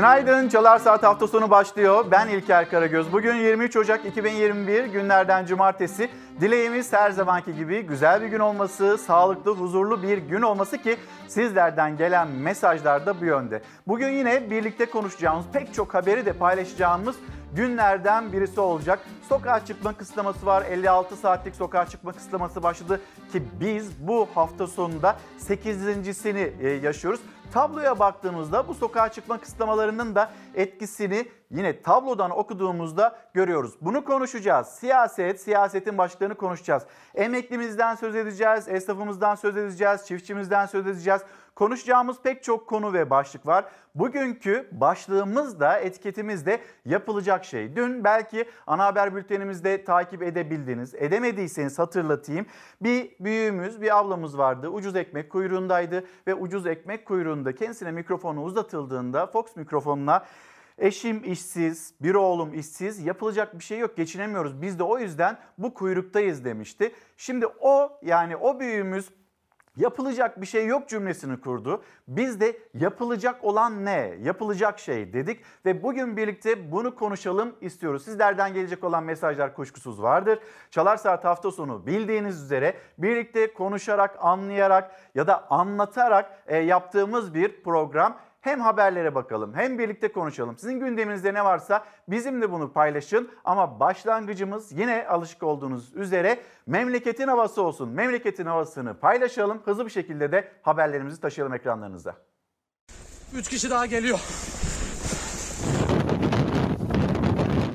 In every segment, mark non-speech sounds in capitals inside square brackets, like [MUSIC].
Günaydın. Çalar Saat hafta sonu başlıyor. Ben İlker Karagöz. Bugün 23 Ocak 2021 günlerden cumartesi. Dileğimiz her zamanki gibi güzel bir gün olması, sağlıklı, huzurlu bir gün olması ki sizlerden gelen mesajlar da bu yönde. Bugün yine birlikte konuşacağımız, pek çok haberi de paylaşacağımız günlerden birisi olacak. Sokağa çıkma kısıtlaması var. 56 saatlik sokağa çıkma kısıtlaması başladı ki biz bu hafta sonunda 8.sini e, yaşıyoruz. Tabloya baktığımızda bu sokağa çıkma kısıtlamalarının da etkisini yine tablodan okuduğumuzda görüyoruz. Bunu konuşacağız. Siyaset, siyasetin başlıklarını konuşacağız. Emeklimizden söz edeceğiz, esnafımızdan söz edeceğiz, çiftçimizden söz edeceğiz. Konuşacağımız pek çok konu ve başlık var. Bugünkü başlığımız da etiketimiz de yapılacak şey. Dün belki ana haber bültenimizde takip edebildiniz. Edemediyseniz hatırlatayım. Bir büyüğümüz, bir ablamız vardı. Ucuz ekmek kuyruğundaydı ve ucuz ekmek kuyruğunda kendisine mikrofonu uzatıldığında Fox mikrofonuna Eşim işsiz, bir oğlum işsiz, yapılacak bir şey yok, geçinemiyoruz. Biz de o yüzden bu kuyruktayız demişti. Şimdi o yani o büyüğümüz yapılacak bir şey yok cümlesini kurdu. Biz de yapılacak olan ne? Yapılacak şey dedik ve bugün birlikte bunu konuşalım istiyoruz. Sizlerden gelecek olan mesajlar kuşkusuz vardır. Çalar Saat hafta sonu bildiğiniz üzere birlikte konuşarak, anlayarak ya da anlatarak e, yaptığımız bir program. Hem haberlere bakalım hem birlikte konuşalım. Sizin gündeminizde ne varsa bizimle bunu paylaşın. Ama başlangıcımız yine alışık olduğunuz üzere memleketin havası olsun. Memleketin havasını paylaşalım. Hızlı bir şekilde de haberlerimizi taşıyalım ekranlarınıza. 3 kişi daha geliyor.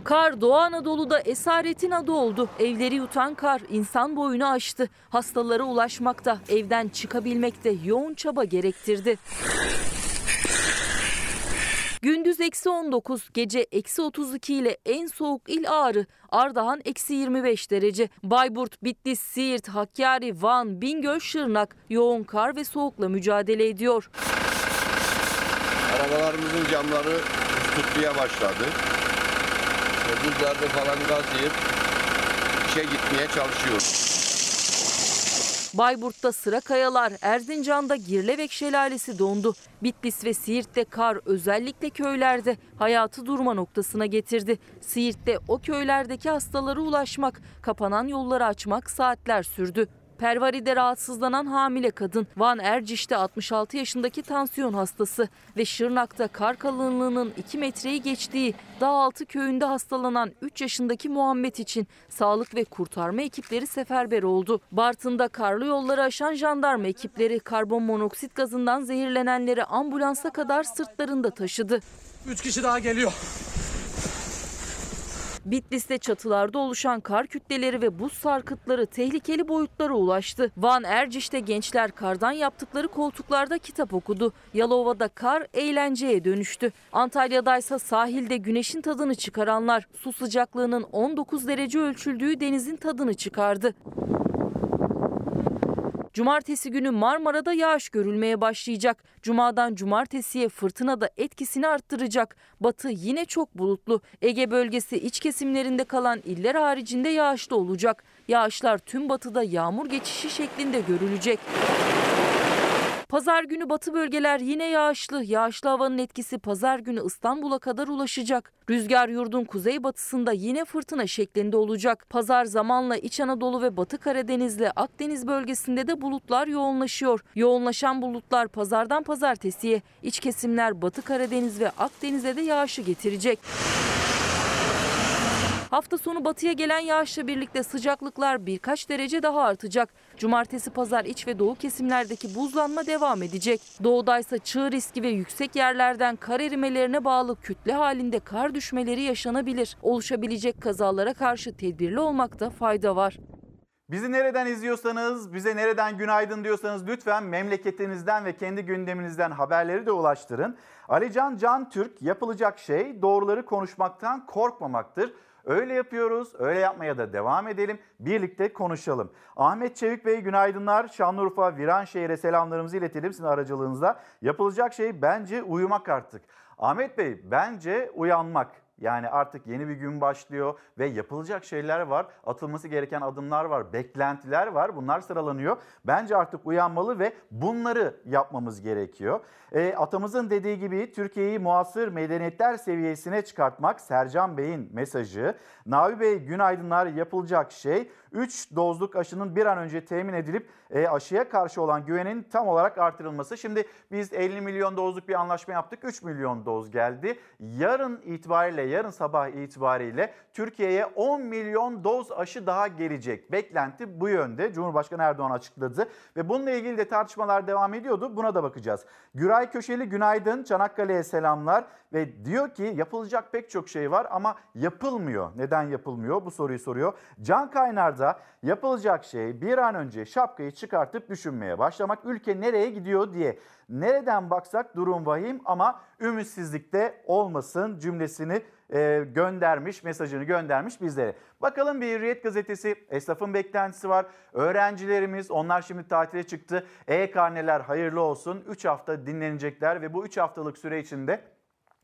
Kar Doğu Anadolu'da esaretin adı oldu. Evleri yutan kar insan boyunu aştı. Hastalara ulaşmakta, evden çıkabilmekte yoğun çaba gerektirdi. Gündüz eksi 19, gece eksi 32 ile en soğuk il Ağrı, Ardahan eksi 25 derece. Bayburt, Bitlis, Siirt, Hakkari, Van, Bingöl, Şırnak yoğun kar ve soğukla mücadele ediyor. Arabalarımızın camları tutmaya başladı. Buzlarda falan gaz yiyip işe gitmeye çalışıyoruz. Bayburt'ta sıra kayalar, Erzincan'da Girlevek Şelalesi dondu. Bitlis ve Siirt'te kar özellikle köylerde hayatı durma noktasına getirdi. Siirt'te o köylerdeki hastalara ulaşmak, kapanan yolları açmak saatler sürdü. Pervari'de rahatsızlanan hamile kadın, Van Erciş'te 66 yaşındaki tansiyon hastası ve Şırnak'ta kar kalınlığının 2 metreyi geçtiği Dağaltı köyünde hastalanan 3 yaşındaki Muhammed için sağlık ve kurtarma ekipleri seferber oldu. Bartın'da karlı yolları aşan jandarma ekipleri karbon monoksit gazından zehirlenenleri ambulansa kadar sırtlarında taşıdı. 3 kişi daha geliyor. Bitlis'te çatılarda oluşan kar kütleleri ve buz sarkıtları tehlikeli boyutlara ulaştı. Van Erciş'te gençler kardan yaptıkları koltuklarda kitap okudu. Yalova'da kar eğlenceye dönüştü. Antalya'da ise sahilde güneşin tadını çıkaranlar su sıcaklığının 19 derece ölçüldüğü denizin tadını çıkardı. Cumartesi günü Marmara'da yağış görülmeye başlayacak. Cumadan cumartesiye fırtına da etkisini arttıracak. Batı yine çok bulutlu. Ege bölgesi iç kesimlerinde kalan iller haricinde yağışlı olacak. Yağışlar tüm batıda yağmur geçişi şeklinde görülecek. Pazar günü batı bölgeler yine yağışlı. Yağışlı havanın etkisi pazar günü İstanbul'a kadar ulaşacak. Rüzgar yurdun kuzeybatısında yine fırtına şeklinde olacak. Pazar zamanla İç Anadolu ve Batı Karadeniz'le Akdeniz bölgesinde de bulutlar yoğunlaşıyor. Yoğunlaşan bulutlar pazardan pazartesiye iç kesimler Batı Karadeniz ve Akdeniz'e de yağışı getirecek. Hafta sonu batıya gelen yağışla birlikte sıcaklıklar birkaç derece daha artacak. Cumartesi pazar iç ve doğu kesimlerdeki buzlanma devam edecek. Doğudaysa çığ riski ve yüksek yerlerden kar erimelerine bağlı kütle halinde kar düşmeleri yaşanabilir. Oluşabilecek kazalara karşı tedbirli olmakta fayda var. Bizi nereden izliyorsanız, bize nereden günaydın diyorsanız lütfen memleketinizden ve kendi gündeminizden haberleri de ulaştırın. Alican Can Türk yapılacak şey doğruları konuşmaktan korkmamaktır. Öyle yapıyoruz, öyle yapmaya da devam edelim. Birlikte konuşalım. Ahmet Çevik Bey günaydınlar. Şanlıurfa Viranşehir'e selamlarımızı iletelim sizin aracılığınızda. Yapılacak şey bence uyumak artık. Ahmet Bey bence uyanmak. Yani artık yeni bir gün başlıyor ve yapılacak şeyler var. Atılması gereken adımlar var, beklentiler var. Bunlar sıralanıyor. Bence artık uyanmalı ve bunları yapmamız gerekiyor. E, atamızın dediği gibi Türkiye'yi muasır medeniyetler seviyesine çıkartmak Sercan Bey'in mesajı. Navi Bey günaydınlar yapılacak şey 3 dozluk aşının bir an önce temin edilip e, aşıya karşı olan güvenin tam olarak artırılması. Şimdi biz 50 milyon dozluk bir anlaşma yaptık. 3 milyon doz geldi. Yarın itibariyle, yarın sabah itibariyle Türkiye'ye 10 milyon doz aşı daha gelecek. Beklenti bu yönde. Cumhurbaşkanı Erdoğan açıkladı ve bununla ilgili de tartışmalar devam ediyordu. Buna da bakacağız. Güray Köşeli günaydın. Çanakkale'ye selamlar ve diyor ki yapılacak pek çok şey var ama yapılmıyor. Neden yapılmıyor? Bu soruyu soruyor. Can Kaynar'da yapılacak şey bir an önce şapkayı çıkartıp düşünmeye başlamak. Ülke nereye gidiyor diye. Nereden baksak durum vahim ama ümitsizlikte olmasın cümlesini e, göndermiş, mesajını göndermiş bizlere. Bakalım bir Hürriyet gazetesi, esnafın beklentisi var. Öğrencilerimiz, onlar şimdi tatile çıktı. E-karneler hayırlı olsun. 3 hafta dinlenecekler ve bu 3 haftalık süre içinde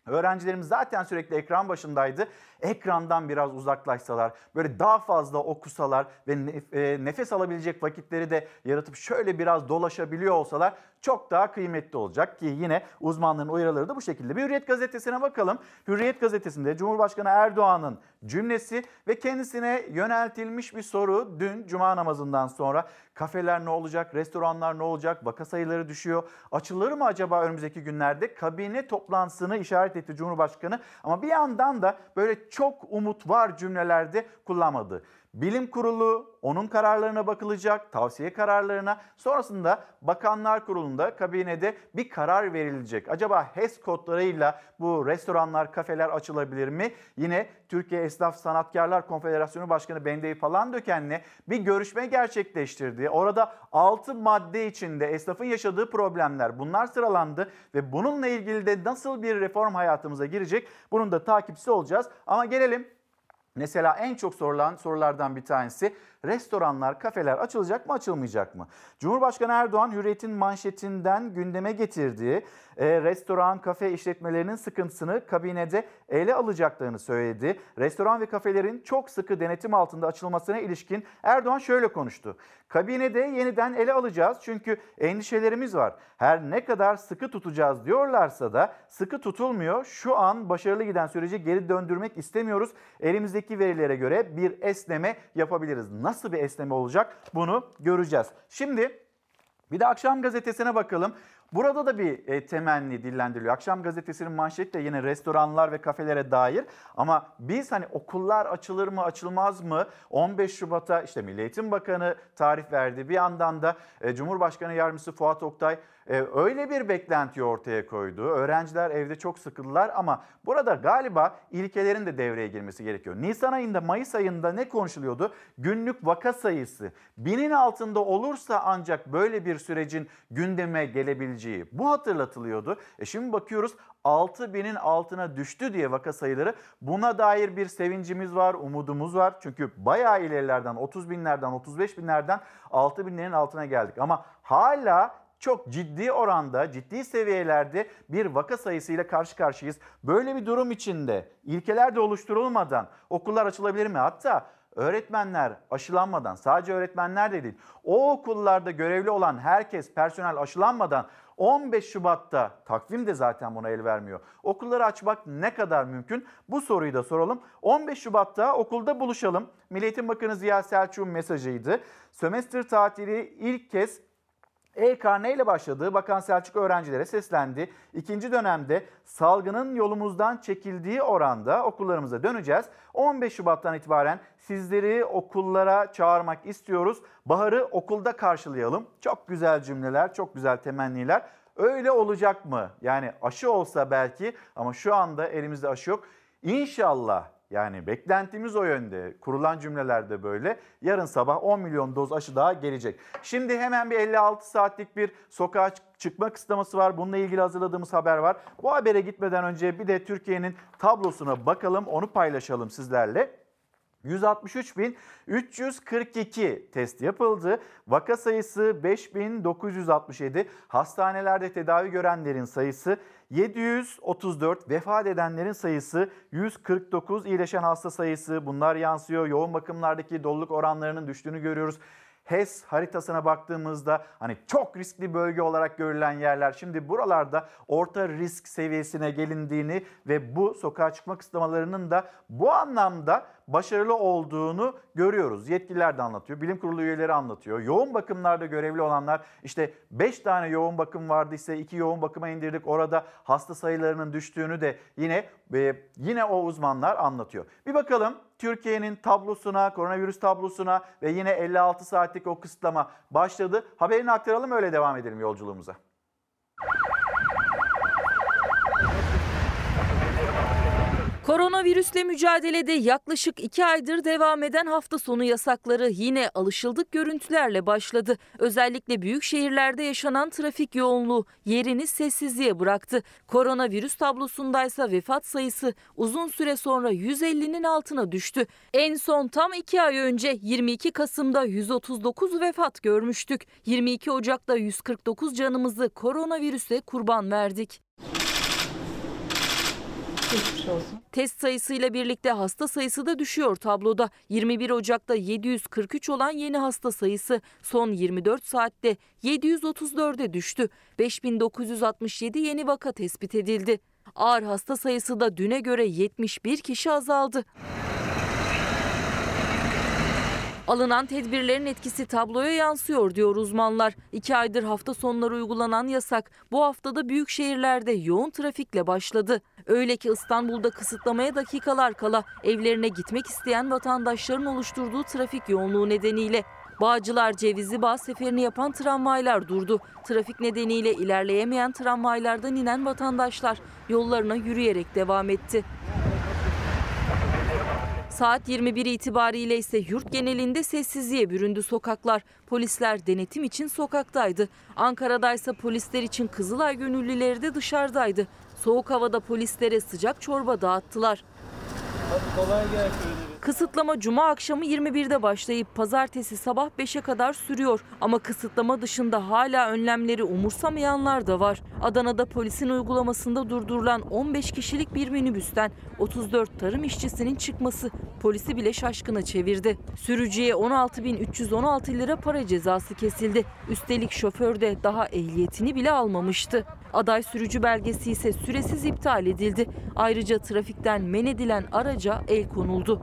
Öğrencilerimiz zaten sürekli ekran başındaydı. Ekrandan biraz uzaklaşsalar, böyle daha fazla okusalar ve e, nefes alabilecek vakitleri de yaratıp şöyle biraz dolaşabiliyor olsalar çok daha kıymetli olacak ki yine uzmanların uyarıları da bu şekilde. Bir Hürriyet gazetesine bakalım. Hürriyet gazetesinde Cumhurbaşkanı Erdoğan'ın cümlesi ve kendisine yöneltilmiş bir soru dün cuma namazından sonra kafeler ne olacak, restoranlar ne olacak, vaka sayıları düşüyor. Açılır mı acaba önümüzdeki günlerde? Kabine toplantısını işaret etti Cumhurbaşkanı ama bir yandan da böyle çok umut var cümlelerde kullanmadı. Bilim Kurulu onun kararlarına bakılacak, tavsiye kararlarına. Sonrasında Bakanlar Kurulu'nda kabinede bir karar verilecek. Acaba HES kodlarıyla bu restoranlar, kafeler açılabilir mi? Yine Türkiye Esnaf Sanatkarlar Konfederasyonu Başkanı Bendeyi Palandöken'le bir görüşme gerçekleştirdi. Orada 6 madde içinde esnafın yaşadığı problemler bunlar sıralandı ve bununla ilgili de nasıl bir reform hayatımıza girecek bunun da takipçisi olacağız. Ama gelelim Mesela en çok sorulan sorulardan bir tanesi restoranlar, kafeler açılacak mı, açılmayacak mı? Cumhurbaşkanı Erdoğan Hürriyet'in manşetinden gündeme getirdiği e, restoran, kafe işletmelerinin sıkıntısını kabinede ele alacaklarını söyledi. Restoran ve kafelerin çok sıkı denetim altında açılmasına ilişkin Erdoğan şöyle konuştu. Kabinede yeniden ele alacağız çünkü endişelerimiz var. Her ne kadar sıkı tutacağız diyorlarsa da sıkı tutulmuyor. Şu an başarılı giden süreci geri döndürmek istemiyoruz. Elimizdeki verilere göre bir esneme yapabiliriz. Nasıl bir esneme olacak bunu göreceğiz. Şimdi bir de akşam gazetesine bakalım. Burada da bir e, temenni dillendiriliyor. Akşam gazetesinin manşeti de yine restoranlar ve kafelere dair. Ama biz hani okullar açılır mı açılmaz mı 15 Şubat'a işte Milli Eğitim Bakanı tarih verdi. Bir yandan da e, Cumhurbaşkanı Yardımcısı Fuat Oktay e, öyle bir beklenti ortaya koydu. Öğrenciler evde çok sıkıldılar ama burada galiba ilkelerin de devreye girmesi gerekiyor. Nisan ayında Mayıs ayında ne konuşuluyordu? Günlük vaka sayısı binin altında olursa ancak böyle bir sürecin gündeme gelebileceği bu hatırlatılıyordu. E şimdi bakıyoruz 6 binin altına düştü diye vaka sayıları. Buna dair bir sevincimiz var, umudumuz var. Çünkü bayağı ilerilerden 30 binlerden 35 binlerden 6 binlerin altına geldik. Ama hala çok ciddi oranda, ciddi seviyelerde bir vaka sayısıyla karşı karşıyayız. Böyle bir durum içinde ilkeler de oluşturulmadan okullar açılabilir mi? Hatta öğretmenler aşılanmadan, sadece öğretmenler de değil, o okullarda görevli olan herkes personel aşılanmadan 15 Şubat'ta takvim de zaten buna el vermiyor. Okulları açmak ne kadar mümkün? Bu soruyu da soralım. 15 Şubat'ta okulda buluşalım. Milli Eğitim Bakanı Ziya Selçuk'un mesajıydı. Sömestr tatili ilk kez e-karne ile başladığı Bakan Selçuk öğrencilere seslendi. İkinci dönemde salgının yolumuzdan çekildiği oranda okullarımıza döneceğiz. 15 Şubat'tan itibaren sizleri okullara çağırmak istiyoruz. Baharı okulda karşılayalım. Çok güzel cümleler, çok güzel temenniler. Öyle olacak mı? Yani aşı olsa belki ama şu anda elimizde aşı yok. İnşallah yani beklentimiz o yönde. Kurulan cümlelerde böyle. Yarın sabah 10 milyon doz aşı daha gelecek. Şimdi hemen bir 56 saatlik bir sokağa çıkma kısıtlaması var. Bununla ilgili hazırladığımız haber var. Bu habere gitmeden önce bir de Türkiye'nin tablosuna bakalım. Onu paylaşalım sizlerle. 163.342 test yapıldı. Vaka sayısı 5967. Hastanelerde tedavi görenlerin sayısı 734. Vefat edenlerin sayısı 149. İyileşen hasta sayısı bunlar yansıyor. Yoğun bakımlardaki doluluk oranlarının düştüğünü görüyoruz. HES haritasına baktığımızda hani çok riskli bölge olarak görülen yerler şimdi buralarda orta risk seviyesine gelindiğini ve bu sokağa çıkma kısıtlamalarının da bu anlamda başarılı olduğunu görüyoruz. Yetkililer de anlatıyor, bilim kurulu üyeleri anlatıyor. Yoğun bakımlarda görevli olanlar işte 5 tane yoğun bakım vardı ise 2 yoğun bakıma indirdik. Orada hasta sayılarının düştüğünü de yine e, yine o uzmanlar anlatıyor. Bir bakalım Türkiye'nin tablosuna, koronavirüs tablosuna ve yine 56 saatlik o kısıtlama başladı. Haberini aktaralım öyle devam edelim yolculuğumuza. Koronavirüsle mücadelede yaklaşık iki aydır devam eden hafta sonu yasakları yine alışıldık görüntülerle başladı. Özellikle büyük şehirlerde yaşanan trafik yoğunluğu yerini sessizliğe bıraktı. Koronavirüs tablosundaysa vefat sayısı uzun süre sonra 150'nin altına düştü. En son tam iki ay önce 22 Kasım'da 139 vefat görmüştük. 22 Ocak'ta 149 canımızı koronavirüse kurban verdik. Test sayısıyla birlikte hasta sayısı da düşüyor tabloda. 21 Ocak'ta 743 olan yeni hasta sayısı son 24 saatte 734'e düştü. 5967 yeni vaka tespit edildi. Ağır hasta sayısı da düne göre 71 kişi azaldı. Alınan tedbirlerin etkisi tabloya yansıyor diyor uzmanlar. İki aydır hafta sonları uygulanan yasak bu haftada büyük şehirlerde yoğun trafikle başladı. Öyle ki İstanbul'da kısıtlamaya dakikalar kala evlerine gitmek isteyen vatandaşların oluşturduğu trafik yoğunluğu nedeniyle Bağcılar Cevizli Bağ seferini yapan tramvaylar durdu. Trafik nedeniyle ilerleyemeyen tramvaylardan inen vatandaşlar yollarına yürüyerek devam etti. Saat 21 itibariyle ise yurt genelinde sessizliğe büründü sokaklar. Polisler denetim için sokaktaydı. Ankara'daysa polisler için Kızılay gönüllüleri de dışarıdaydı. Soğuk havada polislere sıcak çorba dağıttılar. Hadi kolay gelsin. Kısıtlama cuma akşamı 21'de başlayıp pazartesi sabah 5'e kadar sürüyor. Ama kısıtlama dışında hala önlemleri umursamayanlar da var. Adana'da polisin uygulamasında durdurulan 15 kişilik bir minibüsten 34 tarım işçisinin çıkması polisi bile şaşkına çevirdi. Sürücüye 16.316 lira para cezası kesildi. Üstelik şoför de daha ehliyetini bile almamıştı. Aday sürücü belgesi ise süresiz iptal edildi. Ayrıca trafikten men edilen araca el konuldu.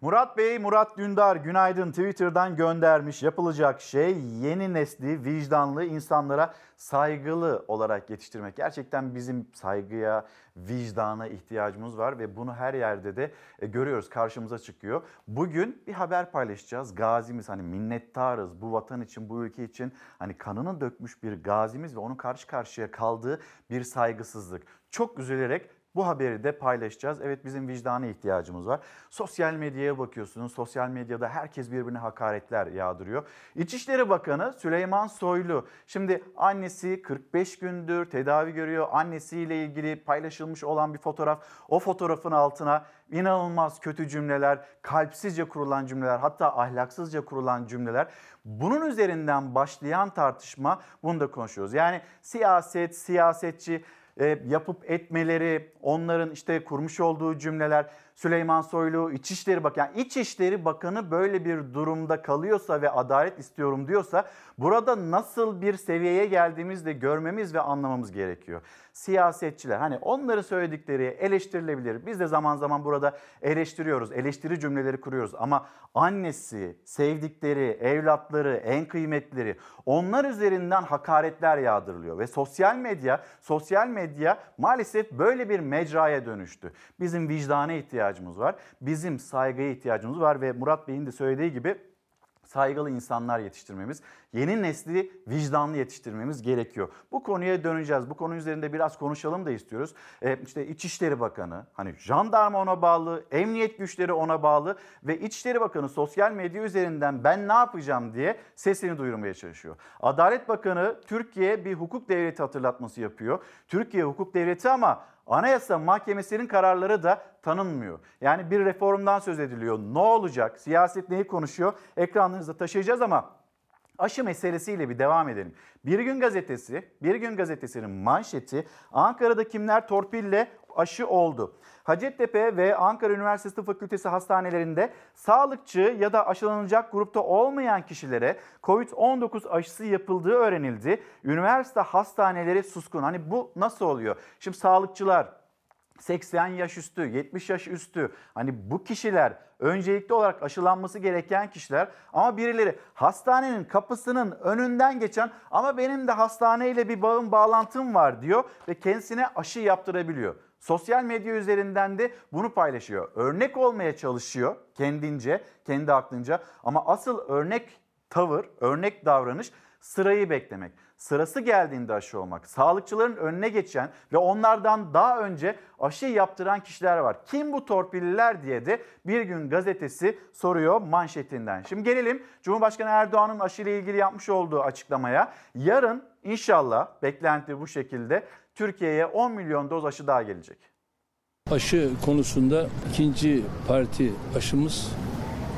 Murat Bey, Murat Dündar günaydın Twitter'dan göndermiş. Yapılacak şey yeni nesli vicdanlı insanlara saygılı olarak yetiştirmek. Gerçekten bizim saygıya, vicdana ihtiyacımız var ve bunu her yerde de e, görüyoruz, karşımıza çıkıyor. Bugün bir haber paylaşacağız. Gazimiz hani minnettarız bu vatan için, bu ülke için hani kanını dökmüş bir gazimiz ve onun karşı karşıya kaldığı bir saygısızlık. Çok üzülerek bu haberi de paylaşacağız. Evet bizim vicdana ihtiyacımız var. Sosyal medyaya bakıyorsunuz. Sosyal medyada herkes birbirine hakaretler yağdırıyor. İçişleri Bakanı Süleyman Soylu şimdi annesi 45 gündür tedavi görüyor. Annesiyle ilgili paylaşılmış olan bir fotoğraf. O fotoğrafın altına inanılmaz kötü cümleler, kalpsizce kurulan cümleler, hatta ahlaksızca kurulan cümleler. Bunun üzerinden başlayan tartışma bunu da konuşuyoruz. Yani siyaset, siyasetçi e, yapıp etmeleri, onların işte kurmuş olduğu cümleler, Süleyman Soylu, İçişleri Bakanı, yani İçişleri Bakanı böyle bir durumda kalıyorsa ve adalet istiyorum diyorsa burada nasıl bir seviyeye geldiğimizi de görmemiz ve anlamamız gerekiyor. Siyasetçiler hani onların söyledikleri eleştirilebilir. Biz de zaman zaman burada eleştiriyoruz, eleştiri cümleleri kuruyoruz ama annesi, sevdikleri, evlatları, en kıymetleri onlar üzerinden hakaretler yağdırılıyor ve sosyal medya, sosyal medya maalesef böyle bir mecraya dönüştü. Bizim vicdana ihtiyacımız var. Bizim saygıya ihtiyacımız var ve Murat Bey'in de söylediği gibi saygılı insanlar yetiştirmemiz, yeni nesli vicdanlı yetiştirmemiz gerekiyor. Bu konuya döneceğiz. Bu konu üzerinde biraz konuşalım da istiyoruz. Ee, işte İçişleri Bakanı, hani jandarma ona bağlı, emniyet güçleri ona bağlı ve İçişleri Bakanı sosyal medya üzerinden ben ne yapacağım diye sesini duyurmaya çalışıyor. Adalet Bakanı Türkiye bir hukuk devleti hatırlatması yapıyor. Türkiye hukuk devleti ama Anayasa Mahkemesi'nin kararları da tanınmıyor. Yani bir reformdan söz ediliyor. Ne olacak? Siyaset neyi konuşuyor? Ekranlarınızda taşıyacağız ama aşı meselesiyle bir devam edelim. Bir Gün Gazetesi, Bir Gün Gazetesi'nin manşeti Ankara'da kimler torpille aşı oldu. Hacettepe ve Ankara Üniversitesi Fakültesi hastanelerinde sağlıkçı ya da aşılanacak grupta olmayan kişilere COVID-19 aşısı yapıldığı öğrenildi. Üniversite hastaneleri suskun. Hani bu nasıl oluyor? Şimdi sağlıkçılar, 80 yaş üstü, 70 yaş üstü hani bu kişiler öncelikli olarak aşılanması gereken kişiler ama birileri hastanenin kapısının önünden geçen ama benim de hastaneyle bir bağım bağlantım var diyor ve kendisine aşı yaptırabiliyor. Sosyal medya üzerinden de bunu paylaşıyor. Örnek olmaya çalışıyor kendince, kendi aklınca ama asıl örnek tavır, örnek davranış sırayı beklemek. Sırası geldiğinde aşı olmak. Sağlıkçıların önüne geçen ve onlardan daha önce aşı yaptıran kişiler var. Kim bu torpilliler diye de bir gün gazetesi soruyor manşetinden. Şimdi gelelim Cumhurbaşkanı Erdoğan'ın aşı ile ilgili yapmış olduğu açıklamaya. Yarın inşallah beklenti bu şekilde Türkiye'ye 10 milyon doz aşı daha gelecek. Aşı konusunda ikinci parti aşımız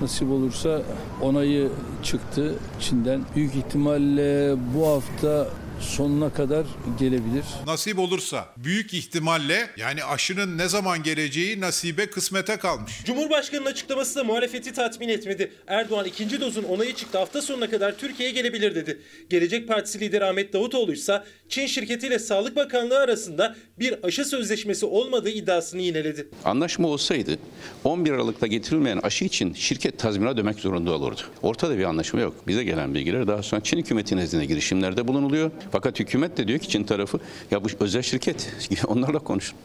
nasip olursa onayı çıktı Çin'den. Büyük ihtimalle bu hafta sonuna kadar gelebilir. Nasip olursa büyük ihtimalle yani aşının ne zaman geleceği nasibe kısmete kalmış. Cumhurbaşkanının açıklaması da muhalefeti tatmin etmedi. Erdoğan ikinci dozun onayı çıktı hafta sonuna kadar Türkiye'ye gelebilir dedi. Gelecek Partisi lideri Ahmet Davutoğlu ise Çin şirketiyle Sağlık Bakanlığı arasında bir aşı sözleşmesi olmadığı iddiasını yineledi. Anlaşma olsaydı 11 Aralık'ta getirilmeyen aşı için şirket tazminat ödemek zorunda olurdu. Ortada bir anlaşma yok. Bize gelen bilgiler daha sonra Çin hükümeti nezdinde girişimlerde bulunuluyor. Fakat hükümet de diyor ki Çin tarafı ya bu özel şirket [LAUGHS] onlarla konuşun.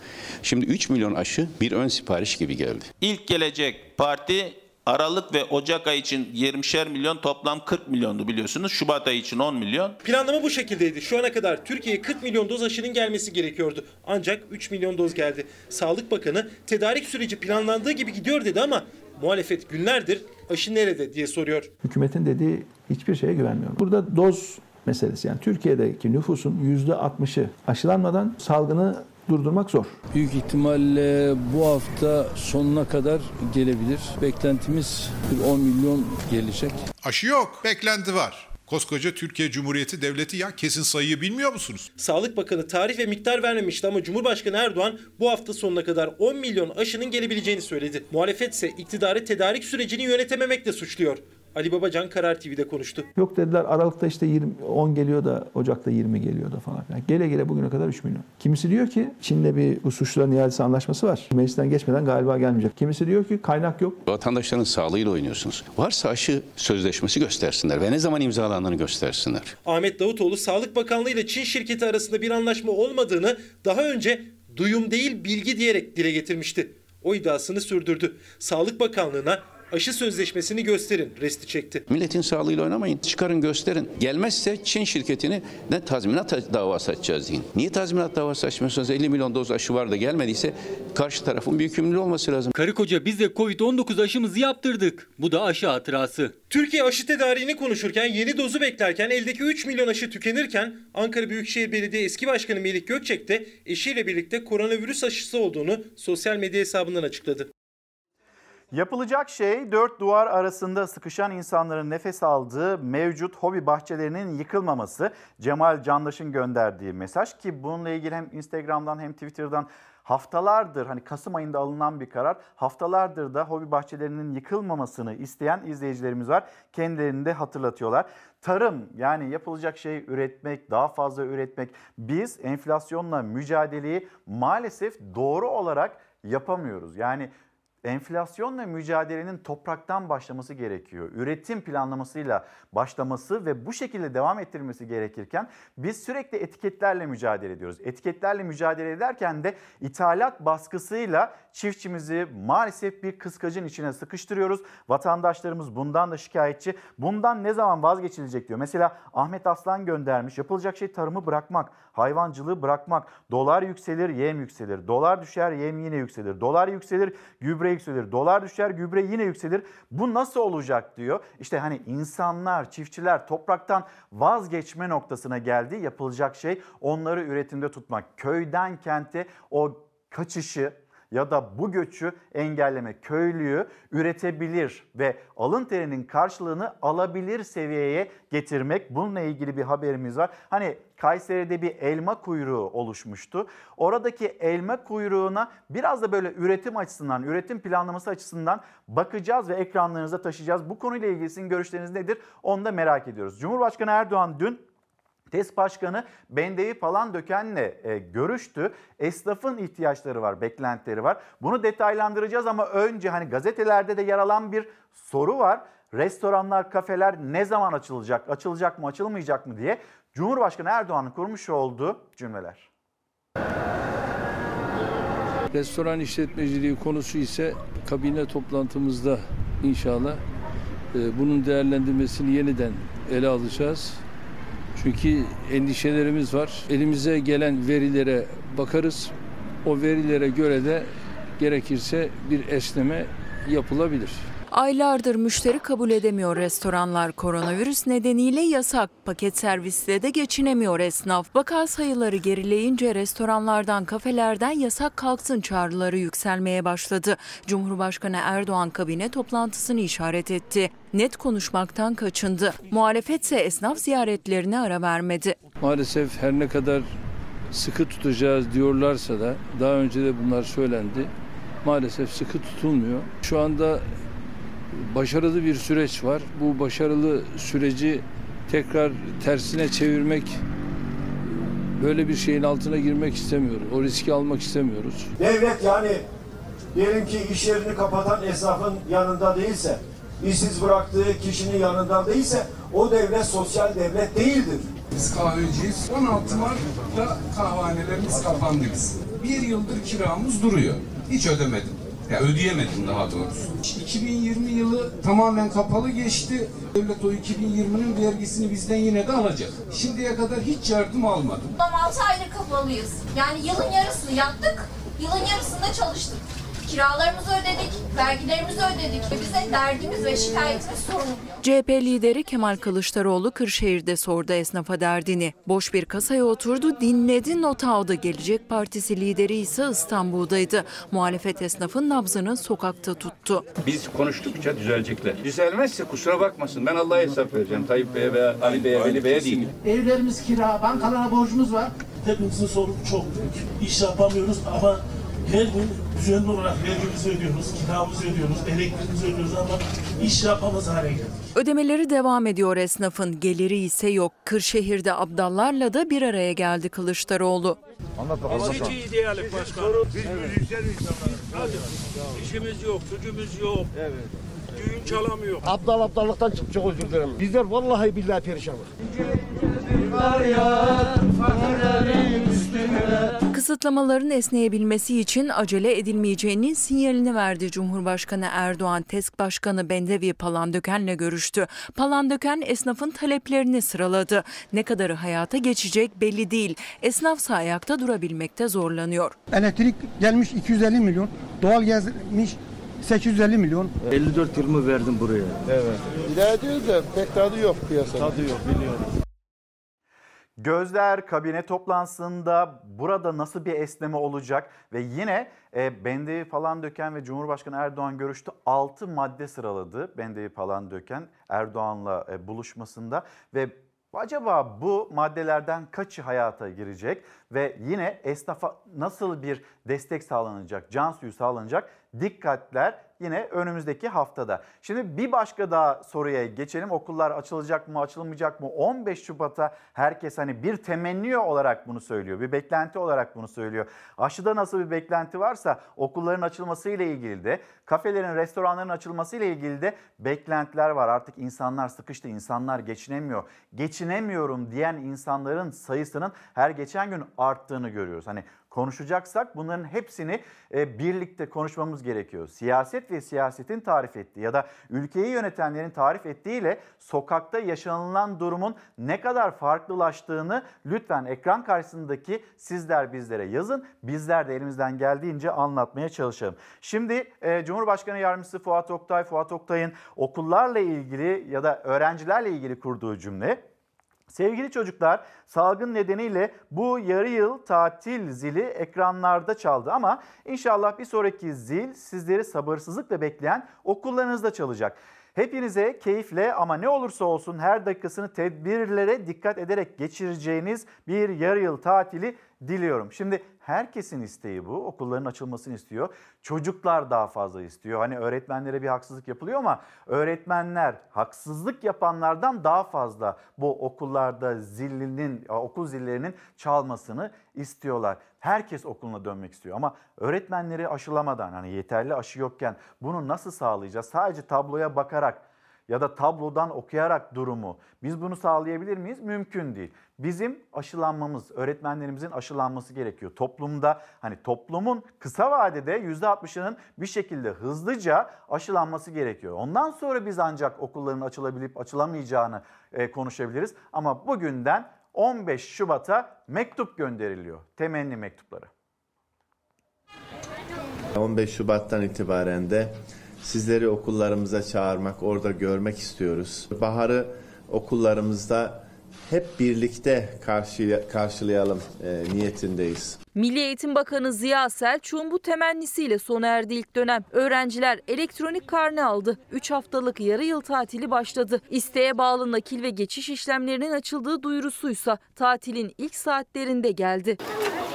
Şimdi 3 milyon aşı bir ön sipariş gibi geldi. İlk gelecek parti Aralık ve Ocak ayı için 20'şer milyon toplam 40 milyondu biliyorsunuz. Şubat ayı için 10 milyon. Planlama bu şekildeydi. Şu ana kadar Türkiye'ye 40 milyon doz aşının gelmesi gerekiyordu. Ancak 3 milyon doz geldi. Sağlık Bakanı tedarik süreci planlandığı gibi gidiyor dedi ama muhalefet günlerdir aşı nerede diye soruyor. Hükümetin dediği hiçbir şeye güvenmiyorum. Burada doz meselesi yani Türkiye'deki nüfusun %60'ı aşılanmadan salgını durdurmak zor. Büyük ihtimalle bu hafta sonuna kadar gelebilir. Beklentimiz bir 10 milyon gelecek. Aşı yok, beklenti var. Koskoca Türkiye Cumhuriyeti Devleti ya kesin sayıyı bilmiyor musunuz? Sağlık Bakanı tarih ve miktar vermemişti ama Cumhurbaşkanı Erdoğan bu hafta sonuna kadar 10 milyon aşının gelebileceğini söyledi. Muhalefet ise iktidarı tedarik sürecini yönetememekle suçluyor. Ali Babacan Karar TV'de konuştu. Yok dediler Aralık'ta işte 20, 10 geliyor da Ocak'ta 20 geliyor da falan filan. Gele gele bugüne kadar 3 milyon. Kimisi diyor ki Çin'le bir bu suçluların iadesi anlaşması var. Meclisten geçmeden galiba gelmeyecek. Kimisi diyor ki kaynak yok. Vatandaşların sağlığıyla oynuyorsunuz. Varsa aşı sözleşmesi göstersinler ve ne zaman imzalandığını göstersinler. Ahmet Davutoğlu Sağlık Bakanlığı ile Çin şirketi arasında bir anlaşma olmadığını daha önce duyum değil bilgi diyerek dile getirmişti. O iddiasını sürdürdü. Sağlık Bakanlığı'na aşı sözleşmesini gösterin resti çekti. Milletin sağlığıyla oynamayın. Çıkarın gösterin. Gelmezse Çin şirketini ne tazminat davası açacağız deyin. Niye tazminat davası açmıyorsunuz? 50 milyon doz aşı var da gelmediyse karşı tarafın bir yükümlülüğü olması lazım. Karı koca biz de Covid-19 aşımızı yaptırdık. Bu da aşı hatırası. Türkiye aşı tedariğini konuşurken yeni dozu beklerken eldeki 3 milyon aşı tükenirken Ankara Büyükşehir Belediye eski başkanı Melih Gökçek de eşiyle birlikte koronavirüs aşısı olduğunu sosyal medya hesabından açıkladı. Yapılacak şey dört duvar arasında sıkışan insanların nefes aldığı mevcut hobi bahçelerinin yıkılmaması. Cemal Candaş'ın gönderdiği mesaj ki bununla ilgili hem Instagram'dan hem Twitter'dan haftalardır hani Kasım ayında alınan bir karar haftalardır da hobi bahçelerinin yıkılmamasını isteyen izleyicilerimiz var. Kendilerini de hatırlatıyorlar. Tarım yani yapılacak şey üretmek, daha fazla üretmek. Biz enflasyonla mücadeleyi maalesef doğru olarak yapamıyoruz. Yani enflasyonla mücadelenin topraktan başlaması gerekiyor. Üretim planlamasıyla başlaması ve bu şekilde devam ettirilmesi gerekirken biz sürekli etiketlerle mücadele ediyoruz. Etiketlerle mücadele ederken de ithalat baskısıyla çiftçimizi maalesef bir kıskacın içine sıkıştırıyoruz. Vatandaşlarımız bundan da şikayetçi. Bundan ne zaman vazgeçilecek diyor. Mesela Ahmet Aslan göndermiş. Yapılacak şey tarımı bırakmak, hayvancılığı bırakmak. Dolar yükselir, yem yükselir. Dolar düşer, yem yine yükselir. Dolar yükselir, gübre yükselir. Dolar düşer, gübre yine yükselir. Bu nasıl olacak diyor. İşte hani insanlar, çiftçiler topraktan vazgeçme noktasına geldi. Yapılacak şey onları üretimde tutmak. Köyden kente o kaçışı ya da bu göçü engelleme köylüyü üretebilir ve alın terinin karşılığını alabilir seviyeye getirmek. Bununla ilgili bir haberimiz var. Hani Kayseri'de bir elma kuyruğu oluşmuştu. Oradaki elma kuyruğuna biraz da böyle üretim açısından, üretim planlaması açısından bakacağız ve ekranlarınıza taşıyacağız. Bu konuyla ilgili sizin görüşleriniz nedir? Onu da merak ediyoruz. Cumhurbaşkanı Erdoğan dün TES Başkanı Bendevi falan dökenle e, görüştü. Esnafın ihtiyaçları var, beklentileri var. Bunu detaylandıracağız ama önce hani gazetelerde de yer alan bir soru var. Restoranlar, kafeler ne zaman açılacak, açılacak mı, açılmayacak mı diye Cumhurbaşkanı Erdoğan'ın kurmuş olduğu cümleler. Restoran işletmeciliği konusu ise kabine toplantımızda inşallah e, bunun değerlendirmesini yeniden ele alacağız. Çünkü endişelerimiz var. Elimize gelen verilere bakarız. O verilere göre de gerekirse bir esneme yapılabilir. Aylardır müşteri kabul edemiyor restoranlar. Koronavirüs nedeniyle yasak. Paket servisle de geçinemiyor esnaf. Vaka sayıları gerileyince restoranlardan, kafelerden yasak kalksın çağrıları yükselmeye başladı. Cumhurbaşkanı Erdoğan kabine toplantısını işaret etti. Net konuşmaktan kaçındı. Muhalefetse esnaf ziyaretlerine ara vermedi. Maalesef her ne kadar sıkı tutacağız diyorlarsa da daha önce de bunlar söylendi. Maalesef sıkı tutulmuyor. Şu anda başarılı bir süreç var. Bu başarılı süreci tekrar tersine çevirmek böyle bir şeyin altına girmek istemiyoruz. O riski almak istemiyoruz. Devlet yani diyelim ki iş yerini kapatan esnafın yanında değilse, işsiz bıraktığı kişinin yanında değilse o devlet sosyal devlet değildir. Biz kahveciyiz. 16 Mart'ta kahvanelerimiz kapandı biz. Bir yıldır kiramız duruyor. Hiç ödemedim. Ya ödeyemedim daha doğrusu. 2020 yılı tamamen kapalı geçti. Devlet o 2020'nin vergisini bizden yine de alacak. Şimdiye kadar hiç yardım almadım. Tam 6 aydır kapalıyız. Yani yılın yarısını yaptık, yılın yarısında çalıştık. Kiralarımızı ödedik, vergilerimizi ödedik. Bize derdimiz ve şikayetimiz sorun yok. CHP lideri Kemal Kılıçdaroğlu Kırşehir'de sordu esnafa derdini. Boş bir kasaya oturdu, dinledi, not aldı. Gelecek Partisi lideri ise İstanbul'daydı. Muhalefet esnafın nabzını sokakta tuttu. Biz konuştukça düzelecekler. Düzelmezse kusura bakmasın. Ben Allah'a hesap vereceğim. Tayyip Bey'e veya Ali Bey'e, Veli Bey'e değil. Evlerimiz kira, bankalara borcumuz var. Hepimizin sorunu çok büyük. İş yapamıyoruz ama her gün düzenli olarak vergimizi ödüyoruz, kiramızı ödüyoruz, elektriğimizi ödüyoruz ama iş yapamaz hale geldik. Ödemeleri devam ediyor esnafın, geliri ise yok. Kırşehir'de abdallarla da bir araya geldi Kılıçdaroğlu. Anlat bakalım. Biz hiç iyi değiliz başkanım. Biz müzisyen insanlarız. Hadi. İşimiz yok, gücümüz yok. Evet. Düğün çalamıyor. Abdal abdallıktan çok, çok özür dilerim. Bizler vallahi billahi perişanız. Kısıtlamaların esneyebilmesi için acele edilmeyeceğinin sinyalini verdi Cumhurbaşkanı Erdoğan. TESK Başkanı Bendevi Palandöken'le görüştü. Palandöken esnafın taleplerini sıraladı. Ne kadarı hayata geçecek belli değil. Esnafsa ayakta durabilmekte zorlanıyor. Elektrik gelmiş 250 milyon, doğal gelmiş 850 milyon. 54 yılımı verdim buraya. Evet. İlerliyoruz da pek tadı yok piyasada. Tadı yok biliyorum. Gözler kabine toplantısında burada nasıl bir esneme olacak? Ve yine e, Bendevi falan döken ve Cumhurbaşkanı Erdoğan görüştü. 6 madde sıraladı. Bendevi falan döken Erdoğan'la e, buluşmasında. Ve acaba bu maddelerden kaçı hayata girecek? Ve yine esnafa nasıl bir destek sağlanacak, can suyu sağlanacak dikkatler yine önümüzdeki haftada. Şimdi bir başka daha soruya geçelim. Okullar açılacak mı, açılmayacak mı? 15 Şubat'a herkes hani bir temenni olarak bunu söylüyor. Bir beklenti olarak bunu söylüyor. Aşıda nasıl bir beklenti varsa okulların açılması ile ilgili de, kafelerin, restoranların açılması ile ilgili de beklentiler var. Artık insanlar sıkıştı, insanlar geçinemiyor. Geçinemiyorum diyen insanların sayısının her geçen gün arttığını görüyoruz. Hani konuşacaksak bunların hepsini e, birlikte konuşmamız gerekiyor. Siyaset ve siyasetin tarif ettiği ya da ülkeyi yönetenlerin tarif ettiğiyle sokakta yaşanılan durumun ne kadar farklılaştığını lütfen ekran karşısındaki sizler bizlere yazın. Bizler de elimizden geldiğince anlatmaya çalışalım. Şimdi e, Cumhurbaşkanı Yardımcısı Fuat Oktay, Fuat Oktay'ın okullarla ilgili ya da öğrencilerle ilgili kurduğu cümle Sevgili çocuklar, salgın nedeniyle bu yarı yıl tatil zili ekranlarda çaldı ama inşallah bir sonraki zil sizleri sabırsızlıkla bekleyen okullarınızda çalacak. Hepinize keyifle ama ne olursa olsun her dakikasını tedbirlere dikkat ederek geçireceğiniz bir yarı yıl tatili diliyorum. Şimdi herkesin isteği bu. Okulların açılmasını istiyor. Çocuklar daha fazla istiyor. Hani öğretmenlere bir haksızlık yapılıyor ama öğretmenler haksızlık yapanlardan daha fazla bu okullarda zilinin okul zillerinin çalmasını istiyorlar. Herkes okuluna dönmek istiyor ama öğretmenleri aşılamadan hani yeterli aşı yokken bunu nasıl sağlayacağız? Sadece tabloya bakarak ya da tablodan okuyarak durumu biz bunu sağlayabilir miyiz? Mümkün değil. Bizim aşılanmamız, öğretmenlerimizin aşılanması gerekiyor. Toplumda hani toplumun kısa vadede %60'ının bir şekilde hızlıca aşılanması gerekiyor. Ondan sonra biz ancak okulların açılabilip açılamayacağını e, konuşabiliriz. Ama bugünden 15 Şubat'a mektup gönderiliyor. Temenni mektupları. 15 Şubat'tan itibaren de sizleri okullarımıza çağırmak, orada görmek istiyoruz. Baharı okullarımızda hep birlikte karşı, karşılayalım e, niyetindeyiz. Milli Eğitim Bakanı Ziya Selçuk'un bu temennisiyle sona erdi ilk dönem. Öğrenciler elektronik karne aldı. 3 haftalık yarı yıl tatili başladı. İsteğe bağlı nakil ve geçiş işlemlerinin açıldığı duyurusuysa tatilin ilk saatlerinde geldi.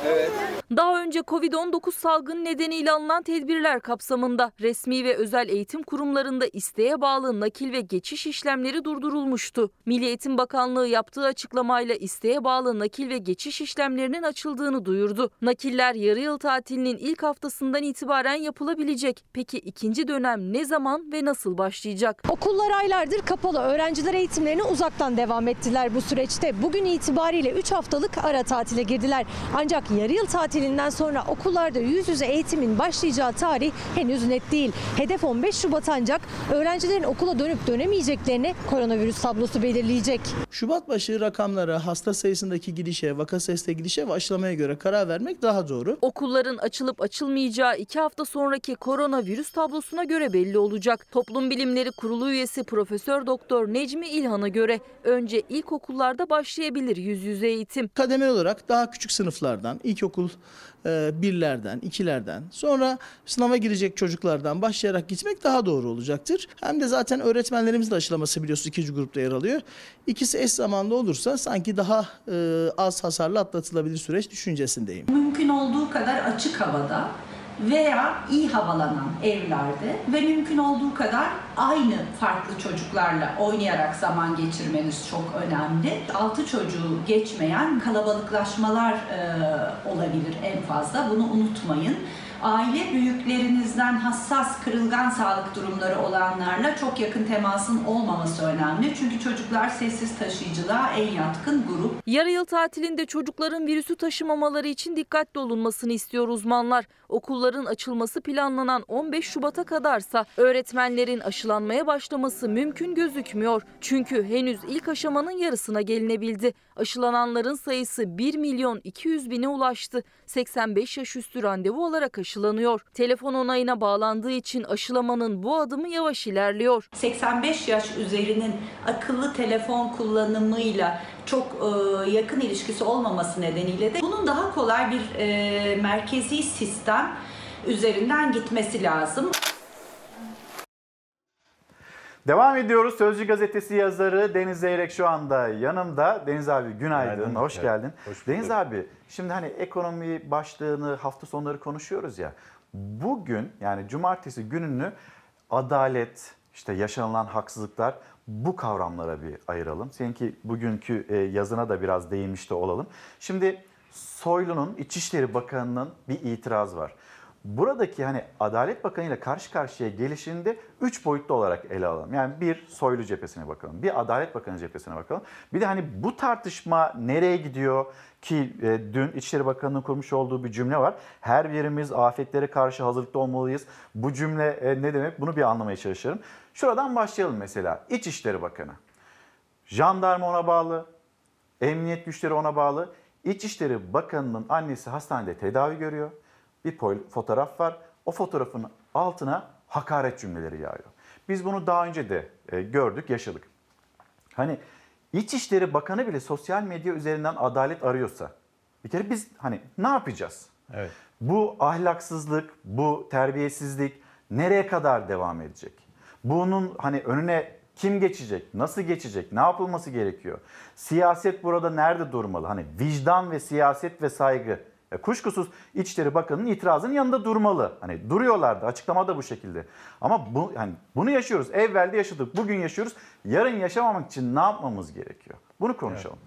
Evet. Daha önce Covid-19 salgını nedeniyle alınan tedbirler kapsamında resmi ve özel eğitim kurumlarında isteğe bağlı nakil ve geçiş işlemleri durdurulmuştu. Milli Eğitim Bakanlığı yaptığı açıklamayla isteğe bağlı nakil ve geçiş işlemlerinin açıldığını duyurdu. Nakiller yarı yıl tatilinin ilk haftasından itibaren yapılabilecek. Peki ikinci dönem ne zaman ve nasıl başlayacak? Okullar aylardır kapalı. Öğrenciler eğitimlerine uzaktan devam ettiler bu süreçte. Bugün itibariyle 3 haftalık ara tatile girdiler. Ancak yarı yıl tatilinden sonra okullarda yüz yüze eğitimin başlayacağı tarih henüz net değil. Hedef 15 Şubat ancak öğrencilerin okula dönüp dönemeyeceklerini koronavirüs tablosu belirleyecek. Şubat başı rakamlara, hasta sayısındaki gidişe, vaka sayısındaki gidişe ve aşılamaya göre karar vermek daha doğru. Okulların açılıp açılmayacağı iki hafta sonraki koronavirüs tablosuna göre belli olacak. Toplum Bilimleri Kurulu üyesi Profesör Doktor Necmi İlhan'a göre önce ilkokullarda başlayabilir yüz yüze eğitim. Kademeli olarak daha küçük sınıflardan, ilkokul e, birlerden, ikilerden, sonra sınava girecek çocuklardan başlayarak gitmek daha doğru olacaktır. Hem de zaten öğretmenlerimiz de aşılaması biliyorsunuz ikinci grupta yer alıyor. İkisi eş zamanlı olursa sanki daha e, az hasarlı atlatılabilir süreç düşüncesindeyim. Mümkün olduğu kadar açık havada veya iyi havalanan evlerde ve mümkün olduğu kadar aynı farklı çocuklarla oynayarak zaman geçirmeniz çok önemli. Altı çocuğu geçmeyen kalabalıklaşmalar e, olabilir en fazla. Bunu unutmayın aile büyüklerinizden hassas, kırılgan sağlık durumları olanlarla çok yakın temasın olmaması önemli. Çünkü çocuklar sessiz taşıyıcılığa en yatkın grup. Yarı yıl tatilinde çocukların virüsü taşımamaları için dikkatli olunmasını istiyor uzmanlar. Okulların açılması planlanan 15 Şubat'a kadarsa öğretmenlerin aşılanmaya başlaması mümkün gözükmüyor. Çünkü henüz ilk aşamanın yarısına gelinebildi. Aşılananların sayısı 1 milyon 200 bine ulaştı. 85 yaş üstü randevu alarak aşılanıyor. Telefon onayına bağlandığı için aşılamanın bu adımı yavaş ilerliyor. 85 yaş üzerinin akıllı telefon kullanımıyla çok e, yakın ilişkisi olmaması nedeniyle de bunun daha kolay bir e, merkezi sistem üzerinden gitmesi lazım. Devam ediyoruz. Sözcü gazetesi yazarı Deniz Zeyrek şu anda yanımda. Deniz abi günaydın, Günaydın. hoş Evet, geldin. hoş Deniz abi şimdi hani ekonomi başlığını hafta sonları konuşuyoruz ya. Bugün yani cumartesi gününü adalet, işte yaşanılan haksızlıklar bu kavramlara bir ayıralım. Seninki bugünkü e, yazına da biraz değinmiş de olalım. Şimdi Soylu'nun İçişleri Bakanı'nın bir itiraz var. Buradaki hani Adalet Bakanı ile karşı karşıya gelişinde üç boyutlu olarak ele alalım. Yani bir Soylu cephesine bakalım, bir Adalet Bakanı cephesine bakalım. Bir de hani bu tartışma nereye gidiyor ki e, dün İçişleri Bakanı'nın kurmuş olduğu bir cümle var. Her birimiz afetlere karşı hazırlıklı olmalıyız. Bu cümle e, ne demek bunu bir anlamaya çalışıyorum. Şuradan başlayalım mesela İçişleri Bakanı. Jandarma ona bağlı, emniyet güçleri ona bağlı. İçişleri Bakanı'nın annesi hastanede tedavi görüyor. Bir pol- fotoğraf var. O fotoğrafın altına hakaret cümleleri yağıyor. Biz bunu daha önce de e, gördük, yaşadık. Hani İçişleri Bakanı bile sosyal medya üzerinden adalet arıyorsa bir kere biz hani ne yapacağız? Evet. Bu ahlaksızlık, bu terbiyesizlik nereye kadar devam edecek? Bunun hani önüne kim geçecek? Nasıl geçecek? Ne yapılması gerekiyor? Siyaset burada nerede durmalı? Hani vicdan ve siyaset ve saygı. E, kuşkusuz İçişleri Bakanı'nın itirazının yanında durmalı. Hani duruyorlardı. Açıklama da bu şekilde. Ama bu hani bunu yaşıyoruz. Evvelde yaşadık. Bugün yaşıyoruz. Yarın yaşamamak için ne yapmamız gerekiyor? Bunu konuşalım.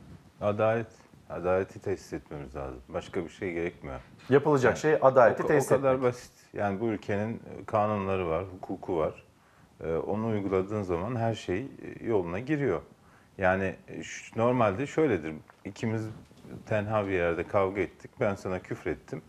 Adalet, adaleti tesis etmemiz lazım. Başka bir şey gerekmiyor. Yapılacak şey adaleti o, tesis O kadar etmek. basit. Yani bu ülkenin kanunları var, hukuku var. Ee, onu uyguladığın zaman her şey e, yoluna giriyor. Yani e, normalde şöyledir. İkimiz tenha bir yerde kavga ettik. Ben sana küfrettim.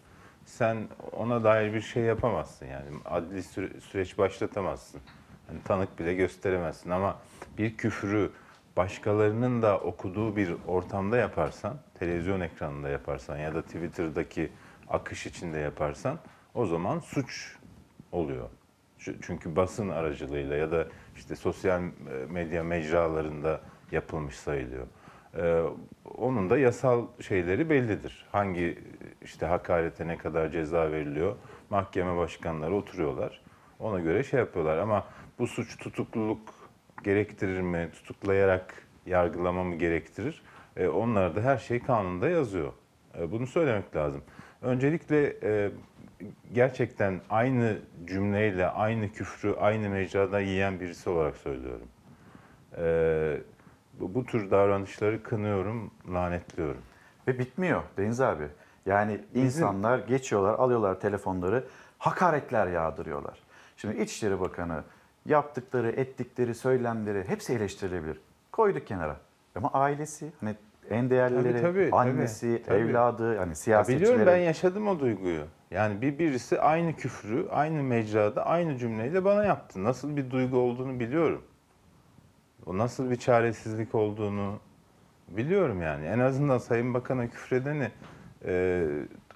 Sen ona dair bir şey yapamazsın yani. Adli süre- süreç başlatamazsın. Yani tanık bile gösteremezsin ama bir küfürü başkalarının da okuduğu bir ortamda yaparsan, televizyon ekranında yaparsan ya da Twitter'daki akış içinde yaparsan o zaman suç oluyor. Çü- Çünkü basın aracılığıyla ya da işte sosyal e, medya mecralarında yapılmış sayılıyor. Ee, onun da yasal şeyleri bellidir. Hangi işte hakarete ne kadar ceza veriliyor? Mahkeme başkanları oturuyorlar. Ona göre şey yapıyorlar ama bu suç tutukluluk gerektirir mi? Tutuklayarak yargılama mı gerektirir? Ee, onlar da her şey kanunda yazıyor. Ee, bunu söylemek lazım. Öncelikle e, gerçekten aynı cümleyle aynı küfrü aynı mecrada yiyen birisi olarak söylüyorum. Ee, bu, bu tür davranışları kınıyorum, lanetliyorum. Ve bitmiyor Deniz abi. Yani insanlar geçiyorlar, alıyorlar telefonları, hakaretler yağdırıyorlar. Şimdi İçişleri Bakanı yaptıkları, ettikleri, söylemleri hepsi eleştirilebilir. Koyduk kenara. Ama ailesi, hani en değerlileri, Tabii, tabii, annesi, tabii, tabii. evladı, hani Ya siyasetçileri. biliyorum ben yaşadım o duyguyu. Yani bir birisi aynı küfrü, aynı mecrada, aynı cümleyle bana yaptı. Nasıl bir duygu olduğunu biliyorum. O nasıl bir çaresizlik olduğunu biliyorum yani. En azından Sayın Bakan'a küfredeni e,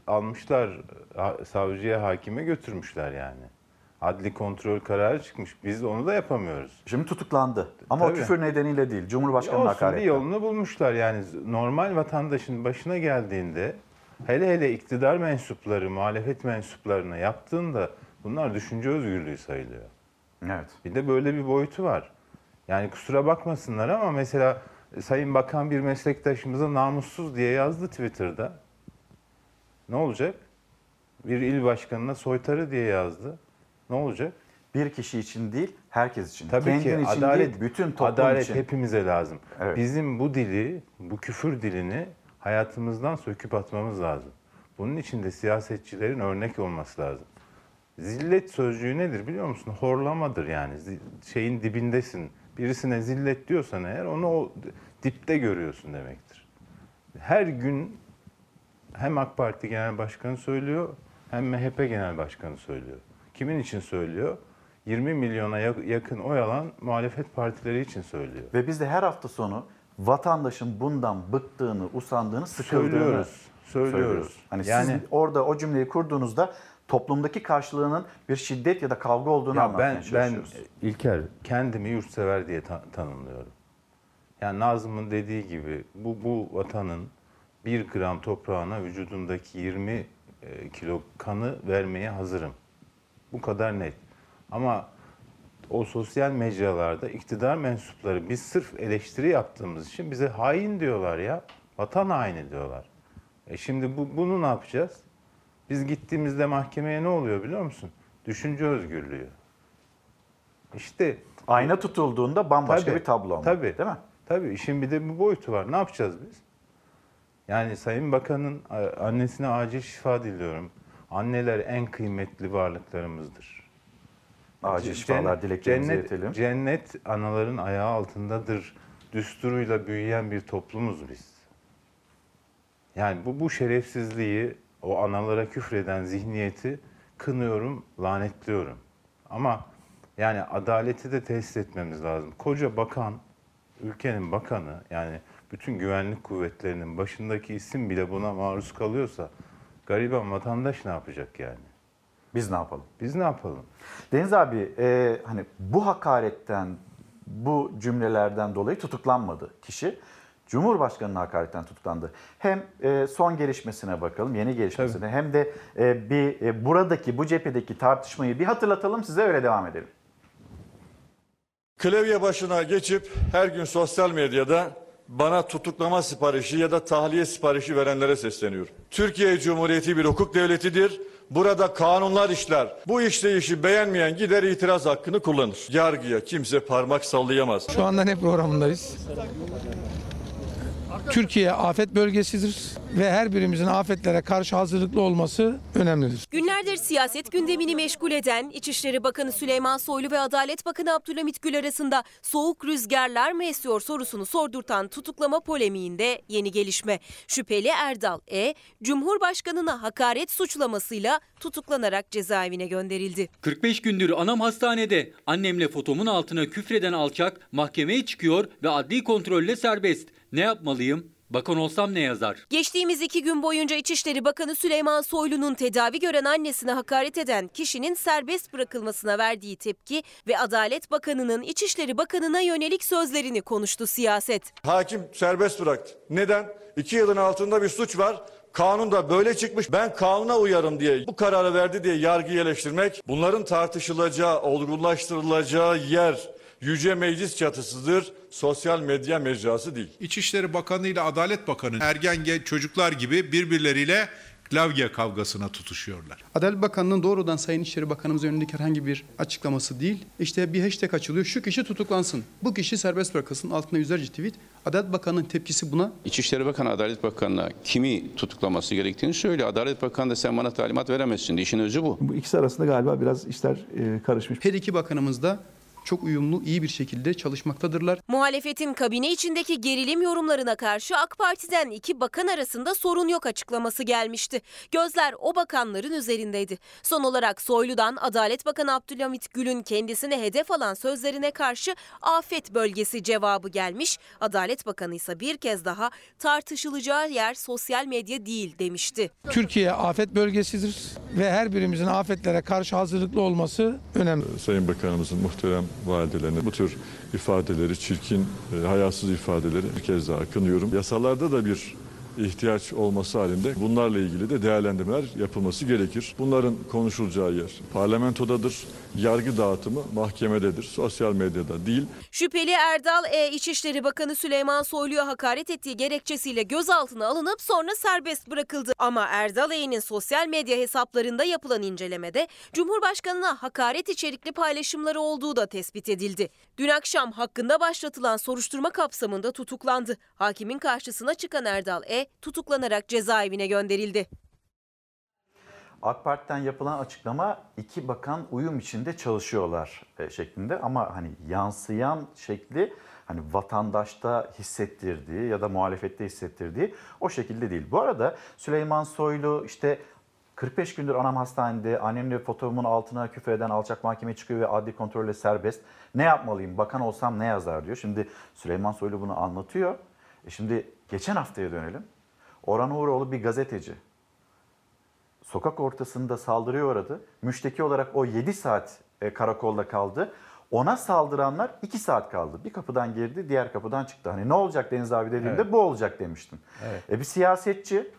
almışlar, ha- savcıya, hakime götürmüşler yani. Adli kontrol kararı çıkmış. Biz onu da yapamıyoruz. Şimdi tutuklandı. Ama o Tabii. küfür nedeniyle değil. Cumhurbaşkanı Olsun bir yolunu bulmuşlar yani normal vatandaşın başına geldiğinde hele hele iktidar mensupları, muhalefet mensuplarına yaptığında bunlar düşünce özgürlüğü sayılıyor. Evet. Bir de böyle bir boyutu var. Yani kusura bakmasınlar ama mesela Sayın Bakan bir meslektaşımıza namussuz diye yazdı Twitter'da. Ne olacak? Bir il başkanına soytarı diye yazdı. Ne olacak? Bir kişi için değil, herkes için. Tabii Kendin ki için adalet, değil, bütün toplum adalet için. hepimize lazım. Evet. Bizim bu dili, bu küfür dilini hayatımızdan söküp atmamız lazım. Bunun için de siyasetçilerin örnek olması lazım. Zillet sözcüğü nedir biliyor musun? Horlamadır yani. Şeyin dibindesin. Birisine zillet diyorsan eğer onu o dipte görüyorsun demektir. Her gün hem AK Parti Genel Başkanı söylüyor hem MHP Genel Başkanı söylüyor. Kimin için söylüyor? 20 milyona ya- yakın oy alan muhalefet partileri için söylüyor. Ve biz de her hafta sonu vatandaşın bundan bıktığını, usandığını, sıkıldığını Söylüyoruz, söylüyoruz. Hani Yani- siz orada o cümleyi kurduğunuzda toplumdaki karşılığının bir şiddet ya da kavga olduğunu Ya anlatmaya ben ben çalışıyoruz. İlker kendimi yurtsever diye ta- tanımlıyorum. Yani Nazım'ın dediği gibi bu bu vatanın bir gram toprağına vücudundaki 20 e, kilo kanı vermeye hazırım. Bu kadar net. Ama o sosyal mecralarda iktidar mensupları biz sırf eleştiri yaptığımız için bize hain diyorlar ya. Vatan haini diyorlar. E şimdi bu, bunu ne yapacağız? Biz gittiğimizde mahkemeye ne oluyor biliyor musun? Düşünce özgürlüğü. İşte Ayna tutulduğunda bambaşka Tabii, bir tablo ama. Tabii. Değil mi? Tabii işin bir de bu boyutu var. Ne yapacağız biz? Yani Sayın Bakan'ın a- annesine acil şifa diliyorum. Anneler en kıymetli varlıklarımızdır. Acil şifalar dileklerimizi cennet, iletelim. Cennet anaların ayağı altındadır. Düsturuyla büyüyen bir toplumuz biz. Yani bu, bu şerefsizliği, o analara küfreden zihniyeti kınıyorum, lanetliyorum. Ama yani adaleti de tesis etmemiz lazım. Koca bakan, ülkenin bakanı yani bütün güvenlik kuvvetlerinin başındaki isim bile buna maruz kalıyorsa gariban vatandaş ne yapacak yani? Biz ne yapalım? Biz ne yapalım? Deniz abi e, hani bu hakaretten bu cümlelerden dolayı tutuklanmadı kişi. Cumhurbaşkanı'na hakaretten tutuklandı. Hem e, son gelişmesine bakalım, yeni gelişmesine hem de e, bir e, buradaki, bu cephedeki tartışmayı bir hatırlatalım size öyle devam edelim. Klavye başına geçip her gün sosyal medyada bana tutuklama siparişi ya da tahliye siparişi verenlere sesleniyorum. Türkiye Cumhuriyeti bir hukuk devletidir. Burada kanunlar işler. Bu işleyişi beğenmeyen gider itiraz hakkını kullanır. Yargıya kimse parmak sallayamaz. Şu anda ne programındayız? Türkiye afet bölgesidir ve her birimizin afetlere karşı hazırlıklı olması önemlidir. Günlerdir siyaset gündemini meşgul eden İçişleri Bakanı Süleyman Soylu ve Adalet Bakanı Abdülhamit Gül arasında soğuk rüzgarlar mı esiyor sorusunu sordurtan tutuklama polemiğinde yeni gelişme. Şüpheli Erdal E, Cumhurbaşkanına hakaret suçlamasıyla tutuklanarak cezaevine gönderildi. 45 gündür anam hastanede. Annemle fotomun altına küfreden alçak mahkemeye çıkıyor ve adli kontrolle serbest. Ne yapmalıyım? Bakan olsam ne yazar? Geçtiğimiz iki gün boyunca İçişleri Bakanı Süleyman Soylu'nun tedavi gören annesine hakaret eden kişinin serbest bırakılmasına verdiği tepki ve Adalet Bakanı'nın İçişleri Bakanı'na yönelik sözlerini konuştu siyaset. Hakim serbest bıraktı. Neden? İki yılın altında bir suç var. Kanun da böyle çıkmış. Ben kanuna uyarım diye bu kararı verdi diye yargıyı eleştirmek bunların tartışılacağı, olgunlaştırılacağı yer Yüce Meclis çatısıdır. Sosyal medya mecrası değil. İçişleri Bakanı ile Adalet Bakanı ergen çocuklar gibi birbirleriyle klavye kavgasına tutuşuyorlar. Adalet Bakanı'nın doğrudan Sayın İçişleri Bakanımıza yönelik herhangi bir açıklaması değil. İşte bir hashtag açılıyor. Şu kişi tutuklansın. Bu kişi serbest bırakılsın. Altında yüzlerce tweet. Adalet Bakanı'nın tepkisi buna. İçişleri Bakanı Adalet Bakanı'na kimi tutuklaması gerektiğini söylüyor. Adalet Bakanı da sen bana talimat veremezsin. İşin özü bu. Bu ikisi arasında galiba biraz işler e, karışmış. Her iki bakanımız da çok uyumlu, iyi bir şekilde çalışmaktadırlar. Muhalefetin kabine içindeki gerilim yorumlarına karşı AK Parti'den iki bakan arasında sorun yok açıklaması gelmişti. Gözler o bakanların üzerindeydi. Son olarak Soylu'dan Adalet Bakanı Abdülhamit Gül'ün kendisine hedef alan sözlerine karşı afet bölgesi cevabı gelmiş. Adalet Bakanı ise bir kez daha tartışılacağı yer sosyal medya değil demişti. Türkiye afet bölgesidir ve her birimizin afetlere karşı hazırlıklı olması önemli. Sayın Bakanımızın muhterem validelerine bu tür ifadeleri, çirkin, e, hayasız ifadeleri bir kez daha kınıyorum. Yasalarda da bir ihtiyaç olması halinde bunlarla ilgili de değerlendirmeler yapılması gerekir. Bunların konuşulacağı yer parlamentodadır. Yargı dağıtımı mahkemededir. Sosyal medyada değil. Şüpheli Erdal E. İçişleri Bakanı Süleyman Soylu'ya hakaret ettiği gerekçesiyle gözaltına alınıp sonra serbest bırakıldı. Ama Erdal E.'nin sosyal medya hesaplarında yapılan incelemede Cumhurbaşkanına hakaret içerikli paylaşımları olduğu da tespit edildi. Dün akşam hakkında başlatılan soruşturma kapsamında tutuklandı. Hakimin karşısına çıkan Erdal E. tutuklanarak cezaevine gönderildi. AK Parti'den yapılan açıklama iki bakan uyum içinde çalışıyorlar e, şeklinde ama hani yansıyan şekli hani vatandaşta hissettirdiği ya da muhalefette hissettirdiği o şekilde değil. Bu arada Süleyman Soylu işte 45 gündür anam hastanede annemle fotoğrafımın altına küfür eden alçak mahkemeye çıkıyor ve adli kontrolle serbest. Ne yapmalıyım bakan olsam ne yazar diyor. Şimdi Süleyman Soylu bunu anlatıyor. E şimdi geçen haftaya dönelim. Orhan Uğuroğlu bir gazeteci sokak ortasında saldırıya uğradı. Müşteki olarak o 7 saat e, karakolda kaldı. Ona saldıranlar 2 saat kaldı. Bir kapıdan girdi, diğer kapıdan çıktı. Hani ne olacak Deniz abi dediğimde Evet. bu olacak demiştim. Evet. E bir siyasetçi,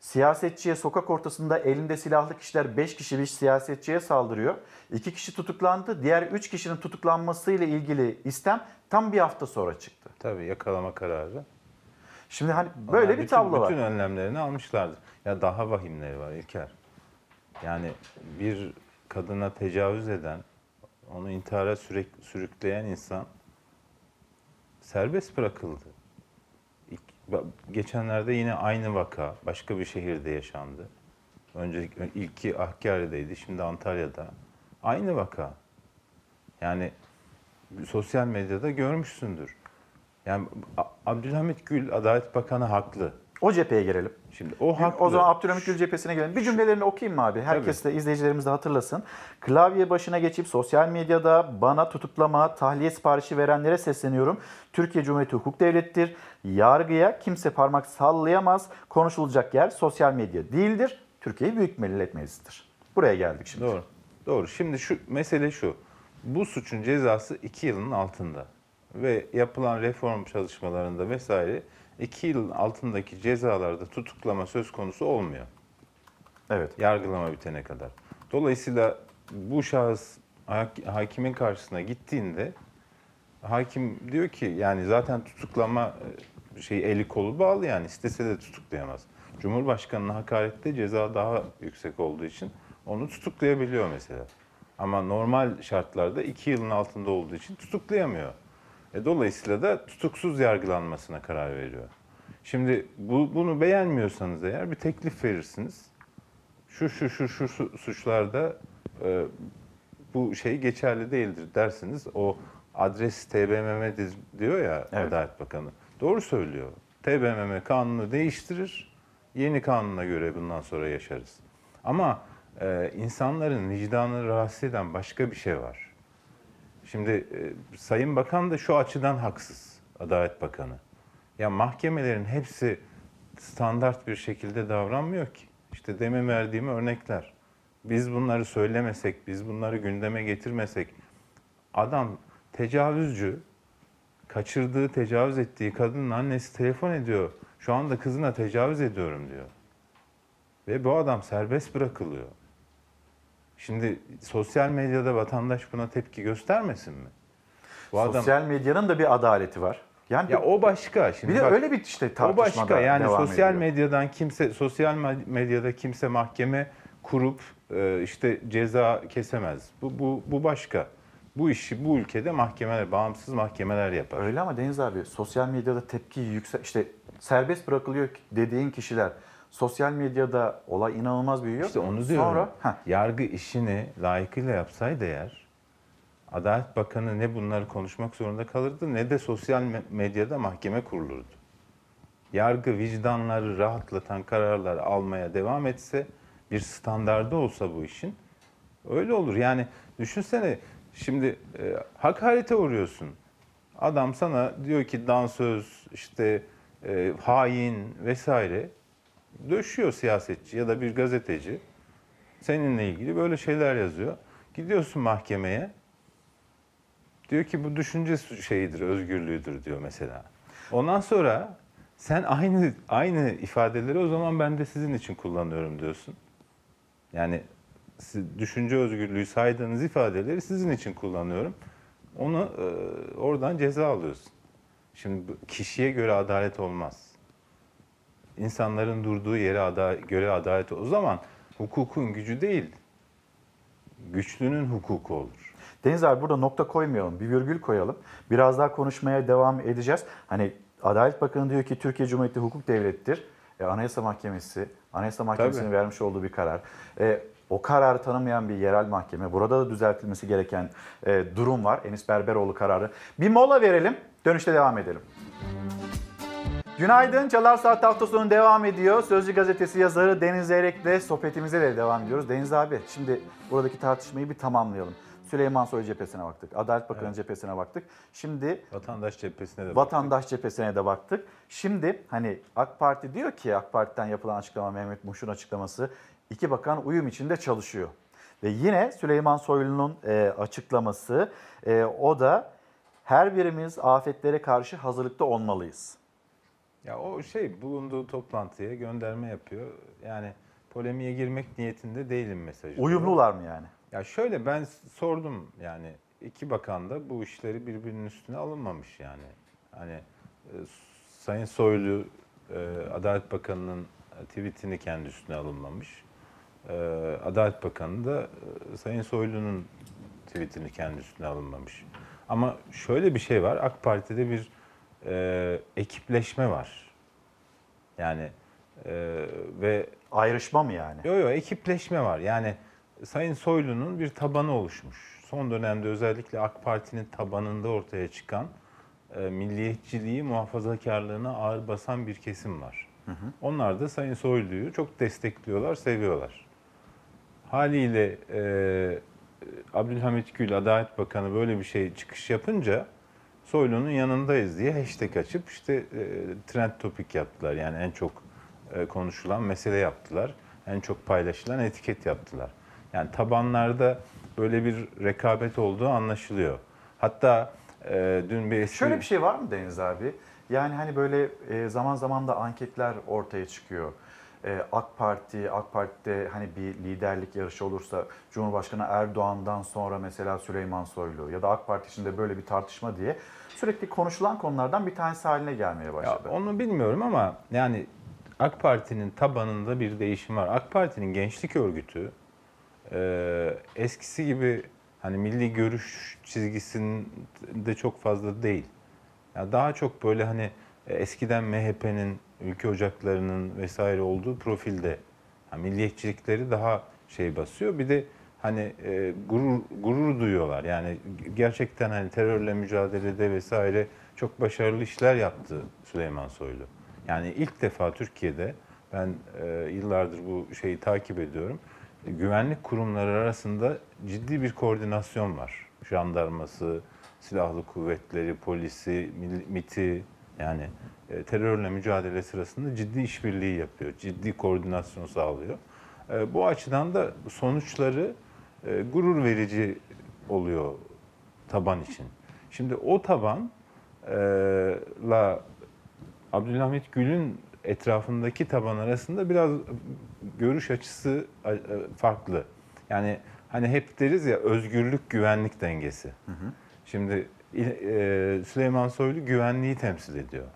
siyasetçiye sokak ortasında elinde silahlı kişiler 5 kişi bir siyasetçiye saldırıyor. 2 kişi tutuklandı. Diğer 3 kişinin tutuklanmasıyla ilgili istem tam bir hafta sonra çıktı. Tabii yakalama kararı. Şimdi hani böyle Onlar bir bütün, tablo var. Bütün önlemlerini almışlardı. Ya daha vahimleri var İlker. Yani bir kadına tecavüz eden, onu intihara sürek, sürükleyen insan serbest bırakıldı. İlk, geçenlerde yine aynı vaka başka bir şehirde yaşandı. Önce ilki Hakkari'deydi, şimdi Antalya'da. Aynı vaka. Yani sosyal medyada görmüşsündür. Yani Abdülhamit Gül Adalet Bakanı haklı. O cepheye girelim. Şimdi o haklı. O zaman Abdülhamit Gül cephesine gelelim. Bir cümlelerini okuyayım mı abi? Herkes de izleyicilerimiz de hatırlasın. Klavye başına geçip sosyal medyada bana tutuklama, tahliye siparişi verenlere sesleniyorum. Türkiye Cumhuriyeti hukuk devlettir. Yargıya kimse parmak sallayamaz. Konuşulacak yer sosyal medya değildir. Türkiye Büyük Millet Meclisi'dir. Buraya geldik şimdi. Doğru. Doğru. Şimdi şu mesele şu. Bu suçun cezası 2 yılın altında. Ve yapılan reform çalışmalarında vesaire 2 yılın altındaki cezalarda tutuklama söz konusu olmuyor. Evet. Yargılama bitene kadar. Dolayısıyla bu şahıs hak- hakimin karşısına gittiğinde hakim diyor ki yani zaten tutuklama e, şey eli kolu bağlı yani istese de tutuklayamaz. Cumhurbaşkanına hakarette ceza daha yüksek olduğu için onu tutuklayabiliyor mesela. Ama normal şartlarda iki yılın altında olduğu için tutuklayamıyor. E, dolayısıyla da tutuksuz yargılanmasına karar veriyor. Şimdi bu, bunu beğenmiyorsanız eğer bir teklif verirsiniz. Şu şu şu şu su- suçlarda e, bu şey geçerli değildir dersiniz. O adres TBMM'dir diyor ya Adalet Bakanı. Doğru söylüyor. TBMM kanunu değiştirir. Yeni kanuna göre bundan sonra yaşarız. Ama e, insanların vicdanını rahatsız eden başka bir şey var. Şimdi e, Sayın Bakan da şu açıdan haksız. Adalet Bakanı. Ya mahkemelerin hepsi standart bir şekilde davranmıyor ki. İşte demin verdiğim örnekler. Biz bunları söylemesek, biz bunları gündeme getirmesek, adam tecavüzcü, kaçırdığı, tecavüz ettiği kadının annesi telefon ediyor. Şu anda kızına tecavüz ediyorum diyor. Ve bu adam serbest bırakılıyor. Şimdi sosyal medyada vatandaş buna tepki göstermesin mi? Bu adam- Sosyal medyanın da bir adaleti var. Yani ya o başka. Şimdi bir de bak, öyle bir işte o tartışma başka. da Yani devam sosyal ediyor. medyadan kimse sosyal me- medyada kimse mahkeme kurup e, işte ceza kesemez. Bu bu bu başka. Bu işi bu ülkede mahkemeler, bağımsız mahkemeler yapar. Öyle ama Deniz abi sosyal medyada tepki yüksek işte serbest bırakılıyor dediğin kişiler sosyal medyada olay inanılmaz büyüyor. İşte onu diyorum. Sonra heh, Yargı işini layıkıyla yapsaydı eğer Adalet Bakanı ne bunları konuşmak zorunda kalırdı ne de sosyal me- medyada mahkeme kurulurdu. Yargı vicdanları rahatlatan kararlar almaya devam etse bir standardı olsa bu işin öyle olur. Yani düşünsene şimdi e, hakarete uğruyorsun. Adam sana diyor ki dansöz, işte e, hain vesaire döşüyor siyasetçi ya da bir gazeteci. Seninle ilgili böyle şeyler yazıyor. Gidiyorsun mahkemeye. Diyor ki bu düşünce şeyidir, özgürlüğüdür diyor mesela. Ondan sonra sen aynı aynı ifadeleri o zaman ben de sizin için kullanıyorum diyorsun. Yani düşünce özgürlüğü saydığınız ifadeleri sizin için kullanıyorum. Onu e, oradan ceza alıyorsun. Şimdi kişiye göre adalet olmaz. İnsanların durduğu yere ada, göre adalet o zaman hukukun gücü değil, güçlünün hukuku olur. Deniz abi burada nokta koymayalım, bir virgül koyalım. Biraz daha konuşmaya devam edeceğiz. Hani Adalet Bakanı diyor ki Türkiye Cumhuriyeti hukuk devlettir. E, Anayasa Mahkemesi, Anayasa Mahkemesi'nin Tabii. vermiş olduğu bir karar. E, o kararı tanımayan bir yerel mahkeme. Burada da düzeltilmesi gereken e, durum var. Enis Berberoğlu kararı. Bir mola verelim, dönüşte devam edelim. Günaydın. Çalar Saat hafta sonu devam ediyor. Sözcü gazetesi yazarı Deniz Zeyrek'le sohbetimize de devam ediyoruz. Deniz abi şimdi buradaki tartışmayı bir tamamlayalım. Süleyman Soylu cephesine baktık. Adalet Bakanı Evet. cephesine baktık. Şimdi Vatandaş cephesine de vatandaş cephesine de baktık. Şimdi hani AK Parti diyor ki AK Parti'den yapılan açıklama Mehmet Muş'un açıklaması iki bakan uyum içinde çalışıyor. Ve yine Süleyman Soylu'nun e, açıklaması e, o da her birimiz afetlere karşı hazırlıkta olmalıyız. Ya o şey bulunduğu toplantıya gönderme yapıyor. Yani polemiğe girmek niyetinde değilim mesajı. Uyumlular mı yani? Ya şöyle ben sordum yani iki bakan da bu işleri birbirinin üstüne alınmamış yani. Hani e, Sayın Soylu e, Adalet Bakanı'nın tweetini kendi üstüne alınmamış. E, Adalet Bakanı da e, Sayın Soylu'nun tweetini kendi üstüne alınmamış. Ama şöyle bir şey var. AK Parti'de bir e, ekipleşme var. Yani e, ve ayrışma mı yani? Yok yok ekipleşme var. Yani Sayın Soylu'nun bir tabanı oluşmuş. Son dönemde özellikle AK Parti'nin tabanında ortaya çıkan e, milliyetçiliği, muhafazakarlığına ağır basan bir kesim var. Onlar da Sayın Soylu'yu çok destekliyorlar, seviyorlar. Haliyle e, Abdülhamit Gül, Adalet Bakanı böyle bir şey çıkış yapınca Soylu'nun yanındayız diye hashtag açıp işte e, trend topik yaptılar. Yani en çok e, konuşulan mesele yaptılar. En çok paylaşılan etiket yaptılar. Yani tabanlarda böyle bir rekabet olduğu anlaşılıyor. Hatta e, dün bir eski... Şöyle bir şey var mı Deniz abi? Yani hani böyle e, zaman zaman da anketler ortaya çıkıyor. E, AK Parti, AK Parti'de hani bir liderlik yarışı olursa Cumhurbaşkanı Erdoğan'dan sonra mesela Süleyman Soylu ya da AK Parti içinde böyle bir tartışma diye sürekli konuşulan konulardan bir tanesi haline gelmeye başladı. Ya onu bilmiyorum ama yani AK Parti'nin tabanında bir değişim var. AK Parti'nin gençlik örgütü e, eskisi gibi hani milli görüş çizgisinde çok fazla değil. Ya daha çok böyle hani e, eskiden MHP'nin, ülke ocaklarının vesaire olduğu profilde. Yani milliyetçilikleri daha şey basıyor. Bir de hani e, gurur gurur duyuyorlar. Yani gerçekten hani terörle mücadelede vesaire çok başarılı işler yaptı Süleyman Soylu. Yani ilk defa Türkiye'de ben e, yıllardır bu şeyi takip ediyorum. E, güvenlik kurumları arasında ciddi bir koordinasyon var. Jandarması, silahlı kuvvetleri, polisi, MIT'i yani e, terörle mücadele sırasında ciddi işbirliği yapıyor. Ciddi koordinasyon sağlıyor. E, bu açıdan da sonuçları e, gurur verici oluyor taban için. Şimdi o tabanla Abdülhamit Gül'ün etrafındaki taban arasında biraz görüş açısı farklı. Yani hani hep deriz ya özgürlük güvenlik dengesi. Hı hı. Şimdi Süleyman Soylu güvenliği temsil ediyor.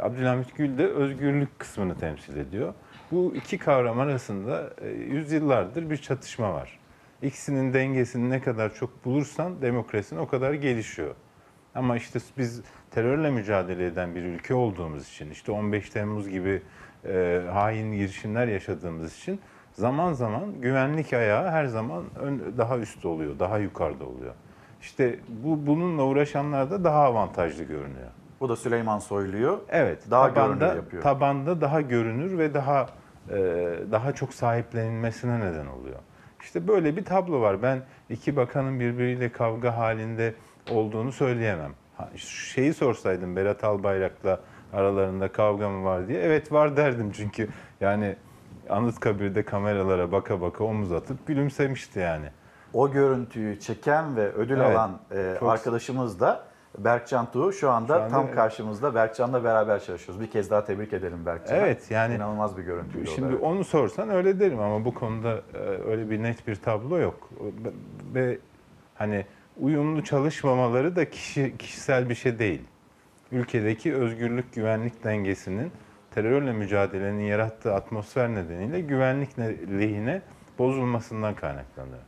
Abdülhamit Gül de özgürlük kısmını temsil ediyor. Bu iki kavram arasında yüzyıllardır bir çatışma var. İkisinin dengesini ne kadar çok bulursan demokrasinin o kadar gelişiyor. Ama işte biz terörle mücadele eden bir ülke olduğumuz için, işte 15 Temmuz gibi e, hain girişimler yaşadığımız için zaman zaman güvenlik ayağı her zaman ön, daha üstte oluyor, daha yukarıda oluyor. İşte bu bununla uğraşanlar da daha avantajlı görünüyor. Bu da Süleyman Soylu'yu evet, daha tabanda, görünür yapıyor. Tabanda daha görünür ve daha e, daha çok sahiplenilmesine neden oluyor. İşte böyle bir tablo var. Ben iki bakanın birbiriyle kavga halinde olduğunu söyleyemem. Şeyi sorsaydım Berat Albayrak'la aralarında kavga mı var diye. Evet var derdim çünkü yani Anıtkabir'de kameralara baka baka omuz atıp gülümsemişti yani. O görüntüyü çeken ve ödül evet, alan e, arkadaşımız da Berkcan Tuğ şu anda, şu anda tam karşımızda. Berkcan'la beraber çalışıyoruz. Bir kez daha tebrik edelim Berkcan'a. Evet yani. inanılmaz bir görüntüydü Şimdi onu sorsan öyle derim ama bu konuda öyle bir net bir tablo yok. Ve hani uyumlu çalışmamaları da kişi, kişisel bir şey değil. Ülkedeki özgürlük güvenlik dengesinin terörle mücadelenin yarattığı atmosfer nedeniyle güvenlik lehine bozulmasından kaynaklanıyor.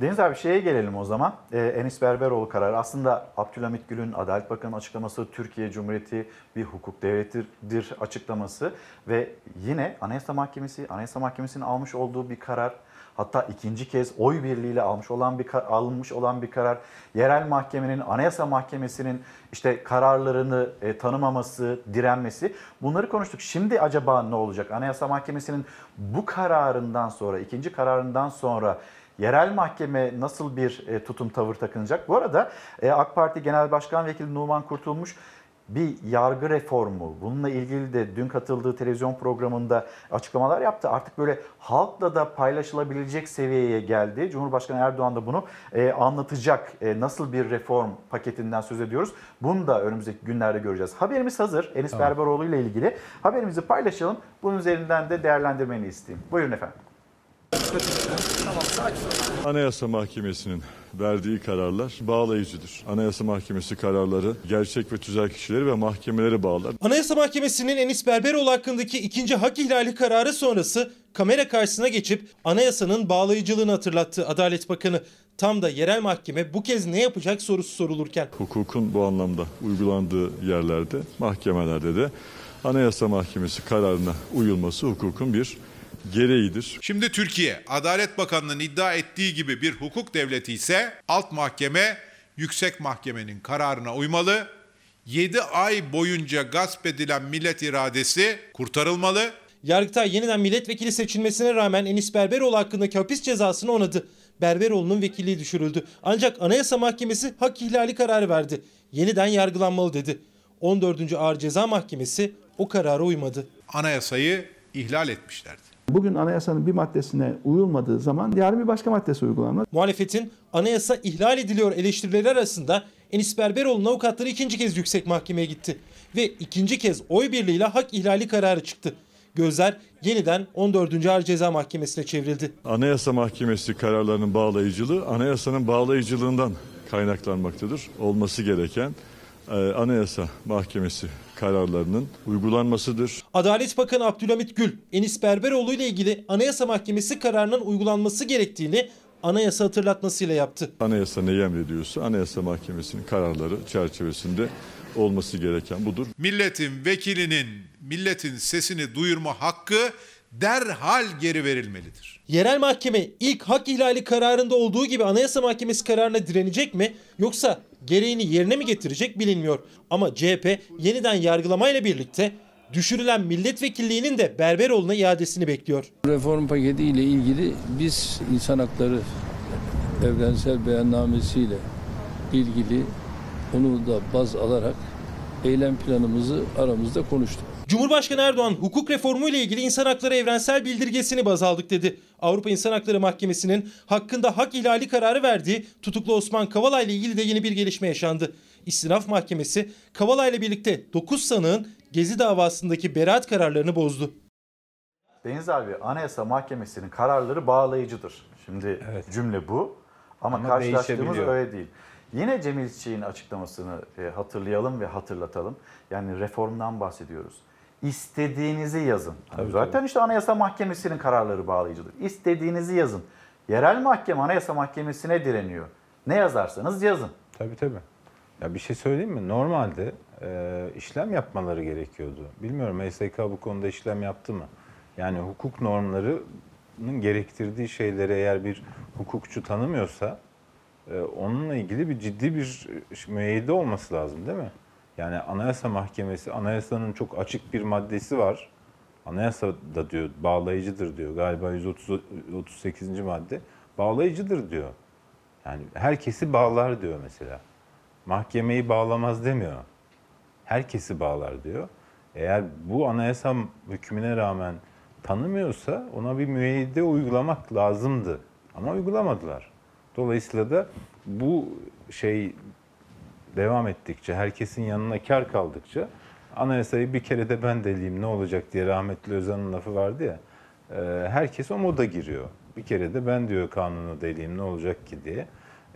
Deniz abi şeye gelelim o zaman. Ee, Enis Berberoğlu kararı. Aslında Abdülhamit Gül'ün Adalet Bakanı açıklaması Türkiye Cumhuriyeti bir hukuk devletidir açıklaması ve yine Anayasa Mahkemesi, Anayasa Mahkemesi'nin almış olduğu bir karar hatta ikinci kez oy birliğiyle almış olan bir alınmış olan bir karar. Yerel mahkemenin, Anayasa Mahkemesi'nin işte kararlarını e, tanımaması, direnmesi bunları konuştuk. Şimdi acaba ne olacak? Anayasa Mahkemesi'nin bu kararından sonra, ikinci kararından sonra yerel mahkeme nasıl bir e, tutum tavır takınacak? Bu arada e, AK Parti Genel Başkan Vekili Numan Kurtulmuş bir yargı reformu, bununla ilgili de dün katıldığı televizyon programında açıklamalar yaptı. Artık böyle halkla da paylaşılabilecek seviyeye geldi. Cumhurbaşkanı Erdoğan da bunu e, anlatacak. E, nasıl bir reform paketinden söz ediyoruz? Bunu da önümüzdeki günlerde göreceğiz. Haberimiz hazır. Enis tamam. Berberoğlu ile ilgili. Haberimizi paylaşalım. Bunun üzerinden de değerlendirmeni isteyeyim. Buyurun efendim. Anayasa Mahkemesi'nin verdiği kararlar bağlayıcıdır. Anayasa Mahkemesi kararları gerçek ve tüzel kişileri ve mahkemeleri bağlar. Anayasa Mahkemesi'nin Enis Berberoğlu hakkındaki ikinci hak ihlali kararı sonrası kamera karşısına geçip anayasanın bağlayıcılığını hatırlattı Adalet Bakanı. Tam da yerel mahkeme bu kez ne yapacak sorusu sorulurken. Hukukun bu anlamda uygulandığı yerlerde, mahkemelerde de Anayasa Mahkemesi kararına uyulması hukukun bir gereğidir. Şimdi Türkiye Adalet Bakanı'nın iddia ettiği gibi bir hukuk devleti ise alt mahkeme yüksek mahkemenin kararına uymalı. 7 ay boyunca gasp edilen millet iradesi kurtarılmalı. Yargıtay yeniden milletvekili seçilmesine rağmen Enis Berberoğlu hakkındaki hapis cezasını onadı. Berberoğlu'nun vekilliği düşürüldü. Ancak Anayasa Mahkemesi hak ihlali kararı verdi. Yeniden yargılanmalı dedi. 14. Ağır Ceza Mahkemesi o karara uymadı. Anayasayı ihlal etmişlerdi. Bugün anayasanın bir maddesine uyulmadığı zaman yarın bir başka maddesi uygulanmaz. Muhalefetin anayasa ihlal ediliyor eleştirileri arasında Enis Berberoğlu'nun avukatları ikinci kez yüksek mahkemeye gitti. Ve ikinci kez oy birliğiyle hak ihlali kararı çıktı. Gözler yeniden 14. Ağır Ceza Mahkemesi'ne çevrildi. Anayasa Mahkemesi kararlarının bağlayıcılığı anayasanın bağlayıcılığından kaynaklanmaktadır. Olması gereken e, Anayasa Mahkemesi kararlarının uygulanmasıdır. Adalet Bakanı Abdülhamit Gül, Enis Berberoğlu ile ilgili Anayasa Mahkemesi kararının uygulanması gerektiğini anayasa hatırlatmasıyla yaptı. Anayasa neyi emrediyorsa Anayasa Mahkemesi'nin kararları çerçevesinde olması gereken budur. Milletin vekilinin milletin sesini duyurma hakkı derhal geri verilmelidir. Yerel mahkeme ilk hak ihlali kararında olduğu gibi Anayasa Mahkemesi kararına direnecek mi yoksa gereğini yerine mi getirecek bilinmiyor. Ama CHP yeniden yargılamayla birlikte düşürülen milletvekilliğinin de Berberoğlu'na iadesini bekliyor. Reform paketi ile ilgili biz insan hakları evrensel beyannamesiyle ilgili onu da baz alarak eylem planımızı aramızda konuştuk. Cumhurbaşkanı Erdoğan hukuk reformu ile ilgili insan hakları evrensel bildirgesini baz aldık dedi. Avrupa İnsan Hakları Mahkemesi'nin hakkında hak ihlali kararı verdiği tutuklu Osman Kavala ile ilgili de yeni bir gelişme yaşandı. İstinaf Mahkemesi Kavala ile birlikte 9 sanığın Gezi davasındaki beraat kararlarını bozdu. Deniz abi Anayasa Mahkemesi'nin kararları bağlayıcıdır. Şimdi cümle bu ama, Ama karşılaştığımız öyle değil. Yine Cemil Çiçek'in açıklamasını e, hatırlayalım ve hatırlatalım. Yani reformdan bahsediyoruz. İstediğinizi yazın. Tabii, Zaten işte Anayasa Mahkemesi'nin kararları bağlayıcıdır. İstediğinizi yazın. Yerel mahkeme Anayasa Mahkemesi'ne direniyor. Ne yazarsanız yazın. Tabii tabii. Ya bir şey söyleyeyim mi? Normalde e, işlem yapmaları gerekiyordu. Bilmiyorum MSK bu konuda işlem yaptı mı? Yani hukuk normlarının gerektirdiği şeyleri eğer bir hukukçu tanımıyorsa e, onunla ilgili bir ciddi bir e, müeyyide olması lazım değil mi? Yani Anayasa Mahkemesi, anayasanın çok açık bir maddesi var. Anayasa da diyor bağlayıcıdır diyor. Galiba 138. madde bağlayıcıdır diyor. Yani herkesi bağlar diyor mesela. Mahkemeyi bağlamaz demiyor. Herkesi bağlar diyor. Eğer bu anayasa hükmüne rağmen tanımıyorsa ona bir müeyyide uygulamak lazımdı. Ama uygulamadılar. Dolayısıyla da bu şey devam ettikçe, herkesin yanına kar kaldıkça anayasayı bir kere de ben deleyim ne olacak diye rahmetli Özan'ın lafı vardı ya. e, Herkes o moda giriyor. Bir kere de ben diyor kanunu deleyim ne olacak ki diye.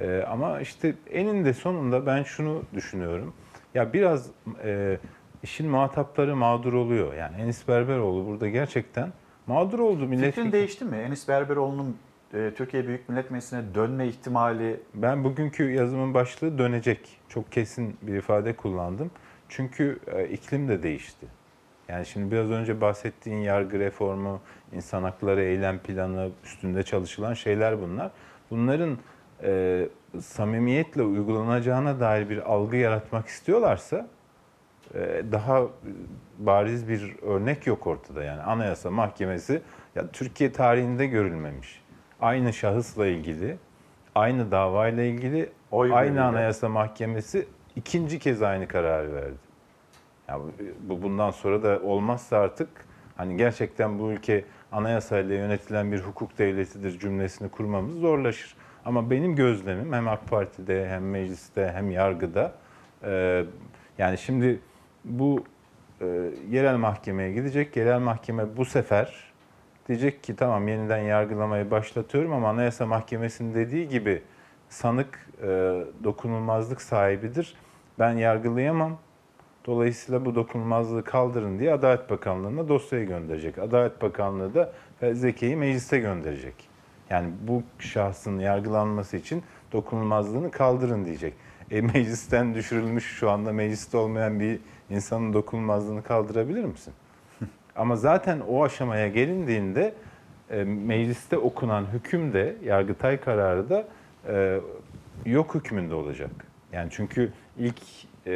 E, Ama işte eninde sonunda ben şunu düşünüyorum. Ya biraz e, işin muhatapları mağdur oluyor. Yani Enis Berberoğlu burada gerçekten mağdur oldu. Fikrin Milletvekili- değişti mi? Enis Berberoğlu'nun e, Türkiye Büyük Millet Meclisi'ne dönme ihtimali Ben bugünkü yazımın başlığı dönecek. Çok kesin bir ifade kullandım. Çünkü e, iklim de değişti. Yani şimdi biraz önce bahsettiğin yargı reformu, insan hakları eylem planı, üstünde çalışılan şeyler bunlar. Bunların e, samimiyetle uygulanacağına dair bir algı yaratmak istiyorlarsa e, daha bariz bir örnek yok ortada. Yani Anayasa Mahkemesi ya Türkiye tarihinde görülmemiş. Aynı şahısla ilgili, aynı davayla ilgili Oy aynı. Anayasa Mahkemesi ikinci kez aynı kararı verdi. Ya bu, bu bundan sonra da olmazsa artık hani gerçekten bu ülke anayasayla yönetilen bir hukuk devletidir cümlesini kurmamız zorlaşır. Ama benim gözlemim hem AK Parti'de hem mecliste hem yargıda e, yani şimdi bu e, yerel mahkemeye gidecek. Yerel mahkeme bu sefer diyecek ki tamam yeniden yargılamayı başlatıyorum ama Anayasa Mahkemesi'nin dediği gibi sanık e, dokunulmazlık sahibidir. Ben yargılayamam. Dolayısıyla bu dokunulmazlığı kaldırın diye Adalet Bakanlığı'na dosyayı gönderecek. Adalet Bakanlığı da fezlekeyi meclise gönderecek. Yani bu şahsın yargılanması için dokunulmazlığını kaldırın diyecek. E, meclisten düşürülmüş şu anda mecliste olmayan bir insanın dokunulmazlığını kaldırabilir misin? Ama zaten o aşamaya gelindiğinde e, mecliste okunan hüküm de Yargıtay kararı da e, yok hükmünde olacak. Yani çünkü ilk e,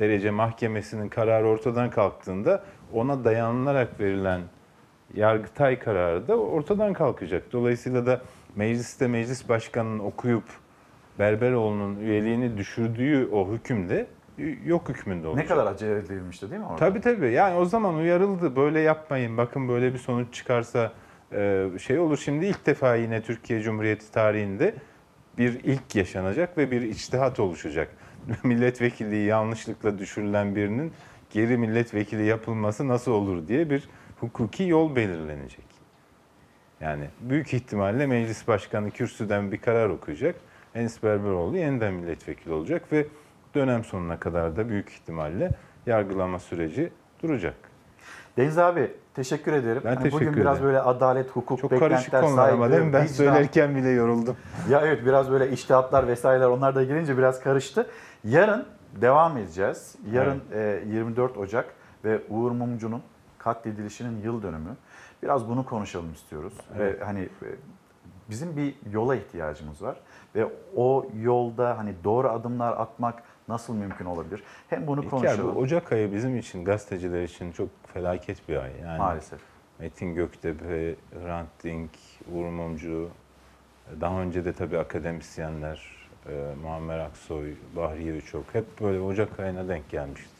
derece mahkemesinin kararı ortadan kalktığında ona dayanılarak verilen Yargıtay kararı da ortadan kalkacak. Dolayısıyla da mecliste meclis başkanının okuyup Berberoğlu'nun üyeliğini düşürdüğü o hükümde yok hükmünde olacak. ne kadar acele edilmişti değil mi orada? Tabii tabii. Yani o zaman uyarıldı. Böyle yapmayın. Bakın böyle bir sonuç çıkarsa e, şey olur. Şimdi ilk defa yine Türkiye Cumhuriyeti tarihinde bir ilk yaşanacak ve bir içtihat oluşacak. [LAUGHS] Milletvekilliği yanlışlıkla düşürülen birinin geri milletvekili yapılması nasıl olur diye bir hukuki yol belirlenecek. Yani büyük ihtimalle meclis başkanı kürsüden bir karar okuyacak. Enis Berberoğlu yeniden milletvekili olacak ve dönem sonuna kadar da büyük ihtimalle yargılama süreci duracak. Deniz abi teşekkür ederim. Ben Hani teşekkür bugün biraz ederim. böyle adalet, hukuk, Çok beklentiler, karışık konular ama değil mi? Ben vicdan- söylerken bile yoruldum. [LAUGHS] Ya evet biraz böyle iştihatlar vesaireler onlar da girince biraz karıştı. Yarın devam edeceğiz. Yarın e, 24 Ocak ve Uğur Mumcu'nun katledilişinin yıl dönümü. Biraz bunu konuşalım istiyoruz. Evet. Ve hani e, bizim bir yola ihtiyacımız var ve o yolda hani doğru adımlar atmak nasıl mümkün olabilir? Hem bunu İlker, konuşalım. bu Ocak ayı bizim için, gazeteciler için çok felaket bir ay. Yani Maalesef. Metin Göktepe, Hrant Dink, Uğur Mumcu, daha önce de tabii akademisyenler, e, Muammer Aksoy, Bahriye Üçok hep böyle Ocak ayına denk gelmişti.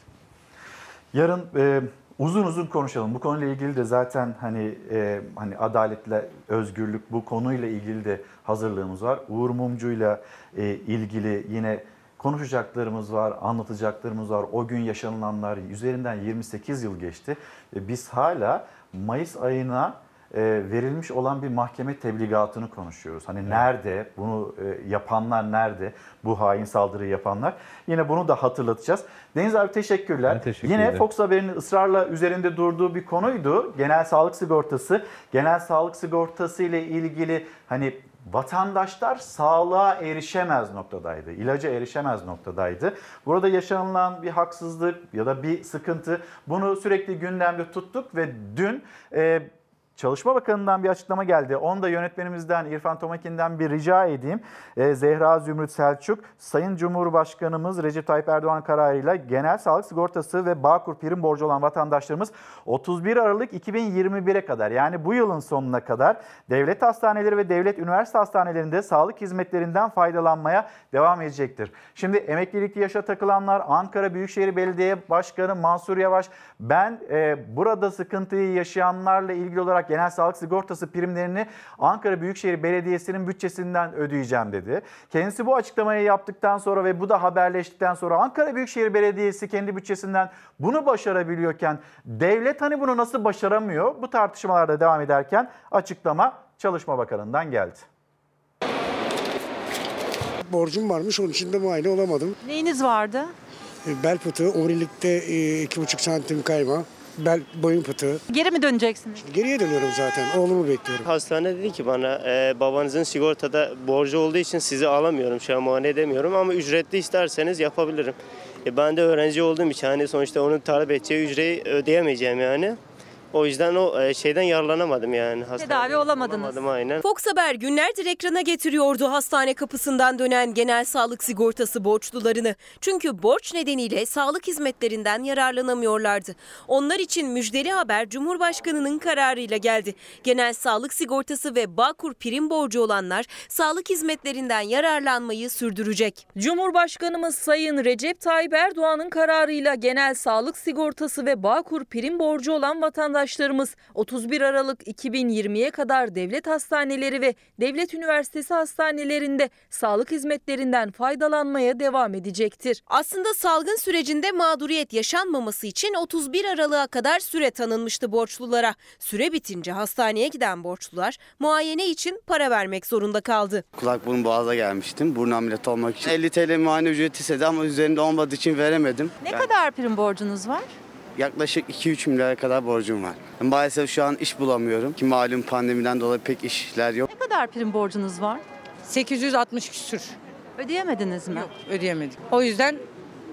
Yarın e, uzun uzun konuşalım. Bu konuyla ilgili de zaten hani e, hani adaletle özgürlük bu konuyla ilgili de hazırlığımız var. Uğur Mumcu'yla e, ilgili yine konuşacaklarımız var, anlatacaklarımız var. O gün yaşanılanlar üzerinden 28 yıl geçti. Biz hala Mayıs ayına e, verilmiş olan bir mahkeme tebligatını konuşuyoruz. Hani nerede, bunu e, yapanlar nerede, bu hain saldırıyı yapanlar. Yine bunu da hatırlatacağız. Deniz abi teşekkürler. Ben teşekkür Yine. Fox Haber'in ısrarla üzerinde durduğu bir konuydu. Genel sağlık sigortası. Genel sağlık sigortası ile ilgili hani vatandaşlar sağlığa erişemez noktadaydı. ilaca erişemez noktadaydı. Burada yaşanılan bir haksızlık ya da bir sıkıntı bunu sürekli gündemde tuttuk ve dün e, Çalışma Bakanı'ndan bir açıklama geldi. Onu da yönetmenimizden İrfan Tomakin'den bir rica edeyim. Ee, Zehra Zümrüt Selçuk, Sayın Cumhurbaşkanımız Recep Tayyip Erdoğan kararıyla genel sağlık sigortası ve Bağkur prim borcu olan vatandaşlarımız 31 Aralık 2021'e kadar yani bu yılın sonuna kadar devlet hastaneleri ve devlet üniversite hastanelerinde sağlık hizmetlerinden faydalanmaya devam edecektir. Şimdi emeklilikli yaşa takılanlar Ankara Büyükşehir Belediye Başkanı Mansur Yavaş ben e, burada sıkıntıyı yaşayanlarla ilgili olarak genel sağlık sigortası primlerini Ankara Büyükşehir Belediyesi'nin bütçesinden ödeyeceğim dedi. Kendisi bu açıklamayı yaptıktan sonra ve bu da haberleştikten sonra Ankara Büyükşehir Belediyesi kendi bütçesinden bunu başarabiliyorken devlet hani bunu nasıl başaramıyor? Bu tartışmalarda devam ederken açıklama Çalışma Bakanı'ndan geldi. Borcum varmış onun için de muayene olamadım. Neyiniz vardı? E, Bel fıtığı, omurilikte e, iki buçuk santim kayma. Bel boyun fıtığı. Geri mi döneceksiniz? Geriye dönüyorum zaten. Oğlumu bekliyorum. Hastane dedi ki bana e, babanızın sigortada borcu olduğu için sizi alamıyorum şu an muayene edemiyorum ama ücretli isterseniz yapabilirim. E, ben de öğrenci olduğum için hani sonuçta onun talep edeceği ücreyi ödeyemeyeceğim yani. O yüzden o e, şeyden yararlanamadım yani. Tedavi olamadınız. Olamadım aynen. Fox Haber günlerdir ekrana getiriyordu hastane kapısından dönen genel sağlık sigortası borçlularını. Çünkü borç nedeniyle sağlık hizmetlerinden yararlanamıyorlardı. Onlar için müjdeli haber Cumhurbaşkanı'nın kararıyla geldi. Genel sağlık sigortası ve Bağkur prim borcu olanlar sağlık hizmetlerinden yararlanmayı sürdürecek. Cumhurbaşkanımız Sayın Recep Tayyip Erdoğan'ın kararıyla genel sağlık sigortası ve Bağkur prim borcu olan vatandaşlarımız 31 Aralık 2020'ye kadar devlet hastaneleri ve devlet üniversitesi hastanelerinde sağlık hizmetlerinden faydalanmaya devam edecektir. Aslında salgın sürecinde mağduriyet yaşanmaması için 31 Aralık'a kadar süre tanınmıştı borçlulara. Süre bitince hastaneye giden borçlular muayene için para vermek zorunda kaldı. Kulak burun boğaza gelmiştim. Burun ameliyatı olmak için. 50 TL muayene ücreti istedi ama üzerinde olmadığı için veremedim. Ne Yani kadar prim borcunuz var? Yaklaşık 2-3 milyara kadar borcum var. Maalesef şu an iş bulamıyorum. Ki malum pandemiden dolayı pek işler yok. Ne kadar prim borcunuz var? 860 küsür. Ödeyemediniz mi? Yok ödeyemedik. O yüzden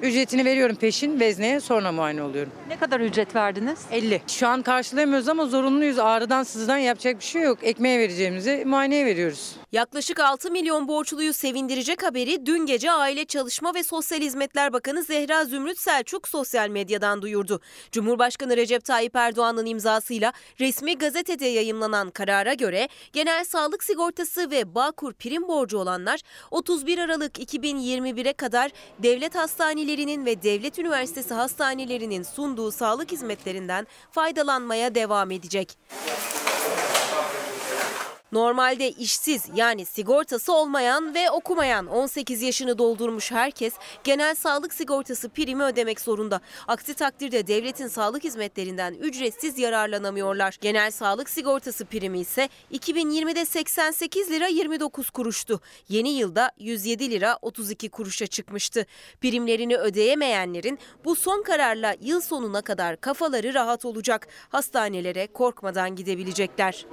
ücretini veriyorum peşin vezneye sonra muayene oluyorum. Ne kadar ücret verdiniz? 50. Şu an karşılayamıyoruz ama zorunluyuz. Ağrıdan sızıdan yapacak bir şey yok. Ekmeğe vereceğimizi muayeneye veriyoruz. Yaklaşık 6 milyon borçluyu sevindirecek haberi dün gece Aile Çalışma ve Sosyal Hizmetler Bakanı Zehra Zümrüt Selçuk sosyal medyadan duyurdu. Cumhurbaşkanı Recep Tayyip Erdoğan'ın imzasıyla resmi gazetede yayımlanan karara göre genel sağlık sigortası ve Bağkur prim borcu olanlar 31 Aralık 2021'e kadar devlet hastanelerinin ve devlet üniversitesi hastanelerinin sunduğu sağlık hizmetlerinden faydalanmaya devam edecek. Normalde işsiz yani sigortası olmayan ve okumayan 18 yaşını doldurmuş herkes genel sağlık sigortası primi ödemek zorunda. Aksi takdirde devletin sağlık hizmetlerinden ücretsiz yararlanamıyorlar. Genel sağlık sigortası primi ise 2020'de 88 lira 29 kuruştu. Yeni yılda 107 lira 32 kuruşa çıkmıştı. Primlerini ödeyemeyenlerin bu son kararla yıl sonuna kadar kafaları rahat olacak. Hastanelere korkmadan gidebilecekler.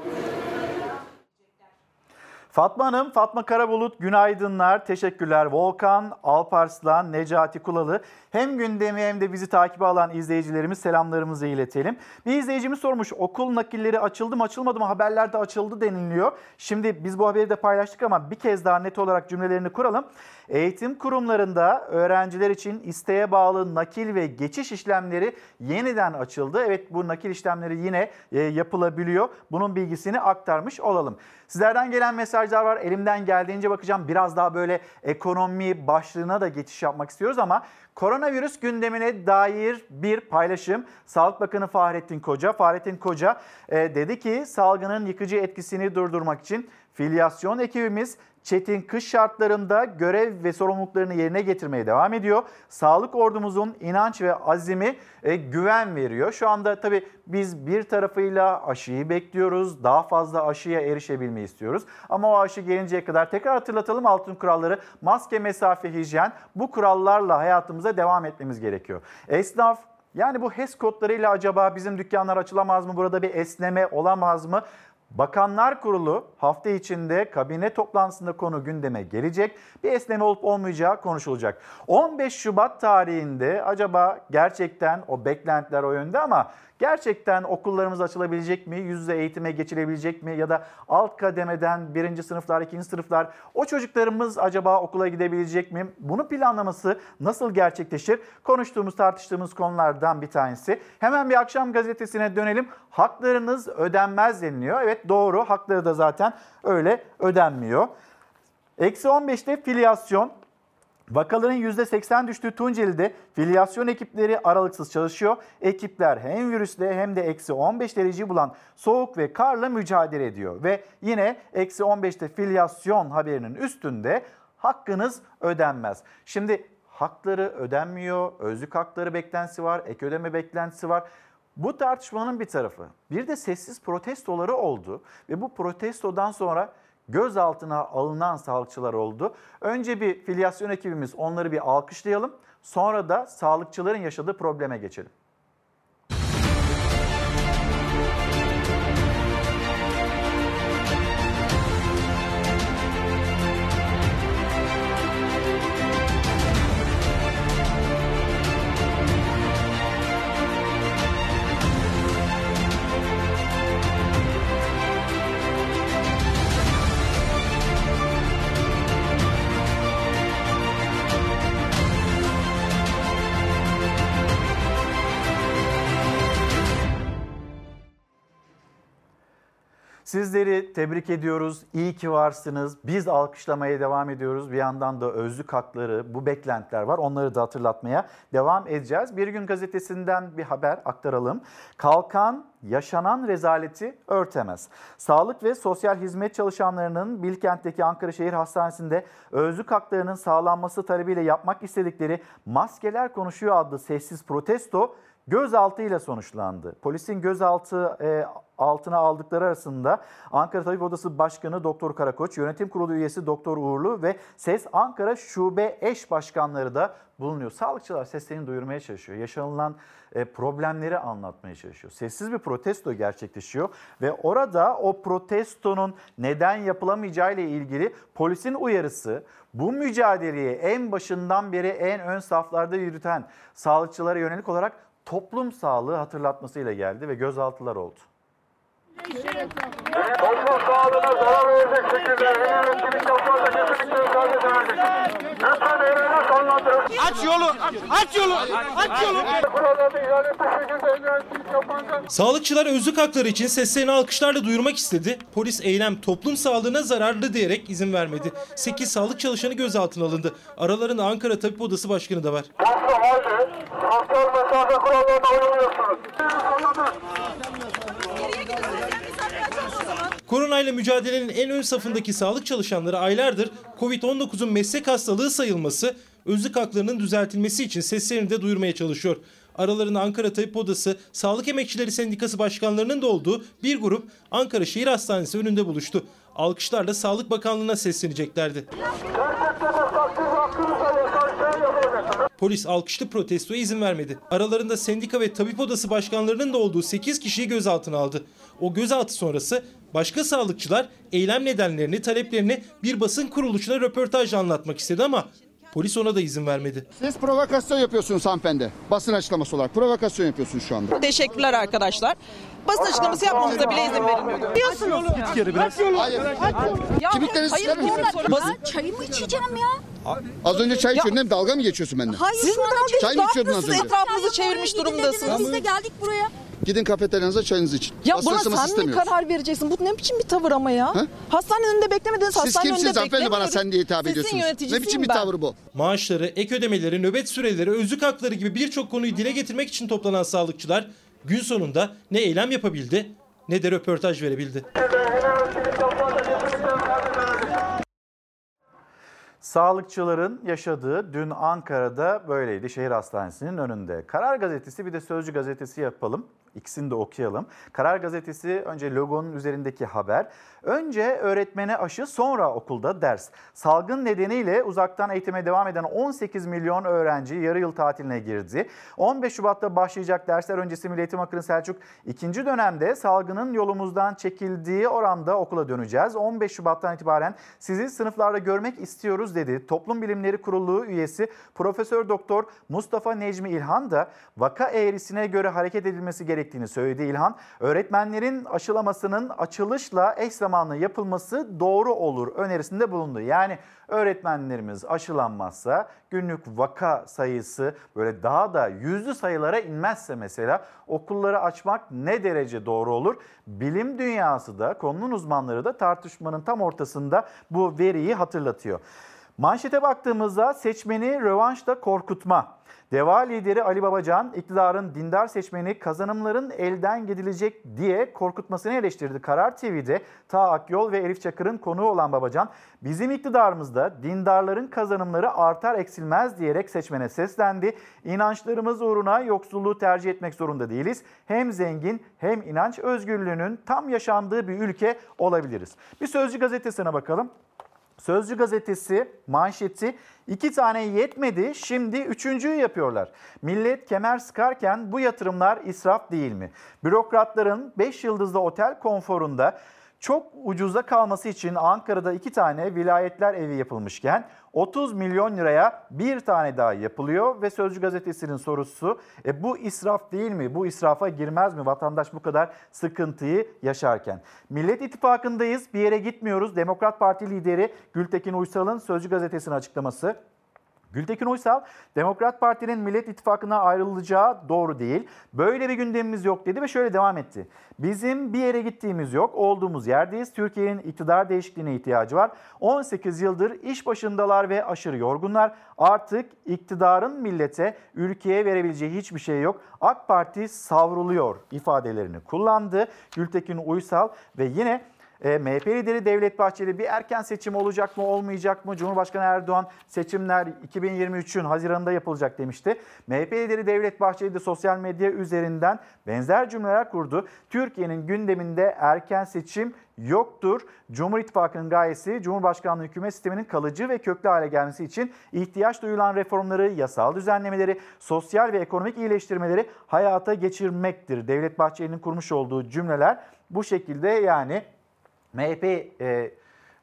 Fatma Hanım, Fatma Karabulut günaydınlar, teşekkürler. Volkan, Alparslan, Necati Kulalı hem gündemi hem de bizi takip alan izleyicilerimiz selamlarımızı iletelim. Bir izleyicimiz sormuş okul nakilleri açıldı mı açılmadı mı haberlerde açıldı deniliyor. Şimdi biz bu haberi de paylaştık ama bir kez daha net olarak cümlelerini kuralım. Eğitim kurumlarında öğrenciler için isteğe bağlı nakil ve geçiş işlemleri yeniden açıldı. Evet bu nakil işlemleri yine e, yapılabiliyor. Bunun bilgisini aktarmış olalım. Sizlerden gelen mesajlar var. Elimden geldiğince bakacağım. Biraz daha böyle ekonomi başlığına da geçiş yapmak istiyoruz ama koronavirüs gündemine dair bir paylaşım. Sağlık Bakanı Fahrettin Koca. Fahrettin Koca e, dedi ki salgının yıkıcı etkisini durdurmak için filyasyon ekibimiz çetin kış şartlarında görev ve sorumluluklarını yerine getirmeye devam ediyor. Sağlık ordumuzun inanç ve azimi e, güven veriyor. Şu anda tabii biz bir tarafıyla aşıyı bekliyoruz. Daha fazla aşıya erişebilmeyi istiyoruz. Ama o aşı gelinceye kadar tekrar hatırlatalım altın kuralları. Maske, mesafe, hijyen bu kurallarla hayatımıza devam etmemiz gerekiyor. Esnaf yani bu HES kodlarıyla acaba bizim dükkanlar açılamaz mı? Burada bir esneme olamaz mı? Bakanlar Kurulu hafta içinde kabine toplantısında konu gündeme gelecek. Bir esneme olup olmayacağı konuşulacak. 15 Şubat tarihinde acaba gerçekten o beklentiler o yönde ama gerçekten okullarımız açılabilecek mi? Yüz yüze eğitime geçilebilecek mi? Ya da alt kademeden birinci sınıflar, ikinci sınıflar o çocuklarımız acaba okula gidebilecek mi? Bunun planlaması nasıl gerçekleşir? Konuştuğumuz, tartıştığımız konulardan bir tanesi. Hemen bir akşam gazetesine dönelim. Haklarınız ödenmez deniliyor. Evet doğru hakları da zaten öyle ödenmiyor. Eksi 15'te filyasyon Vakaların %80 düştüğü Tunceli'de filyasyon ekipleri aralıksız çalışıyor. Ekipler hem virüsle hem de eksi 15 dereceyi bulan soğuk ve karla mücadele ediyor. Ve yine eksi 15'te filyasyon haberinin üstünde hakkınız ödenmez. Şimdi hakları ödenmiyor, özlük hakları beklentisi var, ek ödeme beklentisi var. Bu tartışmanın bir tarafı. Bir de sessiz protestoları oldu ve bu protestodan sonra gözaltına alınan sağlıkçılar oldu. Önce bir filyasyon ekibimiz onları bir alkışlayalım. Sonra da sağlıkçıların yaşadığı probleme geçelim. Sizleri tebrik ediyoruz. İyi ki varsınız. Biz alkışlamaya devam ediyoruz. Bir yandan da özlük hakları, bu beklentiler var. Onları da hatırlatmaya devam edeceğiz. Bir gün gazetesinden bir haber aktaralım. Kalkan yaşanan rezaleti örtemez. Sağlık ve sosyal hizmet çalışanlarının Bilkent'teki Ankara Şehir Hastanesi'nde özlük haklarının sağlanması talebiyle yapmak istedikleri Maskeler Konuşuyor adlı sessiz protesto gözaltı ile sonuçlandı. Polisin gözaltı e, altına aldıkları arasında Ankara Tabip Odası Başkanı Doktor Karakoç, Yönetim Kurulu üyesi Doktor Uğurlu ve SES Ankara Şube Eş Başkanları da bulunuyor. Sağlıkçılar seslerini duyurmaya çalışıyor. Yaşanılan e, problemleri anlatmaya çalışıyor. Sessiz bir protesto gerçekleşiyor ve orada o protestonun neden yapılamayacağı ile ilgili polisin uyarısı, bu mücadeleyi en başından beri en ön saflarda yürüten sağlıkçılara yönelik olarak toplum sağlığı hatırlatmasıyla geldi ve gözaltılar oldu. Toplum sağlığına zarar verecek şekilde kesinlikle müsaade edemeyecek. Lütfen evrene sonlandırın. Aç yolu, aç yolu, aç yolu. Sağlıkçılar özlük hakları için seslerini alkışlarla duyurmak istedi. Polis eylem toplum sağlığına zararlı diyerek izin vermedi. 8 sağlık çalışanı gözaltına alındı. Aralarında Ankara Tabip Odası Başkanı da var. toplum halde sosyal mesafe kurallarına uymuyorsunuz. Koronayla mücadelenin en ön safındaki sağlık çalışanları aylardır Covid-19'un meslek hastalığı sayılması, özlük haklarının düzeltilmesi için seslerini de duyurmaya çalışıyor. Aralarında Ankara Tabip Odası, Sağlık Emekçileri Sendikası başkanlarının da olduğu bir grup Ankara Şehir Hastanesi önünde buluştu. Alkışlarla Sağlık Bakanlığı'na sesleneceklerdi. Polis alkışlı protestoya izin vermedi. Aralarında sendika ve tabip odası başkanlarının da olduğu 8 kişiyi gözaltına aldı. O gözaltı sonrası başka sağlıkçılar eylem nedenlerini, taleplerini bir basın kuruluşuna röportajla anlatmak istedi ama polis ona da izin vermedi. Siz provokasyon yapıyorsunuz hanımefendi. Basın açıklaması olarak provokasyon yapıyorsunuz şu anda. Teşekkürler arkadaşlar. Basın açıklaması yapmamıza bile izin verilmiyor. Diyorsunuz. Hayır. Kimliklerinizi hayır, çıkarır mısınız? hayır, basın Çayımı içeceğim ya. Az önce çay içiyordun değil mi? Dalga mı geçiyorsun benimle? Hayır Siz şu anda Çay mı içiyordun az önce? etrafınızı çevirmiş durumdasınız. Biz de geldik buraya. Gidin kafeteryanıza çayınızı için. Ya buna sen mi karar vereceksin? Bu ne biçim bir tavır ama ya? Ha? Hastanenin önünde beklemediniz. Siz Hastanenin kimsiniz önünde hanımefendi bana sen diye hitap Sizin ediyorsunuz? Ne biçim bir ben. tavır bu? Maaşları, ek ödemeleri, nöbet süreleri, özlük hakları gibi birçok konuyu dile getirmek için toplanan sağlıkçılar gün sonunda ne eylem yapabildi ne de röportaj verebildi. Sağlıkçıların yaşadığı dün Ankara'da böyleydi şehir hastanesinin önünde. Karar gazetesi bir de Sözcü gazetesi yapalım. İkisini de okuyalım. Karar gazetesi önce logonun üzerindeki haber. Önce öğretmene aşı sonra okulda ders. Salgın nedeniyle uzaktan eğitime devam eden 18 milyon öğrenci yarı yıl tatiline girdi. 15 Şubat'ta başlayacak dersler öncesi Milli Eğitim Bakanı Selçuk ikinci dönemde salgının yolumuzdan çekildiği oranda okula döneceğiz. 15 Şubat'tan itibaren sizi sınıflarda görmek istiyoruz dedi. Toplum Bilimleri Kurulu üyesi Profesör Doktor Mustafa Necmi İlhan da vaka eğrisine göre hareket edilmesi gerektiğini söyledi İlhan. Öğretmenlerin aşılamasının açılışla eş yapılması doğru olur önerisinde bulundu. Yani öğretmenlerimiz aşılanmazsa günlük vaka sayısı böyle daha da yüzlü sayılara inmezse mesela okulları açmak ne derece doğru olur? Bilim dünyası da konunun uzmanları da tartışmanın tam ortasında bu veriyi hatırlatıyor. Manşete baktığımızda seçmeni rövanşta korkutma. Deva lideri Ali Babacan iktidarın dindar seçmeni kazanımların elden gidilecek diye korkutmasını eleştirdi. Karar TV'de Ta Akyol ve Elif Çakır'ın konuğu olan Babacan bizim iktidarımızda dindarların kazanımları artar eksilmez diyerek seçmene seslendi. İnançlarımız uğruna yoksulluğu tercih etmek zorunda değiliz. Hem zengin hem inanç özgürlüğünün tam yaşandığı bir ülke olabiliriz. Bir Sözcü gazetesine bakalım. Sözcü gazetesi manşeti iki tane yetmedi şimdi üçüncüyü yapıyorlar. Millet kemer sıkarken bu yatırımlar israf değil mi? Bürokratların 5 yıldızlı otel konforunda çok ucuza kalması için Ankara'da iki tane vilayetler evi yapılmışken 30 milyon liraya bir tane daha yapılıyor ve Sözcü gazetesinin sorusu e, bu israf değil mi? Bu israfa girmez mi vatandaş bu kadar sıkıntıyı yaşarken? Millet İttifakı'ndayız bir yere gitmiyoruz. Demokrat Parti lideri Gültekin Uysal'ın Sözcü gazetesinin açıklaması. Gültekin Uysal, Demokrat Parti'nin Millet İttifakı'na ayrılacağı doğru değil. Böyle bir gündemimiz yok dedi ve şöyle devam etti. Bizim bir yere gittiğimiz yok, olduğumuz yerdeyiz. Türkiye'nin iktidar değişikliğine ihtiyacı var. 18 yıldır iş başındalar ve aşırı yorgunlar. Artık iktidarın millete, ülkeye verebileceği hiçbir şey yok. AK Parti savruluyor ifadelerini kullandı. Gültekin Uysal ve yine e, MHP lideri Devlet Bahçeli bir erken seçim olacak mı olmayacak mı? Cumhurbaşkanı Erdoğan seçimler 2023'ün Haziran'da yapılacak demişti. MHP lideri Devlet Bahçeli de sosyal medya üzerinden benzer cümleler kurdu. Türkiye'nin gündeminde erken seçim yoktur. Cumhur İttifakı'nın gayesi Cumhurbaşkanlığı hükümet sisteminin kalıcı ve köklü hale gelmesi için ihtiyaç duyulan reformları, yasal düzenlemeleri, sosyal ve ekonomik iyileştirmeleri hayata geçirmektir. Devlet Bahçeli'nin kurmuş olduğu cümleler bu şekilde yani MHP e,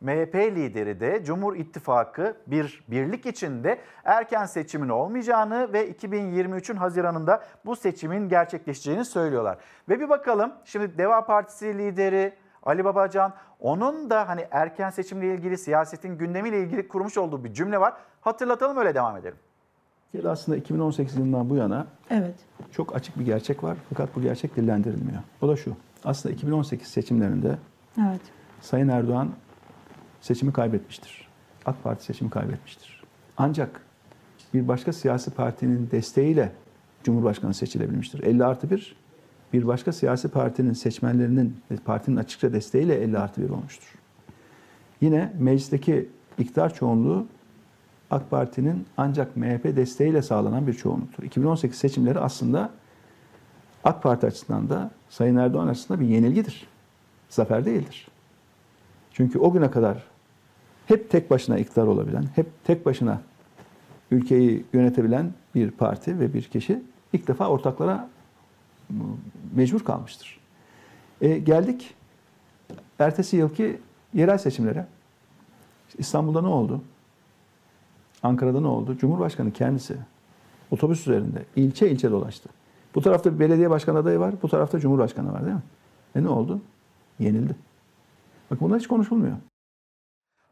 MHP lideri de Cumhur İttifakı bir birlik içinde erken seçimin olmayacağını ve 2023'ün Haziran'ında bu seçimin gerçekleşeceğini söylüyorlar. Ve bir bakalım şimdi Deva Partisi lideri Ali Babacan onun da hani erken seçimle ilgili siyasetin gündemiyle ilgili kurmuş olduğu bir cümle var. Hatırlatalım öyle devam edelim. Türkiye'de aslında 2018 yılından bu yana Evet. çok açık bir gerçek var fakat bu gerçek dillendirilmiyor. O da şu. Aslında 2018 seçimlerinde Evet. Sayın Erdoğan seçimi kaybetmiştir. AK Parti seçimi kaybetmiştir. Ancak bir başka siyasi partinin desteğiyle Cumhurbaşkanı seçilebilmiştir. 50 artı 1 bir başka siyasi partinin seçmenlerinin partinin açıkça desteğiyle 50 artı 1 olmuştur. Yine meclisteki iktidar çoğunluğu AK Parti'nin ancak MHP desteğiyle sağlanan bir çoğunluktur. 2018 seçimleri aslında AK Parti açısından da Sayın Erdoğan açısından bir yenilgidir. Zafer değildir. Çünkü o güne kadar hep tek başına iktidar olabilen, hep tek başına ülkeyi yönetebilen bir parti ve bir kişi ilk defa ortaklara mecbur kalmıştır. E, geldik ertesi yılki yerel seçimlere. İstanbul'da ne oldu? Ankara'da ne oldu? Cumhurbaşkanı kendisi otobüs üzerinde ilçe ilçe dolaştı. Bu tarafta bir belediye başkanı adayı var, bu tarafta cumhurbaşkanı var değil mi? E ne oldu? Yenildi. Bak bunlar hiç konuşulmuyor.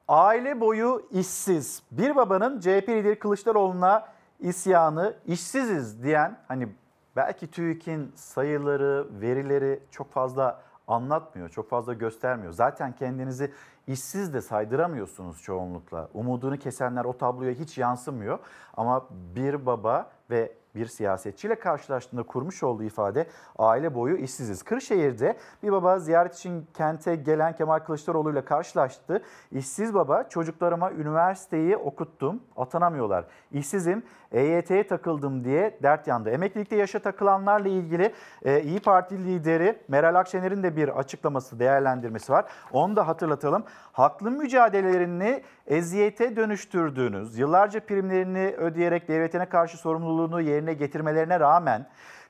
Aile boyu işsiz. Bir babanın CHP lideri Kılıçdaroğlu'na isyanı işsiziz diyen hani belki TÜİK'in sayıları, verileri çok fazla anlatmıyor, çok fazla göstermiyor. Zaten kendinizi işsiz de saydıramıyorsunuz çoğunlukla. Umudunu kesenler o tabloya hiç yansımıyor. Ama bir baba ve bir siyasetçiyle karşılaştığında kurmuş olduğu ifade aile boyu işsiziz. Kırşehir'de bir baba ziyaret için kente gelen Kemal Kılıçdaroğlu ile karşılaştı. İşsiz baba çocuklarıma üniversiteyi okuttum atanamıyorlar. İşsizim EYT'ye takıldım diye dert yandı. Emeklilikte yaşa takılanlarla ilgili e, İyi Parti lideri Meral Akşener'in de bir açıklaması, değerlendirmesi var. Onu da hatırlatalım. Haklı mücadelelerini eziyete dönüştürdüğünüz, yıllarca primlerini ödeyerek devletine karşı sorumluluğunu yerine getirmelerine rağmen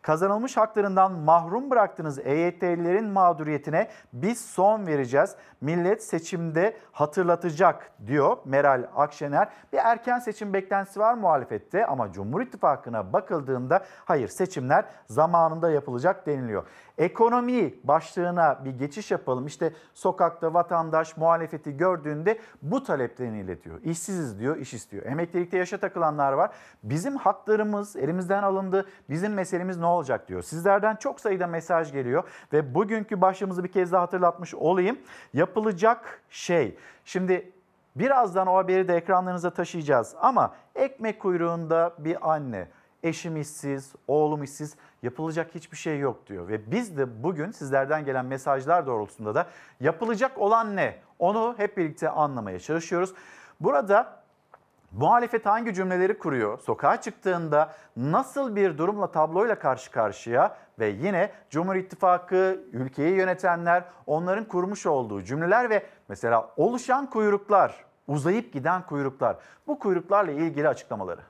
kazanılmış haklarından mahrum bıraktığınız EYT'lilerin mağduriyetine biz son vereceğiz. Millet seçimde hatırlatacak diyor Meral Akşener. Bir erken seçim beklentisi var muhalefette ama Cumhur İttifakı'na bakıldığında hayır seçimler zamanında yapılacak deniliyor. Ekonomi başlığına bir geçiş yapalım. İşte sokakta vatandaş muhalefeti gördüğünde bu taleplerini iletiyor. İşsiziz diyor, iş istiyor. Emeklilikte yaşa takılanlar var. Bizim haklarımız elimizden alındı. Bizim meselemiz ne olacak diyor. Sizlerden çok sayıda mesaj geliyor ve bugünkü başlığımızı bir kez daha hatırlatmış olayım. Yapılacak şey. Şimdi birazdan o haberi de ekranlarınıza taşıyacağız ama ekmek kuyruğunda bir anne eşim işsiz, oğlum işsiz yapılacak hiçbir şey yok diyor. Ve biz de bugün sizlerden gelen mesajlar doğrultusunda da yapılacak olan ne? Onu hep birlikte anlamaya çalışıyoruz. Burada muhalefet hangi cümleleri kuruyor? Sokağa çıktığında nasıl bir durumla tabloyla karşı karşıya ve yine Cumhur İttifakı, ülkeyi yönetenler, onların kurmuş olduğu cümleler ve mesela oluşan kuyruklar, uzayıp giden kuyruklar. Bu kuyruklarla ilgili açıklamaları.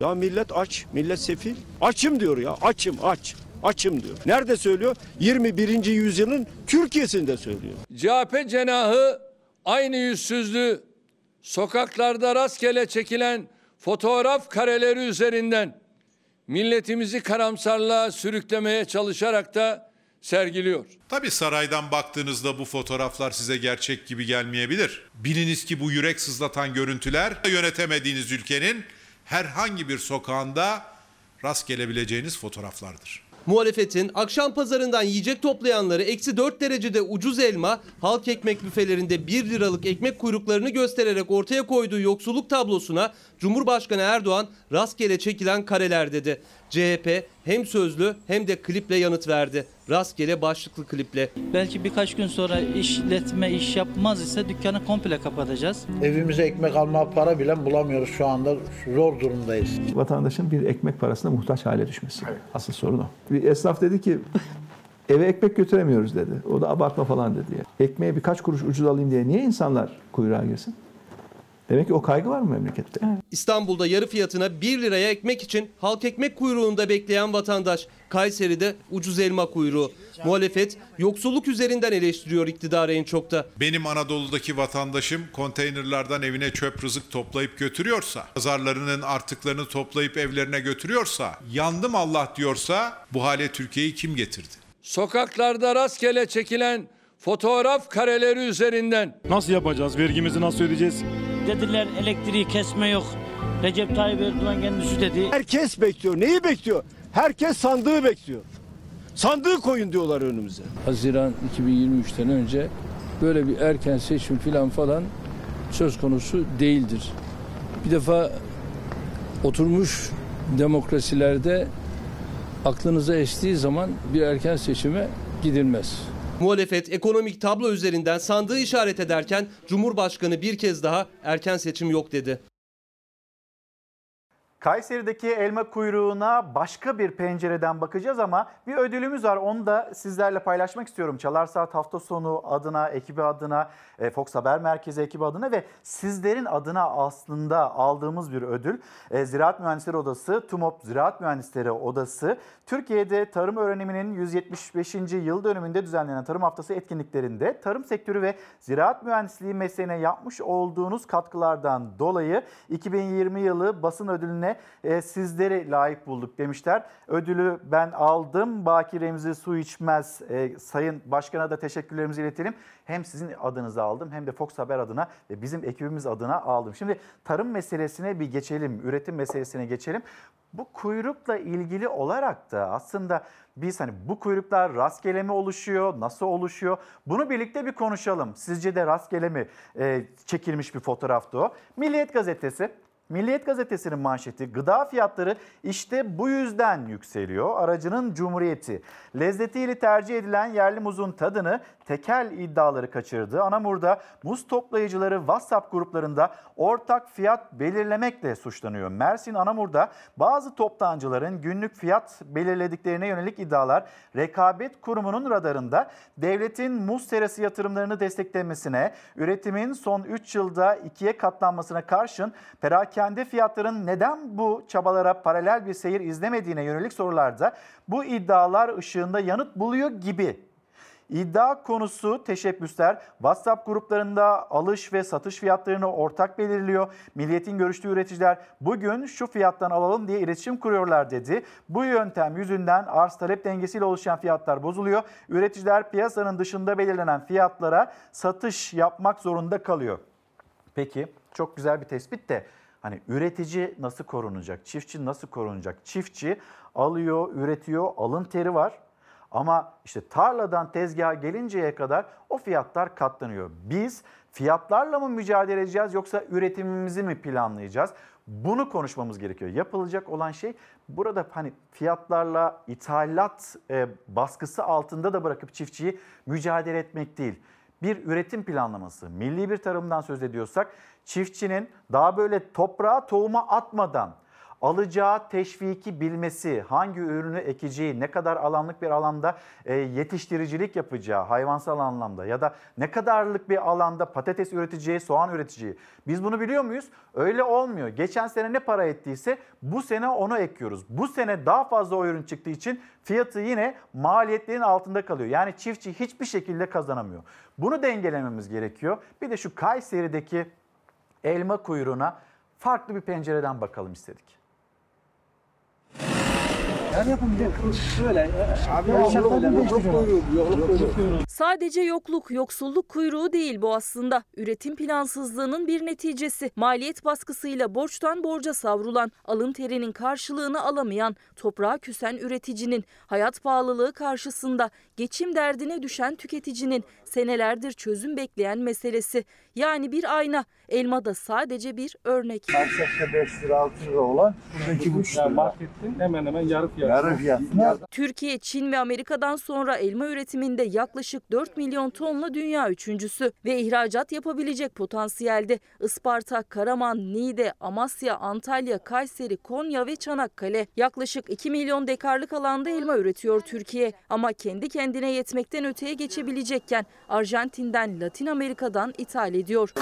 Ya millet aç, millet sefil. Açım diyor ya, açım, aç. Açım diyor. Nerede söylüyor? 21. yüzyılın Türkiye'sinde söylüyor. CHP cenahı aynı yüzsüzlüğü sokaklarda rastgele çekilen fotoğraf kareleri üzerinden milletimizi karamsarlığa sürüklemeye çalışarak da sergiliyor. Tabi saraydan baktığınızda bu fotoğraflar size gerçek gibi gelmeyebilir. Biliniz ki bu yürek sızlatan görüntüler yönetemediğiniz ülkenin herhangi bir sokağında rast gelebileceğiniz fotoğraflardır. Muhalefetin akşam pazarından yiyecek toplayanları eksi 4 derecede ucuz elma, halk ekmek büfelerinde 1 liralık ekmek kuyruklarını göstererek ortaya koyduğu yoksulluk tablosuna Cumhurbaşkanı Erdoğan rastgele çekilen kareler dedi. CHP hem sözlü hem de kliple yanıt verdi. Rastgele başlıklı kliple. Belki birkaç gün sonra işletme iş yapmaz ise dükkanı komple kapatacağız. Evimize ekmek alma para bile bulamıyoruz şu anda. Zor durumdayız. Vatandaşın bir ekmek parasına muhtaç hale düşmesi. Asıl sorun o. Bir esnaf dedi ki eve ekmek götüremiyoruz dedi. O da abartma falan dedi. Ekmeğe birkaç kuruş ucuz alayım diye niye insanlar kuyruğa girsin? Demek ki o kaygı var mı memlekette? İstanbul'da yarı fiyatına 1 liraya ekmek için halk ekmek kuyruğunda bekleyen vatandaş. Kayseri'de ucuz elma kuyruğu. Muhalefet yoksulluk üzerinden eleştiriyor iktidarı en çok da. Benim Anadolu'daki vatandaşım konteynerlardan evine çöp rızık toplayıp götürüyorsa, pazarlarının artıklarını toplayıp evlerine götürüyorsa, yandım Allah diyorsa bu hale Türkiye'yi kim getirdi? Sokaklarda rastgele çekilen fotoğraf kareleri üzerinden Nasıl yapacağız? Vergimizi nasıl ödeyeceğiz? Dediler elektriği kesme yok. Recep Tayyip Erdoğan kendisi dedi. Herkes bekliyor. Neyi bekliyor? Herkes sandığı bekliyor. Sandığı koyun diyorlar önümüze. Haziran 2023'ten önce böyle bir erken seçim falan falan söz konusu değildir. Bir defa oturmuş demokrasilerde aklınıza estiği zaman bir erken seçime gidilmez. Muhalefet ekonomik tablo üzerinden sandığı işaret ederken Cumhurbaşkanı bir kez daha erken seçim yok dedi. Kayseri'deki elma kuyruğuna başka bir pencereden bakacağız ama bir ödülümüz var. Onu da sizlerle paylaşmak istiyorum. Çalar Saat hafta sonu adına, ekibi adına, e, Fox Haber Merkezi ekibi adına ve sizlerin adına aslında aldığımız bir ödül. E, Ziraat Mühendisleri Odası, TUMOP Ziraat Mühendisleri Odası, Türkiye'de tarım öğreniminin 175. yıl dönümünde düzenlenen Tarım Haftası etkinliklerinde tarım sektörü ve ziraat mühendisliği mesleğine yapmış olduğunuz katkılardan dolayı 2020 yılı basın ödülüne e, sizleri layık bulduk demişler. Ödülü ben aldım. Baki Remzi Su içmez. E, Sayın Başkan'a da teşekkürlerimizi iletelim. Hem sizin adınıza aldım hem de Fox Haber adına ve bizim ekibimiz adına aldım. Şimdi tarım meselesine bir geçelim, üretim meselesine geçelim. Bu kuyrukla ilgili olarak da aslında biz hani bu kuyruklar rastgele mi oluşuyor, nasıl oluşuyor? Bunu birlikte bir konuşalım. Sizce de rastgele mi e, çekilmiş bir fotoğraftı o? Milliyet Gazetesi Milliyet Gazetesi'nin manşeti gıda fiyatları işte bu yüzden yükseliyor. Aracının cumhuriyeti. Lezzetiyle tercih edilen yerli muzun tadını tekel iddiaları kaçırdı. Anamur'da muz toplayıcıları WhatsApp gruplarında ortak fiyat belirlemekle suçlanıyor. Mersin Anamur'da bazı toptancıların günlük fiyat belirlediklerine yönelik iddialar rekabet kurumunun radarında devletin muz serası yatırımlarını desteklemesine, üretimin son 3 yılda ikiye katlanmasına karşın perakende fiyatların neden bu çabalara paralel bir seyir izlemediğine yönelik sorularda bu iddialar ışığında yanıt buluyor gibi İddia konusu teşebbüsler WhatsApp gruplarında alış ve satış fiyatlarını ortak belirliyor. Milliyetin görüştüğü üreticiler bugün şu fiyattan alalım diye iletişim kuruyorlar dedi. Bu yöntem yüzünden arz talep dengesiyle oluşan fiyatlar bozuluyor. Üreticiler piyasanın dışında belirlenen fiyatlara satış yapmak zorunda kalıyor. Peki çok güzel bir tespit de hani üretici nasıl korunacak? Çiftçi nasıl korunacak? Çiftçi alıyor, üretiyor, alın teri var. Ama işte tarladan tezgaha gelinceye kadar o fiyatlar katlanıyor. Biz fiyatlarla mı mücadele edeceğiz yoksa üretimimizi mi planlayacağız? Bunu konuşmamız gerekiyor. Yapılacak olan şey burada hani fiyatlarla ithalat e, baskısı altında da bırakıp çiftçiyi mücadele etmek değil. Bir üretim planlaması, milli bir tarımdan söz ediyorsak çiftçinin daha böyle toprağa tohuma atmadan alacağı teşviki bilmesi, hangi ürünü ekeceği, ne kadar alanlık bir alanda e, yetiştiricilik yapacağı hayvansal anlamda ya da ne kadarlık bir alanda patates üreteceği, soğan üreteceği. Biz bunu biliyor muyuz? Öyle olmuyor. Geçen sene ne para ettiyse bu sene onu ekiyoruz. Bu sene daha fazla o ürün çıktığı için fiyatı yine maliyetlerin altında kalıyor. Yani çiftçi hiçbir şekilde kazanamıyor. Bunu dengelememiz gerekiyor. Bir de şu Kayseri'deki elma kuyruğuna farklı bir pencereden bakalım istedik. Yani yapın böyle. Abi Sadece yokluk, yoksulluk kuyruğu değil bu aslında. Üretim plansızlığının bir neticesi. Maliyet baskısıyla borçtan borca savrulan, alın terinin karşılığını alamayan, toprağa küsen üreticinin, hayat pahalılığı karşısında geçim derdine düşen tüketicinin senelerdir çözüm bekleyen meselesi. Yani bir ayna. Elma da sadece bir örnek. Markette 5 lira 6 lira olan buradaki 3 lira. Marketin hemen hemen yarı fiyatı. Yarı fiyatına Türkiye, Çin ve Amerika'dan sonra elma üretiminde yaklaşık 4 milyon tonla dünya üçüncüsü ve ihracat yapabilecek potansiyelde Isparta, Karaman, Niğde, Amasya, Antalya, Kayseri, Konya ve Çanakkale yaklaşık 2 milyon dekarlık alanda elma üretiyor Türkiye ama kendi kendine yetmekten öteye geçebilecekken Arjantin'den, Latin Amerika'dan ithal ediyor.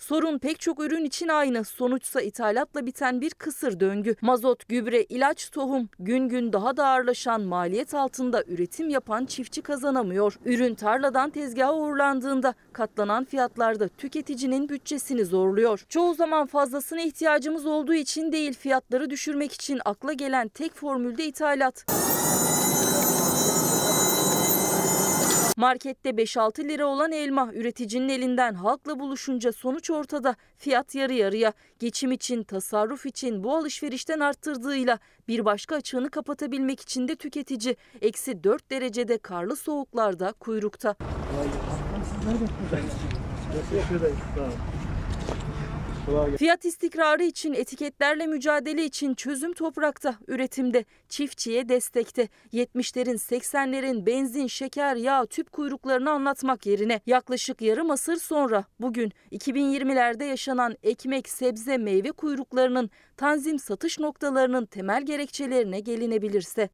Sorun pek çok ürün için aynı. Sonuçsa ithalatla biten bir kısır döngü. Mazot, gübre, ilaç, tohum gün gün daha da ağırlaşan maliyet altında üretim yapan çiftçi kazanamıyor. Ürün tarladan tezgaha uğurlandığında katlanan fiyatlarda tüketicinin bütçesini zorluyor. Çoğu zaman fazlasına ihtiyacımız olduğu için değil fiyatları düşürmek için akla gelen tek formülde ithalat. Markette 5-6 lira olan elma üreticinin elinden halkla buluşunca sonuç ortada. Fiyat yarı yarıya. Geçim için, tasarruf için bu alışverişten arttırdığıyla bir başka açığını kapatabilmek için de tüketici eksi 4 derecede karlı soğuklarda kuyrukta. Fiyat istikrarı için, etiketlerle mücadele için çözüm toprakta, üretimde, çiftçiye destekte. 70'lerin, 80'lerin benzin, şeker, yağ, tüp kuyruklarını anlatmak yerine yaklaşık yarım asır sonra bugün 2020'lerde yaşanan ekmek, sebze, meyve kuyruklarının tanzim satış noktalarının temel gerekçelerine gelinebilirse.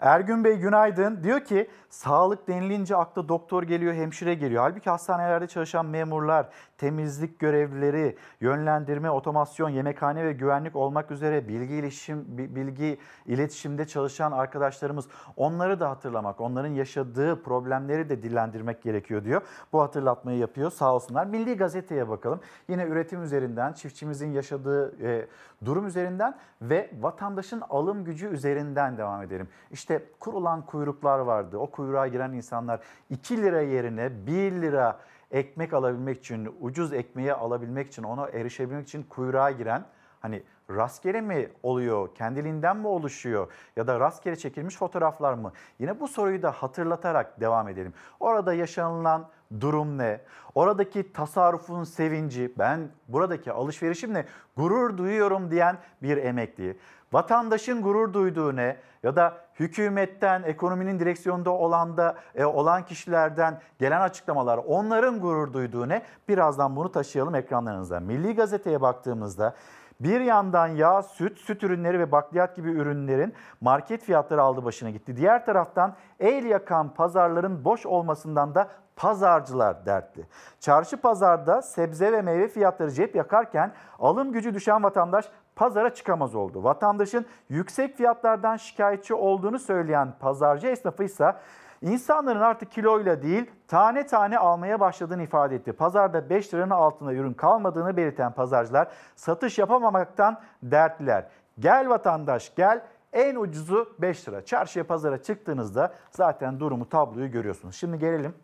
Ergün Bey günaydın. Diyor ki sağlık denilince akla doktor geliyor, hemşire geliyor. Halbuki hastanelerde çalışan memurlar, temizlik görevlileri, yönlendirme, otomasyon, yemekhane ve güvenlik olmak üzere bilgi iletişim bilgi iletişimde çalışan arkadaşlarımız onları da hatırlamak, onların yaşadığı problemleri de dillendirmek gerekiyor diyor. Bu hatırlatmayı yapıyor sağ olsunlar. Milli Gazete'ye bakalım. Yine üretim üzerinden, çiftçimizin yaşadığı e, durum üzerinden ve vatandaşın alım gücü üzerinden devam edelim. İşte kurulan kuyruklar vardı. O kuyruğa giren insanlar 2 lira yerine 1 lira ekmek alabilmek için, ucuz ekmeği alabilmek için, ona erişebilmek için kuyruğa giren hani rastgele mi oluyor, kendiliğinden mi oluşuyor ya da rastgele çekilmiş fotoğraflar mı? Yine bu soruyu da hatırlatarak devam edelim. Orada yaşanılan durum ne? Oradaki tasarrufun sevinci, ben buradaki alışverişimle gurur duyuyorum diyen bir emekli. Vatandaşın gurur duyduğu ne? Ya da hükümetten, ekonominin direksiyonda olan da e, olan kişilerden gelen açıklamalar, onların gurur duyduğu ne? Birazdan bunu taşıyalım ekranlarınıza. Milli Gazete'ye baktığımızda bir yandan yağ, süt, süt ürünleri ve bakliyat gibi ürünlerin market fiyatları aldı başına gitti. Diğer taraftan el yakan pazarların boş olmasından da pazarcılar dertli. Çarşı pazarda sebze ve meyve fiyatları cep yakarken alım gücü düşen vatandaş pazara çıkamaz oldu. Vatandaşın yüksek fiyatlardan şikayetçi olduğunu söyleyen pazarcı esnafı ise insanların artık kiloyla değil tane tane almaya başladığını ifade etti. Pazarda 5 liranın altında ürün kalmadığını belirten pazarcılar satış yapamamaktan dertliler. Gel vatandaş gel en ucuzu 5 lira. Çarşıya pazara çıktığınızda zaten durumu tabloyu görüyorsunuz. Şimdi gelelim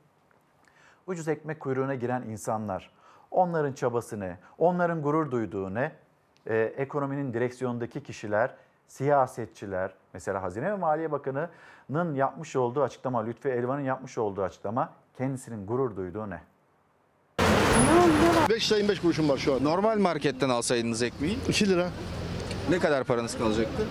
ucuz ekmek kuyruğuna giren insanlar. Onların çabası ne? Onların gurur duyduğu ne? Ee, ekonominin direksiyondaki kişiler, siyasetçiler, mesela Hazine ve Maliye Bakanı'nın yapmış olduğu açıklama, Lütfi Elvan'ın yapmış olduğu açıklama kendisinin gurur duyduğu ne? 5 lira 25 kuruşum var şu an. Normal marketten alsaydınız ekmeği 2 lira. ne kadar paranız kalacaktı?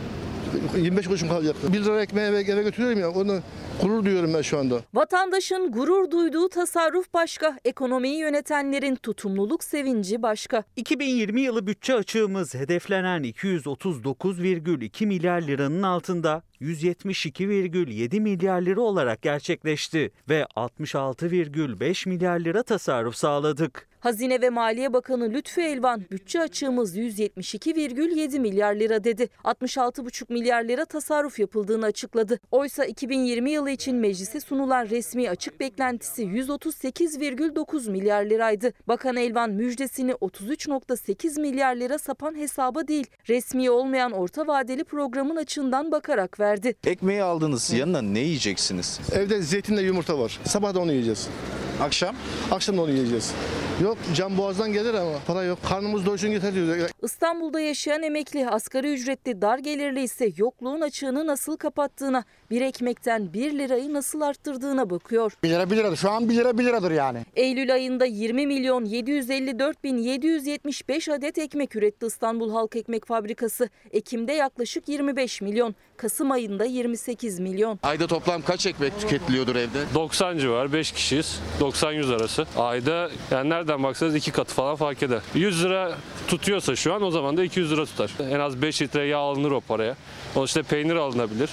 25 kuruşum kalacaktı. 1 lira ekmeği eve, eve götürüyorum ya onu gurur duyuyorum ben şu anda. Vatandaşın gurur duyduğu tasarruf başka, ekonomiyi yönetenlerin tutumluluk sevinci başka. 2020 yılı bütçe açığımız hedeflenen 239,2 milyar liranın altında 172,7 milyar lira olarak gerçekleşti ve 66,5 milyar lira tasarruf sağladık. Hazine ve Maliye Bakanı Lütfü Elvan bütçe açığımız 172,7 milyar lira dedi. 66,5 milyar lira tasarruf yapıldığını açıkladı. Oysa 2020 yılı için meclise sunulan resmi açık beklentisi 138,9 milyar liraydı. Bakan Elvan müjdesini 33,8 milyar lira sapan hesaba değil, resmi olmayan orta vadeli programın açığından bakarak verdi. Ekmeği aldınız yanına ne yiyeceksiniz? Evde zeytinle yumurta var. Sabah da onu yiyeceğiz. Akşam? Akşam da onu yiyeceğiz. Yok can boğazdan gelir ama para yok. Karnımız doysun yeter diyor. İstanbul'da yaşayan emekli, asgari ücretli, dar gelirli ise yokluğun açığını nasıl kapattığına, bir ekmekten 1 lirayı nasıl arttırdığına bakıyor. 1 lira 1 liradır. Şu an 1 lira 1 liradır yani. Eylül ayında 20 milyon 754 bin 775 adet ekmek üretti İstanbul Halk Ekmek Fabrikası. Ekim'de yaklaşık 25 milyon, Kasım ayında 28 milyon. Ayda toplam kaç ekmek tüketiliyordur evde? 90 civar 5 kişiyiz. 90-100 arası. Ayda yani nereden baksanız iki katı falan fark eder. 100 lira tutuyorsa şu an o zaman da 200 lira tutar. En az 5 litre yağ alınır o paraya. O işte peynir alınabilir.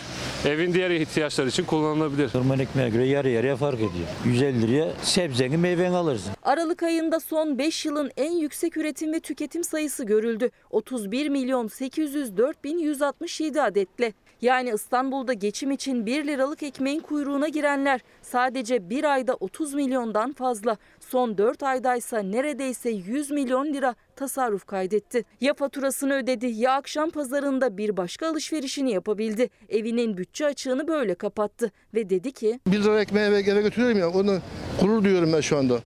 Evin diğer ihtiyaçları için kullanılabilir. Normal ekmeğe göre yarı yarıya fark ediyor. 150 liraya sebzeni meyveni alırsın. Aralık ayında son 5 yılın en yüksek üretim ve tüketim sayısı görüldü. 31 milyon 804 bin 167 adetle. Yani İstanbul'da geçim için 1 liralık ekmeğin kuyruğuna girenler sadece bir ayda 30 milyondan fazla. Son 4 aydaysa neredeyse 100 milyon lira tasarruf kaydetti. Ya faturasını ödedi ya akşam pazarında bir başka alışverişini yapabildi. Evinin bütçe açığını böyle kapattı ve dedi ki 1 lira ekmeği eve, götürüyorum ya onu gurur duyuyorum ben şu anda.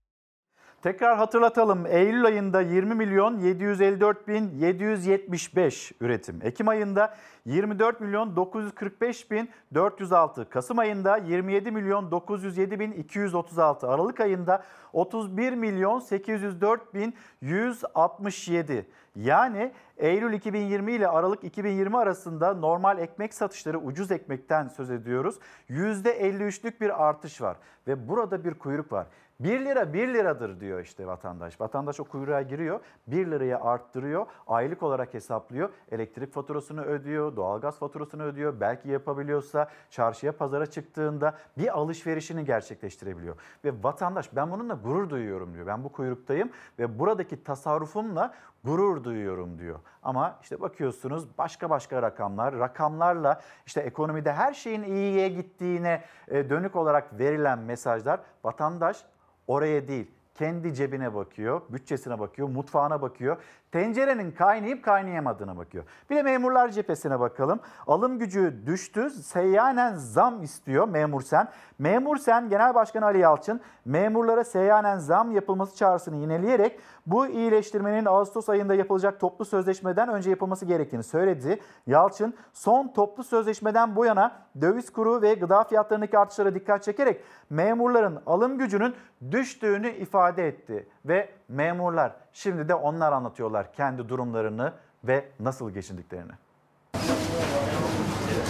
Tekrar hatırlatalım. Eylül ayında 20 milyon 754 bin 775 üretim. Ekim ayında 24 milyon 945 bin 406. Kasım ayında 27 milyon 907 bin 236. Aralık ayında 31 milyon 804 bin 167. Yani Eylül 2020 ile Aralık 2020 arasında normal ekmek satışları ucuz ekmekten söz ediyoruz. %53'lük bir artış var ve burada bir kuyruk var. 1 lira 1 liradır diyor işte vatandaş. Vatandaş o kuyruğa giriyor, 1 liraya arttırıyor, aylık olarak hesaplıyor. Elektrik faturasını ödüyor, doğalgaz faturasını ödüyor. Belki yapabiliyorsa çarşıya pazara çıktığında bir alışverişini gerçekleştirebiliyor. Ve vatandaş ben bununla gurur duyuyorum diyor. Ben bu kuyruktayım ve buradaki tasarrufumla gurur duyuyorum diyor. Ama işte bakıyorsunuz başka başka rakamlar, rakamlarla işte ekonomide her şeyin iyiye gittiğine e, dönük olarak verilen mesajlar vatandaş oraya değil kendi cebine bakıyor, bütçesine bakıyor, mutfağına bakıyor. Tencerenin kaynayıp kaynayamadığına bakıyor. Bir de memurlar cephesine bakalım. Alım gücü düştü. Seyyanen zam istiyor memur sen. Memur sen Genel Başkan Ali Yalçın memurlara seyyanen zam yapılması çağrısını yineleyerek bu iyileştirmenin Ağustos ayında yapılacak toplu sözleşmeden önce yapılması gerektiğini söyledi. Yalçın son toplu sözleşmeden bu yana döviz kuru ve gıda fiyatlarındaki artışlara dikkat çekerek memurların alım gücünün düştüğünü ifade etti ve memurlar şimdi de onlar anlatıyorlar kendi durumlarını ve nasıl geçindiklerini.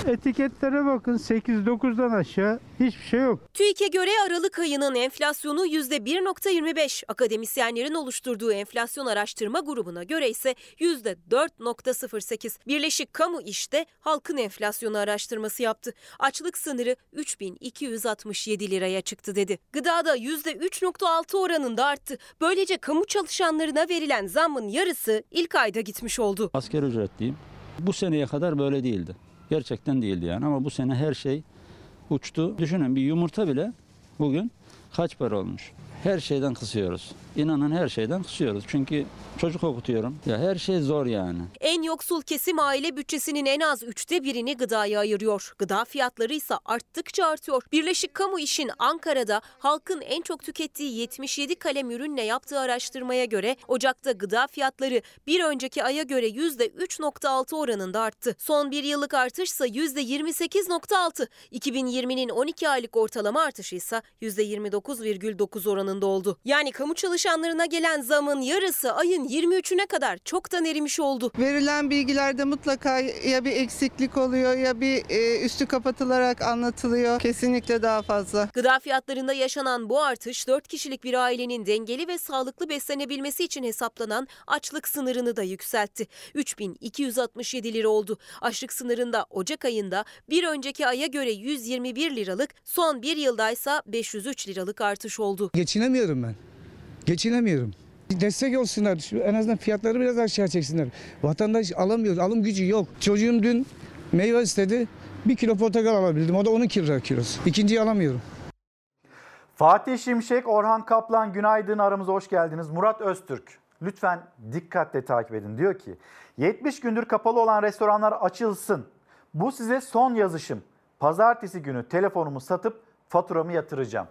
Etiketlere bakın 8-9'dan aşağı hiçbir şey yok. TÜİK'e göre Aralık ayının enflasyonu %1.25. Akademisyenlerin oluşturduğu enflasyon araştırma grubuna göre ise %4.08. Birleşik Kamu İş'te halkın enflasyonu araştırması yaptı. Açlık sınırı 3267 liraya çıktı dedi. Gıdada %3.6 oranında arttı. Böylece kamu çalışanlarına verilen zammın yarısı ilk ayda gitmiş oldu. Asker ücretliyim. Bu seneye kadar böyle değildi. Gerçekten değildi yani ama bu sene her şey uçtu. Düşünün bir yumurta bile bugün kaç para olmuş? Her şeyden kısıyoruz. İnanın her şeyden kısıyoruz. Çünkü çocuk okutuyorum. Ya her şey zor yani. En yoksul kesim aile bütçesinin en az üçte birini gıdaya ayırıyor. Gıda fiyatları ise arttıkça artıyor. Birleşik Kamu İş'in Ankara'da halkın en çok tükettiği 77 kalem ürünle yaptığı araştırmaya göre Ocak'ta gıda fiyatları bir önceki aya göre %3.6 oranında arttı. Son bir yıllık artış ise %28.6. 2020'nin 12 aylık ortalama artışı ise %29,9 oranında oldu. Yani kamu çalışanlarına gelen zamın yarısı ayın 23'üne kadar çoktan erimiş oldu. Verilen bilgilerde mutlaka ya bir eksiklik oluyor ya bir e, üstü kapatılarak anlatılıyor. Kesinlikle daha fazla. Gıda fiyatlarında yaşanan bu artış 4 kişilik bir ailenin dengeli ve sağlıklı beslenebilmesi için hesaplanan açlık sınırını da yükseltti. 3267 lira oldu. Açlık sınırında Ocak ayında bir önceki aya göre 121 liralık, son bir yıldaysa 503 liralık artış oldu. Geçinemiyorum ben. Geçinemiyorum. Destek olsunlar. Şu en azından fiyatları biraz aşağı çeksinler. Vatandaş alamıyor. Alım gücü yok. Çocuğum dün meyve istedi. Bir kilo portakal alabildim. O da 12 lira kilosu. İkinciyi alamıyorum. Fatih Şimşek, Orhan Kaplan günaydın aramıza hoş geldiniz. Murat Öztürk lütfen dikkatle takip edin. Diyor ki 70 gündür kapalı olan restoranlar açılsın. Bu size son yazışım. Pazartesi günü telefonumu satıp faturamı yatıracağım.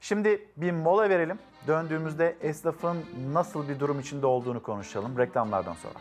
Şimdi bir mola verelim. Döndüğümüzde esnafın nasıl bir durum içinde olduğunu konuşalım reklamlardan sonra.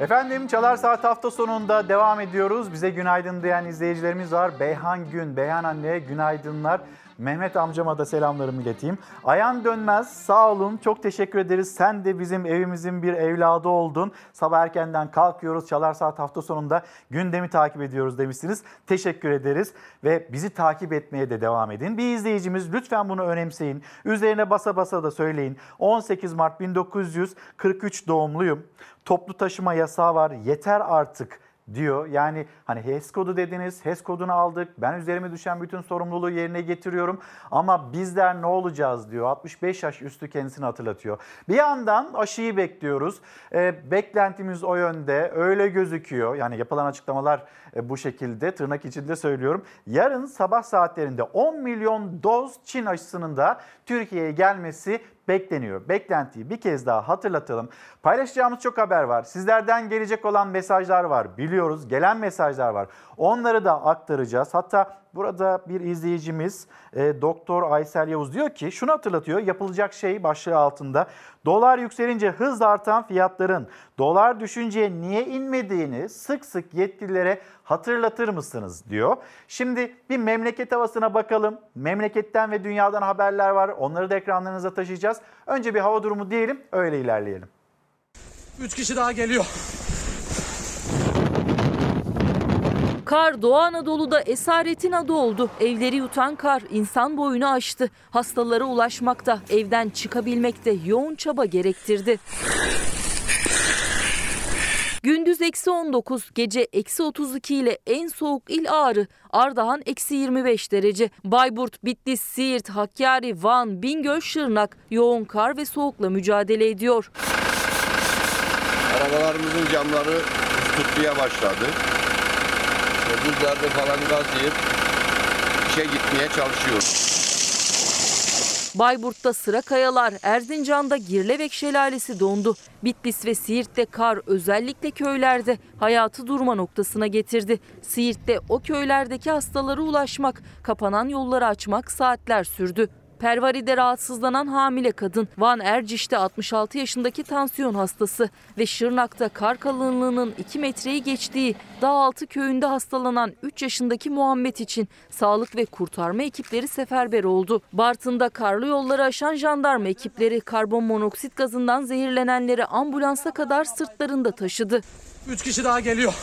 Efendim Çalar Saat hafta sonunda devam ediyoruz. Bize günaydın diyen izleyicilerimiz var. Beyhan Gün, Beyhan Anne'ye günaydınlar. Mehmet amcama da selamlarımı ileteyim. Ayan Dönmez sağ olun çok teşekkür ederiz. Sen de bizim evimizin bir evladı oldun. Sabah erkenden kalkıyoruz. Çalar Saat hafta sonunda gündemi takip ediyoruz demişsiniz. Teşekkür ederiz ve bizi takip etmeye de devam edin. Bir izleyicimiz lütfen bunu önemseyin. Üzerine basa basa da söyleyin. 18 Mart 1943 doğumluyum. Toplu taşıma yasağı var. Yeter artık diyor. Yani hani HES kodu dediniz, HES kodunu aldık. Ben üzerime düşen bütün sorumluluğu yerine getiriyorum. Ama bizler ne olacağız diyor. 65 yaş üstü kendisini hatırlatıyor. Bir yandan aşıyı bekliyoruz. E, beklentimiz o yönde. Öyle gözüküyor. Yani yapılan açıklamalar bu şekilde tırnak içinde söylüyorum. Yarın sabah saatlerinde 10 milyon doz Çin aşısının da Türkiye'ye gelmesi bekleniyor. Beklentiyi bir kez daha hatırlatalım. Paylaşacağımız çok haber var. Sizlerden gelecek olan mesajlar var. Biliyoruz gelen mesajlar var. Onları da aktaracağız. Hatta burada bir izleyicimiz e, Doktor Aysel Yavuz diyor ki şunu hatırlatıyor. Yapılacak şey başlığı altında. Dolar yükselince hızla artan fiyatların dolar düşünce niye inmediğini sık sık yetkililere hatırlatır mısınız diyor. Şimdi bir memleket havasına bakalım. Memleketten ve dünyadan haberler var. Onları da ekranlarınıza taşıyacağız. Önce bir hava durumu diyelim öyle ilerleyelim. 3 kişi daha geliyor. Kar Doğu Anadolu'da esaretin adı oldu. Evleri yutan kar insan boyunu aştı. Hastalara ulaşmakta, evden çıkabilmekte yoğun çaba gerektirdi. Gündüz eksi 19, gece eksi 32 ile en soğuk il Ağrı, Ardahan eksi 25 derece. Bayburt, Bitlis, Siirt, Hakkari, Van, Bingöl, Şırnak yoğun kar ve soğukla mücadele ediyor. Arabalarımızın camları tutmaya başladı. Buzlarda falan gazlayıp işe gitmeye çalışıyoruz. Bayburt'ta sıra kayalar, Erzincan'da Girlevek Şelalesi dondu. Bitlis ve Siirt'te kar özellikle köylerde hayatı durma noktasına getirdi. Siirt'te o köylerdeki hastalara ulaşmak, kapanan yolları açmak saatler sürdü. Pervari'de rahatsızlanan hamile kadın, Van Erciş'te 66 yaşındaki tansiyon hastası ve Şırnak'ta kar kalınlığının 2 metreyi geçtiği Dağaltı köyünde hastalanan 3 yaşındaki Muhammed için sağlık ve kurtarma ekipleri seferber oldu. Bartın'da karlı yolları aşan jandarma ekipleri karbon monoksit gazından zehirlenenleri ambulansa kadar sırtlarında taşıdı. 3 kişi daha geliyor.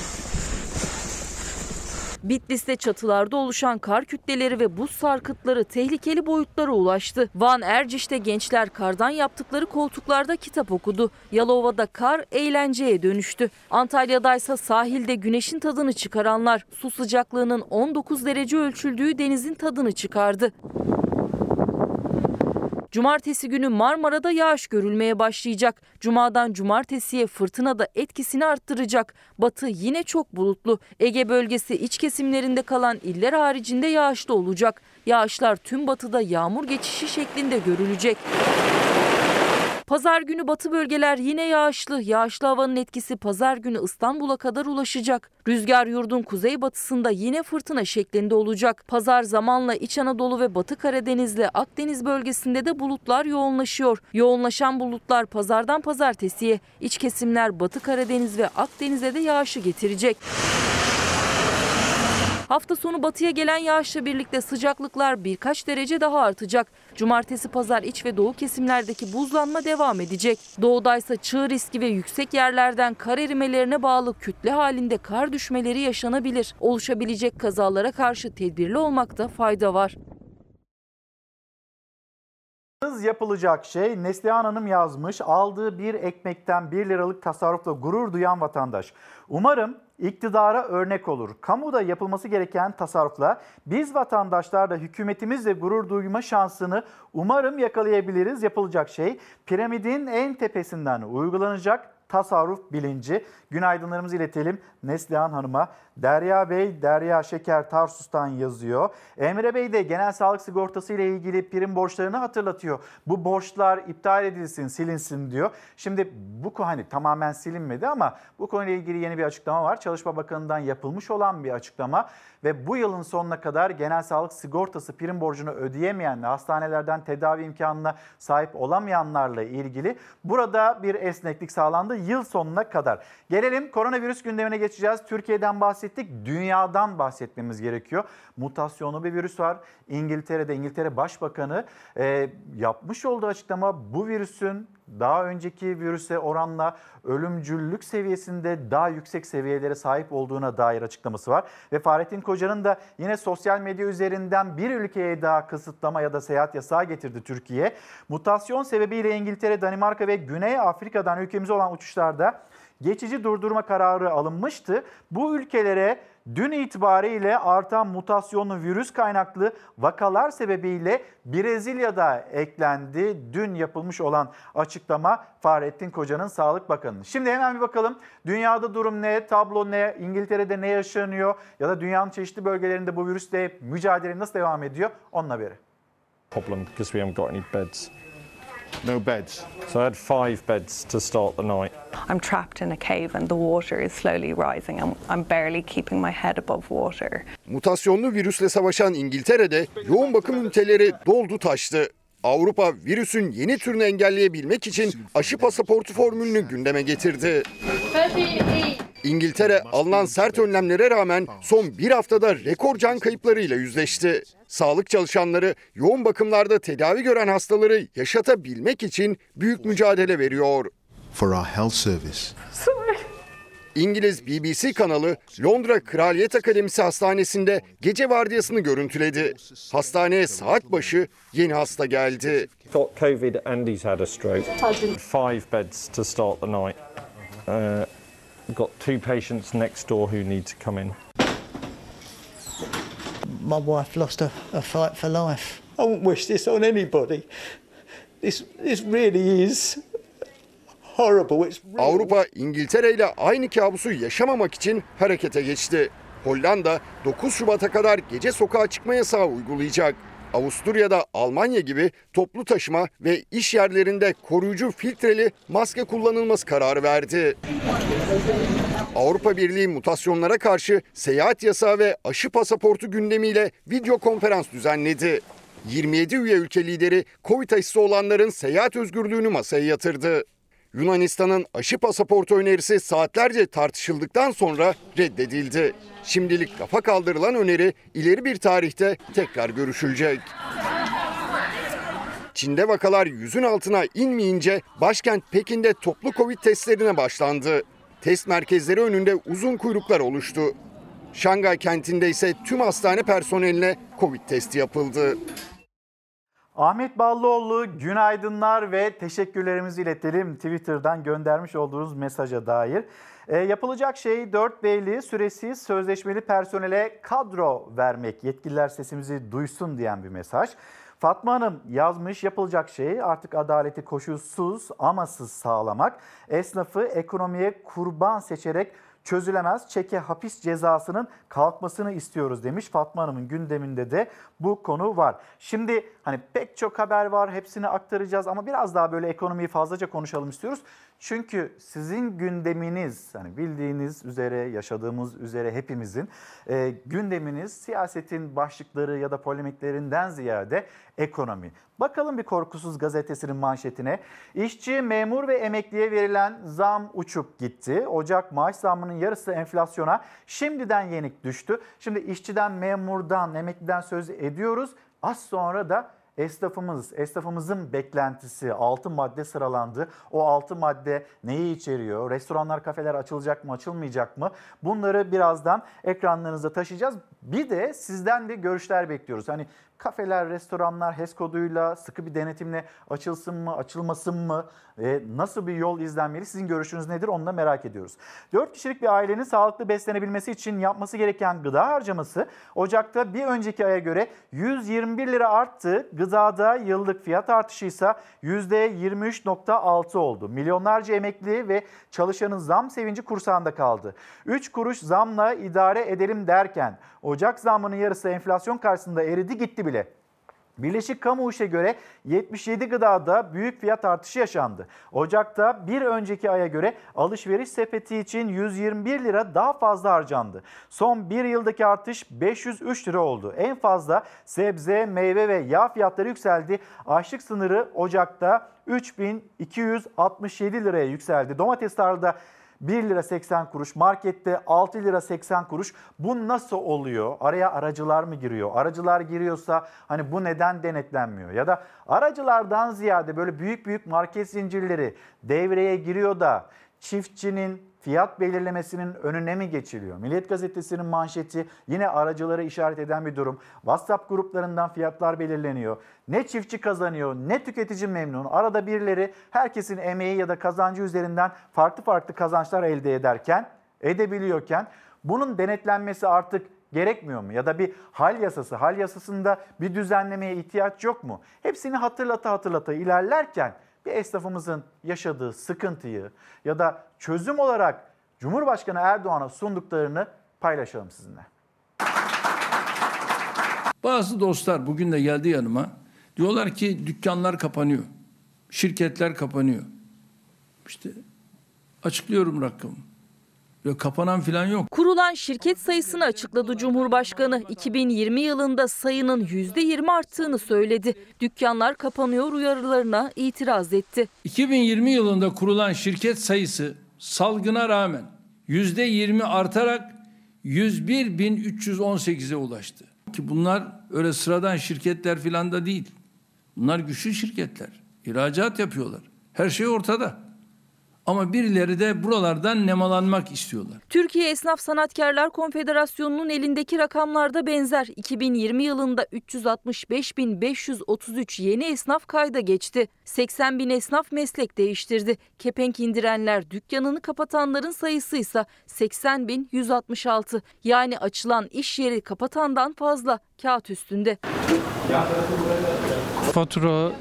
Bitlis'te çatılarda oluşan kar kütleleri ve buz sarkıtları tehlikeli boyutlara ulaştı. Van Erciş'te gençler kardan yaptıkları koltuklarda kitap okudu. Yalova'da kar eğlenceye dönüştü. Antalya'da ise sahilde güneşin tadını çıkaranlar su sıcaklığının 19 derece ölçüldüğü denizin tadını çıkardı. Cumartesi günü Marmara'da yağış görülmeye başlayacak. Cumadan cumartesiye fırtına da etkisini arttıracak. Batı yine çok bulutlu. Ege bölgesi iç kesimlerinde kalan iller haricinde yağışlı olacak. Yağışlar tüm batıda yağmur geçişi şeklinde görülecek. Pazar günü batı bölgeler yine yağışlı. Yağışlı havanın etkisi pazar günü İstanbul'a kadar ulaşacak. Rüzgar yurdun kuzeybatısında yine fırtına şeklinde olacak. Pazar zamanla İç Anadolu ve Batı Karadeniz'le Akdeniz bölgesinde de bulutlar yoğunlaşıyor. Yoğunlaşan bulutlar pazardan pazartesiye iç kesimler Batı Karadeniz ve Akdeniz'e de yağışı getirecek. Hafta sonu batıya gelen yağışla birlikte sıcaklıklar birkaç derece daha artacak. Cumartesi pazar iç ve doğu kesimlerdeki buzlanma devam edecek. Doğuda ise çığ riski ve yüksek yerlerden kar erimelerine bağlı kütle halinde kar düşmeleri yaşanabilir. Oluşabilecek kazalara karşı tedbirli olmakta fayda var. Yapılacak şey Neslihan Hanım yazmış. Aldığı bir ekmekten 1 liralık tasarrufla gurur duyan vatandaş. Umarım iktidara örnek olur. Kamuda yapılması gereken tasarrufla biz vatandaşlar da hükümetimizle gurur duyma şansını umarım yakalayabiliriz. Yapılacak şey piramidin en tepesinden uygulanacak tasarruf bilinci. Günaydınlarımızı iletelim Neslihan Hanım'a. Derya Bey, Derya Şeker Tarsus'tan yazıyor. Emre Bey de genel sağlık sigortası ile ilgili prim borçlarını hatırlatıyor. Bu borçlar iptal edilsin, silinsin diyor. Şimdi bu hani tamamen silinmedi ama bu konuyla ilgili yeni bir açıklama var. Çalışma Bakanı'ndan yapılmış olan bir açıklama ve bu yılın sonuna kadar genel sağlık sigortası prim borcunu ödeyemeyen hastanelerden tedavi imkanına sahip olamayanlarla ilgili burada bir esneklik sağlandı yıl sonuna kadar. Gelelim koronavirüs gündemine geçeceğiz. Türkiye'den bahsettik, dünyadan bahsetmemiz gerekiyor. Mutasyonlu bir virüs var. İngiltere'de İngiltere Başbakanı e, yapmış olduğu açıklama bu virüsün daha önceki virüse oranla ölümcüllük seviyesinde daha yüksek seviyelere sahip olduğuna dair açıklaması var. Ve Fahrettin Koca'nın da yine sosyal medya üzerinden bir ülkeye daha kısıtlama ya da seyahat yasağı getirdi Türkiye. Mutasyon sebebiyle İngiltere, Danimarka ve Güney Afrika'dan ülkemize olan uçuşlarda geçici durdurma kararı alınmıştı. Bu ülkelere dün itibariyle artan mutasyonlu virüs kaynaklı vakalar sebebiyle Brezilya'da eklendi. Dün yapılmış olan açıklama Fahrettin Koca'nın Sağlık Bakanı'nın. Şimdi hemen bir bakalım dünyada durum ne, tablo ne, İngiltere'de ne yaşanıyor ya da dünyanın çeşitli bölgelerinde bu virüsle mücadele nasıl devam ediyor onun haberi. problem. No beds. So I had five beds to start the night. I'm trapped in a cave and the water is slowly rising. I'm, I'm barely keeping my head above water. Mutasyonlu virüsle savaşan İngiltere'de yoğun bakım üniteleri doldu taştı. Avrupa virüsün yeni türünü engelleyebilmek için aşı pasaportu formülünü gündeme getirdi. İngiltere alınan sert önlemlere rağmen son bir haftada rekor can kayıplarıyla yüzleşti. Sağlık çalışanları yoğun bakımlarda tedavi gören hastaları yaşatabilmek için büyük mücadele veriyor. for our health service. İngiliz BBC kanalı Londra Kraliyet Akademisi Hastanesi'nde gece vardiyasını görüntüledi. Hastaneye saat başı yeni hasta geldi. Got COVID and he's had a stroke. Five beds to start the night. Uh, got two patients next door who need to come in. My wife lost a, a fight for life. I wouldn't wish this on anybody. This, this really is horrible. It's Avrupa İngiltere ile aynı kabusu yaşamamak için harekete geçti. Hollanda 9 Şubat'a kadar gece sokağa çıkma yasağı uygulayacak. Avusturya'da Almanya gibi toplu taşıma ve iş yerlerinde koruyucu filtreli maske kullanılması kararı verdi. Avrupa Birliği mutasyonlara karşı seyahat yasağı ve aşı pasaportu gündemiyle video konferans düzenledi. 27 üye ülke lideri Covid aşısı olanların seyahat özgürlüğünü masaya yatırdı. Yunanistan'ın aşı pasaportu önerisi saatlerce tartışıldıktan sonra reddedildi. Şimdilik rafa kaldırılan öneri ileri bir tarihte tekrar görüşülecek. Çin'de vakalar yüzün altına inmeyince başkent Pekin'de toplu Covid testlerine başlandı. Test merkezleri önünde uzun kuyruklar oluştu. Şangay kentinde ise tüm hastane personeline Covid testi yapıldı. Ahmet Ballıoğlu günaydınlar ve teşekkürlerimizi iletelim Twitter'dan göndermiş olduğunuz mesaja dair. E, yapılacak şey 4 beyli süresiz sözleşmeli personele kadro vermek. Yetkililer sesimizi duysun diyen bir mesaj. Fatma Hanım yazmış yapılacak şey artık adaleti koşulsuz amasız sağlamak. Esnafı ekonomiye kurban seçerek çözülemez çeke hapis cezasının kalkmasını istiyoruz demiş. Fatma Hanım'ın gündeminde de bu konu var. Şimdi hani pek çok haber var hepsini aktaracağız ama biraz daha böyle ekonomiyi fazlaca konuşalım istiyoruz. Çünkü sizin gündeminiz hani bildiğiniz üzere yaşadığımız üzere hepimizin e, gündeminiz siyasetin başlıkları ya da polemiklerinden ziyade ekonomi. Bakalım bir Korkusuz Gazetesi'nin manşetine. İşçi, memur ve emekliye verilen zam uçup gitti. Ocak maaş zammının yarısı enflasyona şimdiden yenik düştü. Şimdi işçiden, memurdan, emekliden söz ediyoruz. Az sonra da esnafımız, esnafımızın beklentisi 6 madde sıralandı. O 6 madde neyi içeriyor? Restoranlar, kafeler açılacak mı, açılmayacak mı? Bunları birazdan ekranlarınıza taşıyacağız. Bir de sizden de görüşler bekliyoruz. Hani kafeler, restoranlar HES koduyla sıkı bir denetimle açılsın mı, açılmasın mı? E, nasıl bir yol izlenmeli? Sizin görüşünüz nedir? Onu da merak ediyoruz. 4 kişilik bir ailenin sağlıklı beslenebilmesi için yapması gereken gıda harcaması Ocak'ta bir önceki aya göre 121 lira arttı. Gıdada yıllık fiyat artışı ise %23.6 oldu. Milyonlarca emekli ve çalışanın zam sevinci kursağında kaldı. 3 kuruş zamla idare edelim derken Ocak zammının yarısı enflasyon karşısında eridi gitti bile. Birleşik Kamu İş'e göre 77 gıdada büyük fiyat artışı yaşandı. Ocak'ta bir önceki aya göre alışveriş sepeti için 121 lira daha fazla harcandı. Son bir yıldaki artış 503 lira oldu. En fazla sebze, meyve ve yağ fiyatları yükseldi. Açlık sınırı Ocak'ta 3267 liraya yükseldi. Domates tarlada 1 lira 80 kuruş, markette 6 lira 80 kuruş. Bu nasıl oluyor? Araya aracılar mı giriyor? Aracılar giriyorsa hani bu neden denetlenmiyor? Ya da aracılardan ziyade böyle büyük büyük market zincirleri devreye giriyor da çiftçinin fiyat belirlemesinin önüne mi geçiliyor? Milliyet Gazetesi'nin manşeti yine aracıları işaret eden bir durum. WhatsApp gruplarından fiyatlar belirleniyor. Ne çiftçi kazanıyor ne tüketici memnun. Arada birileri herkesin emeği ya da kazancı üzerinden farklı farklı kazançlar elde ederken, edebiliyorken bunun denetlenmesi artık gerekmiyor mu? Ya da bir hal yasası, hal yasasında bir düzenlemeye ihtiyaç yok mu? Hepsini hatırlata hatırlata ilerlerken bir esnafımızın yaşadığı sıkıntıyı ya da çözüm olarak Cumhurbaşkanı Erdoğan'a sunduklarını paylaşalım sizinle. Bazı dostlar bugün de geldi yanıma. Diyorlar ki dükkanlar kapanıyor. şirketler kapanıyor. İşte açıklıyorum rakamı. Kapanan filan yok. Kurulan şirket sayısını açıkladı Cumhurbaşkanı. 2020 yılında sayının %20 arttığını söyledi. Dükkanlar kapanıyor uyarılarına itiraz etti. 2020 yılında kurulan şirket sayısı salgına rağmen %20 artarak 101.318'e ulaştı. Ki bunlar öyle sıradan şirketler filan da değil. Bunlar güçlü şirketler. İhracat yapıyorlar. Her şey ortada. Ama birileri de buralardan nemalanmak istiyorlar. Türkiye Esnaf Sanatkarlar Konfederasyonu'nun elindeki rakamlarda benzer. 2020 yılında 365.533 yeni esnaf kayda geçti. 80 bin esnaf meslek değiştirdi. Kepenk indirenler, dükkanını kapatanların sayısı ise 80.166. Yani açılan iş yeri kapatandan fazla kağıt üstünde. Fatura,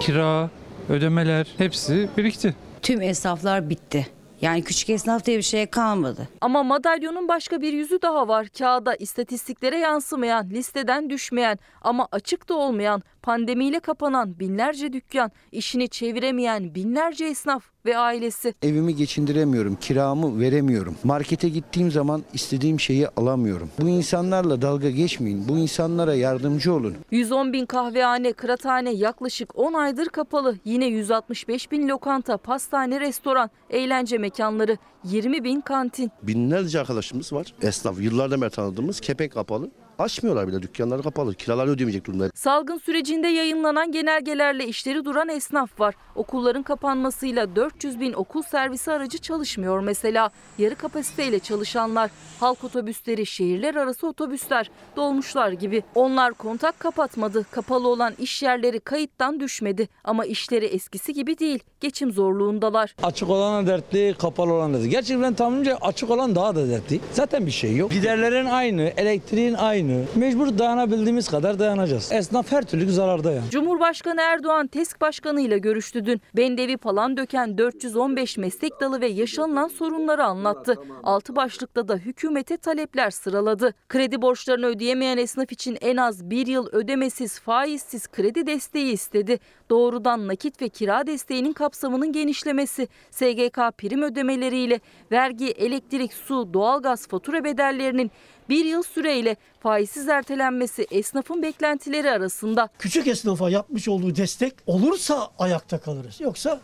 kira, ödemeler hepsi birikti. Tüm esnaflar bitti. Yani küçük esnaf diye bir şey kalmadı. Ama madalyonun başka bir yüzü daha var. Kağıda istatistiklere yansımayan, listeden düşmeyen ama açık da olmayan, pandemiyle kapanan binlerce dükkan, işini çeviremeyen binlerce esnaf ve ailesi. Evimi geçindiremiyorum, kiramı veremiyorum. Markete gittiğim zaman istediğim şeyi alamıyorum. Bu insanlarla dalga geçmeyin. Bu insanlara yardımcı olun. 110 bin kahvehane, kıraathane yaklaşık 10 aydır kapalı. Yine 165 bin lokanta, pastane, restoran, eğlence mekanları, 20 bin kantin. Binlerce arkadaşımız var. Esnaf yıllardan beri tanıdığımız kepek kapalı. Açmıyorlar bile dükkanları kapalı. Kiraları ödeyemeyecek durumda. Salgın sürecinde yayınlanan genelgelerle işleri duran esnaf var. Okulların kapanmasıyla 400 bin okul servisi aracı çalışmıyor mesela. Yarı kapasiteyle çalışanlar, halk otobüsleri, şehirler arası otobüsler, dolmuşlar gibi. Onlar kontak kapatmadı. Kapalı olan iş yerleri kayıttan düşmedi. Ama işleri eskisi gibi değil. Geçim zorluğundalar. Açık olan da dertli, kapalı olan dertli. Gerçi ben tahminimce açık olan daha da dertli. Zaten bir şey yok. Giderlerin aynı, elektriğin aynı. Mecbur dayanabildiğimiz kadar dayanacağız. Esnaf her türlü zararda yani. Cumhurbaşkanı Erdoğan TESK Başkanı ile görüştü dün. Bendevi falan döken 415 meslek dalı ve yaşanılan sorunları anlattı. Altı başlıkta da hükümete talepler sıraladı. Kredi borçlarını ödeyemeyen esnaf için en az bir yıl ödemesiz, faizsiz kredi desteği istedi. Doğrudan nakit ve kira desteğinin kapsamının genişlemesi, SGK prim ödemeleriyle vergi, elektrik, su, doğalgaz fatura bedellerinin bir yıl süreyle faizsiz ertelenmesi esnafın beklentileri arasında. Küçük esnafa yapmış olduğu destek olursa ayakta kalırız. Yoksa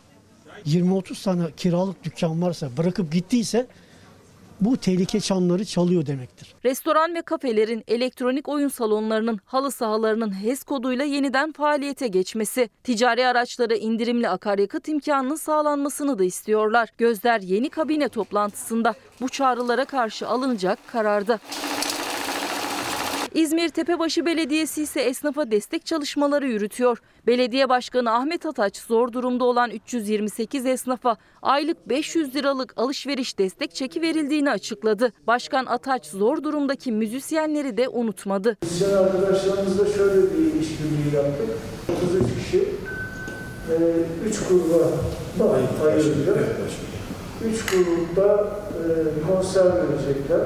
20-30 tane kiralık dükkan varsa bırakıp gittiyse bu tehlike çanları çalıyor demektir. Restoran ve kafelerin, elektronik oyun salonlarının, halı sahalarının HES koduyla yeniden faaliyete geçmesi, ticari araçlara indirimli akaryakıt imkanının sağlanmasını da istiyorlar. Gözler yeni kabine toplantısında bu çağrılara karşı alınacak kararda. İzmir Tepebaşı Belediyesi ise esnafa destek çalışmaları yürütüyor. Belediye Başkanı Ahmet Ataç zor durumda olan 328 esnafa aylık 500 liralık alışveriş destek çeki verildiğini açıkladı. Başkan Ataç zor durumdaki müzisyenleri de unutmadı. Müzisyen arkadaşlarımızla şöyle bir işbirliği yaptık. 33 kişi 3 gruba ayrılacak. 3 grupta konser verecekler.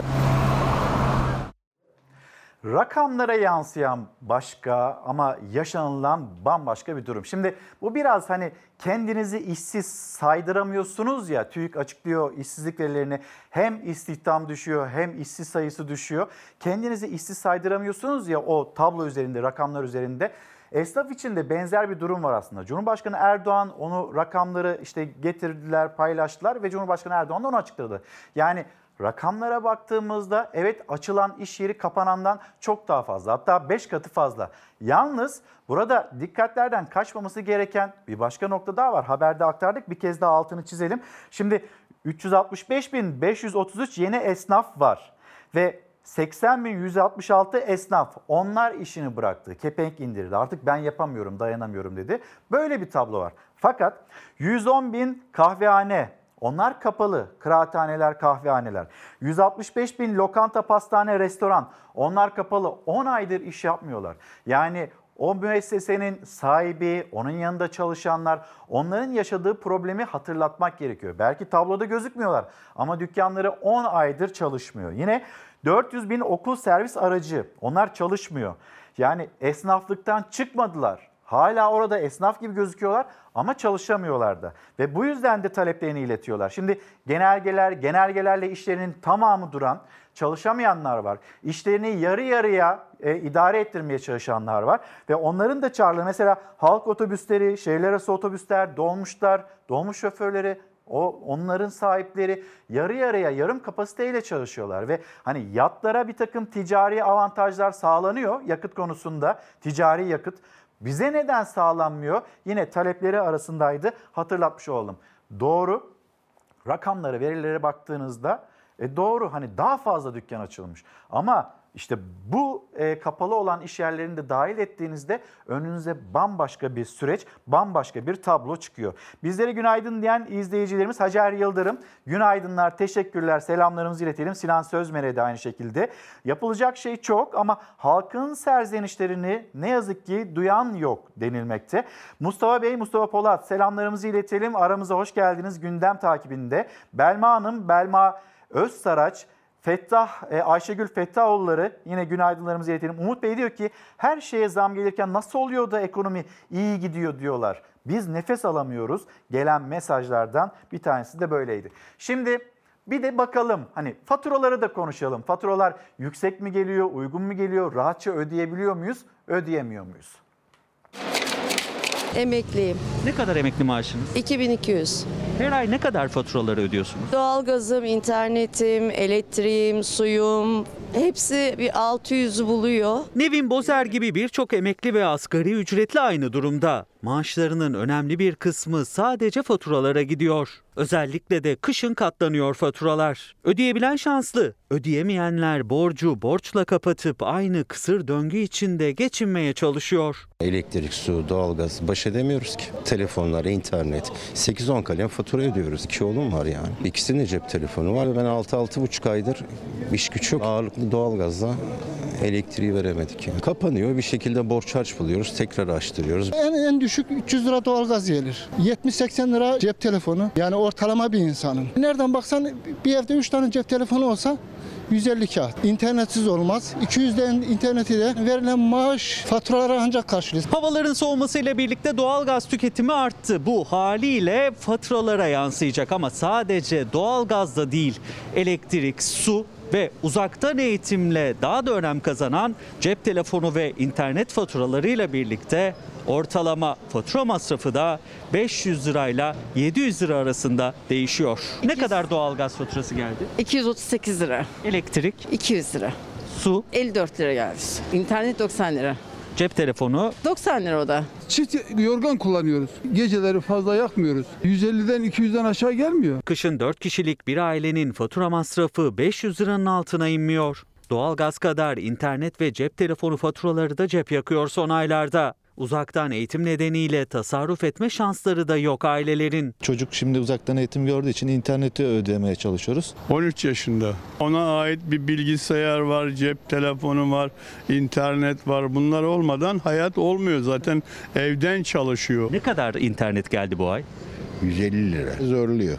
Rakamlara yansıyan başka ama yaşanılan bambaşka bir durum. Şimdi bu biraz hani kendinizi işsiz saydıramıyorsunuz ya TÜİK açıklıyor işsizlik verilerini hem istihdam düşüyor hem işsiz sayısı düşüyor. Kendinizi işsiz saydıramıyorsunuz ya o tablo üzerinde rakamlar üzerinde. Esnaf için de benzer bir durum var aslında. Cumhurbaşkanı Erdoğan onu rakamları işte getirdiler, paylaştılar ve Cumhurbaşkanı Erdoğan da onu açıkladı. Yani Rakamlara baktığımızda evet açılan iş yeri kapanandan çok daha fazla hatta 5 katı fazla. Yalnız burada dikkatlerden kaçmaması gereken bir başka nokta daha var. Haberde aktardık bir kez daha altını çizelim. Şimdi 365.533 yeni esnaf var ve 80.166 esnaf onlar işini bıraktı. Kepenk indirdi. Artık ben yapamıyorum, dayanamıyorum dedi. Böyle bir tablo var. Fakat 110 bin kahvehane, onlar kapalı. Kıraathaneler, kahvehaneler. 165 bin lokanta, pastane, restoran. Onlar kapalı. 10 aydır iş yapmıyorlar. Yani o müessesenin sahibi, onun yanında çalışanlar, onların yaşadığı problemi hatırlatmak gerekiyor. Belki tabloda gözükmüyorlar ama dükkanları 10 aydır çalışmıyor. Yine 400 bin okul servis aracı, onlar çalışmıyor. Yani esnaflıktan çıkmadılar. Hala orada esnaf gibi gözüküyorlar ama çalışamıyorlar da. Ve bu yüzden de taleplerini iletiyorlar. Şimdi genelgeler, genelgelerle işlerinin tamamı duran, çalışamayanlar var. İşlerini yarı yarıya e, idare ettirmeye çalışanlar var. Ve onların da çağrıları mesela halk otobüsleri, şehirler arası otobüsler, dolmuşlar, dolmuş şoförleri, o onların sahipleri yarı yarıya yarım kapasiteyle çalışıyorlar ve hani yatlara bir takım ticari avantajlar sağlanıyor yakıt konusunda ticari yakıt. Bize neden sağlanmıyor? Yine talepleri arasındaydı hatırlatmış olalım. Doğru rakamlara verilere baktığınızda e doğru hani daha fazla dükkan açılmış ama işte bu e, kapalı olan iş yerlerini de dahil ettiğinizde önünüze bambaşka bir süreç, bambaşka bir tablo çıkıyor. Bizlere günaydın diyen izleyicilerimiz Hacer Yıldırım. Günaydınlar, teşekkürler, selamlarımızı iletelim. Sinan Sözmer'e de aynı şekilde. Yapılacak şey çok ama halkın serzenişlerini ne yazık ki duyan yok denilmekte. Mustafa Bey, Mustafa Polat selamlarımızı iletelim. Aramıza hoş geldiniz gündem takibinde. Belma Hanım, Belma Özsaraç, Fettah, e, Ayşegül Fettahoğulları yine günaydınlarımızı iletelim. Umut Bey diyor ki her şeye zam gelirken nasıl oluyor da ekonomi iyi gidiyor diyorlar. Biz nefes alamıyoruz. Gelen mesajlardan bir tanesi de böyleydi. Şimdi bir de bakalım hani faturaları da konuşalım. Faturalar yüksek mi geliyor, uygun mu geliyor, rahatça ödeyebiliyor muyuz, ödeyemiyor muyuz? Emekliyim. Ne kadar emekli maaşınız? 2200. Her ay ne kadar faturaları ödüyorsunuz? Doğalgazım, internetim, elektriğim, suyum hepsi bir 600'ü buluyor. Nevin Bozer gibi birçok emekli ve asgari ücretli aynı durumda. Maaşlarının önemli bir kısmı sadece faturalara gidiyor. Özellikle de kışın katlanıyor faturalar. Ödeyebilen şanslı, ödeyemeyenler borcu borçla kapatıp aynı kısır döngü içinde geçinmeye çalışıyor. Elektrik, su, doğalgaz baş edemiyoruz ki. Telefonlar, internet. 8-10 kalem fatura ödüyoruz. İki oğlum var yani. İkisinin cep telefonu var. Ben 6-6,5 aydır iş güç yok. Ağırlıklı doğalgazla elektriği veremedik. Yani. Kapanıyor. Bir şekilde borç harç buluyoruz. Tekrar açtırıyoruz. En, en düşük 300 lira doğalgaz gelir. 70-80 lira cep telefonu. Yani ortalama bir insanın. Nereden baksan bir evde 3 tane cep telefonu olsa 150 kağıt. İnternetsiz olmaz. 200'den interneti de verilen maaş faturaları ancak karşılıyor. Havaların soğumasıyla birlikte doğalgaz tüketimi arttı. Bu haliyle faturalara yansıyacak ama sadece doğalgazda değil elektrik, su ve uzaktan eğitimle daha da önem kazanan cep telefonu ve internet faturalarıyla birlikte ortalama fatura masrafı da 500 lirayla 700 lira arasında değişiyor. Ne kadar doğalgaz faturası geldi? 238 lira. Elektrik? 200 lira. Su? 54 lira geldi. İnternet 90 lira. Cep telefonu? 90 lira o da. Çift yorgan kullanıyoruz. Geceleri fazla yakmıyoruz. 150'den 200'den aşağı gelmiyor. Kışın 4 kişilik bir ailenin fatura masrafı 500 liranın altına inmiyor. Doğalgaz kadar internet ve cep telefonu faturaları da cep yakıyor son aylarda. Uzaktan eğitim nedeniyle tasarruf etme şansları da yok ailelerin. Çocuk şimdi uzaktan eğitim gördüğü için interneti ödemeye çalışıyoruz. 13 yaşında. Ona ait bir bilgisayar var, cep telefonu var, internet var. Bunlar olmadan hayat olmuyor. Zaten evden çalışıyor. Ne kadar internet geldi bu ay? 150 lira. Zorluyor.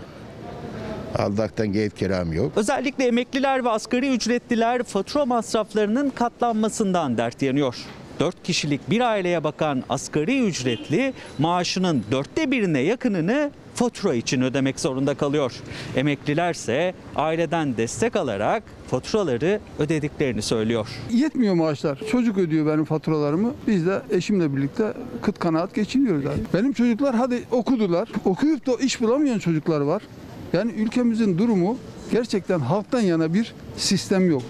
Aldaktan ev kiram yok. Özellikle emekliler ve asgari ücretliler fatura masraflarının katlanmasından dert yanıyor. 4 kişilik bir aileye bakan asgari ücretli maaşının dörtte birine yakınını fatura için ödemek zorunda kalıyor. Emeklilerse aileden destek alarak faturaları ödediklerini söylüyor. Yetmiyor maaşlar. Çocuk ödüyor benim faturalarımı. Biz de eşimle birlikte kıt kanaat geçiniyoruz abi. Benim çocuklar hadi okudular. Okuyup da iş bulamayan çocuklar var. Yani ülkemizin durumu gerçekten halktan yana bir sistem yok.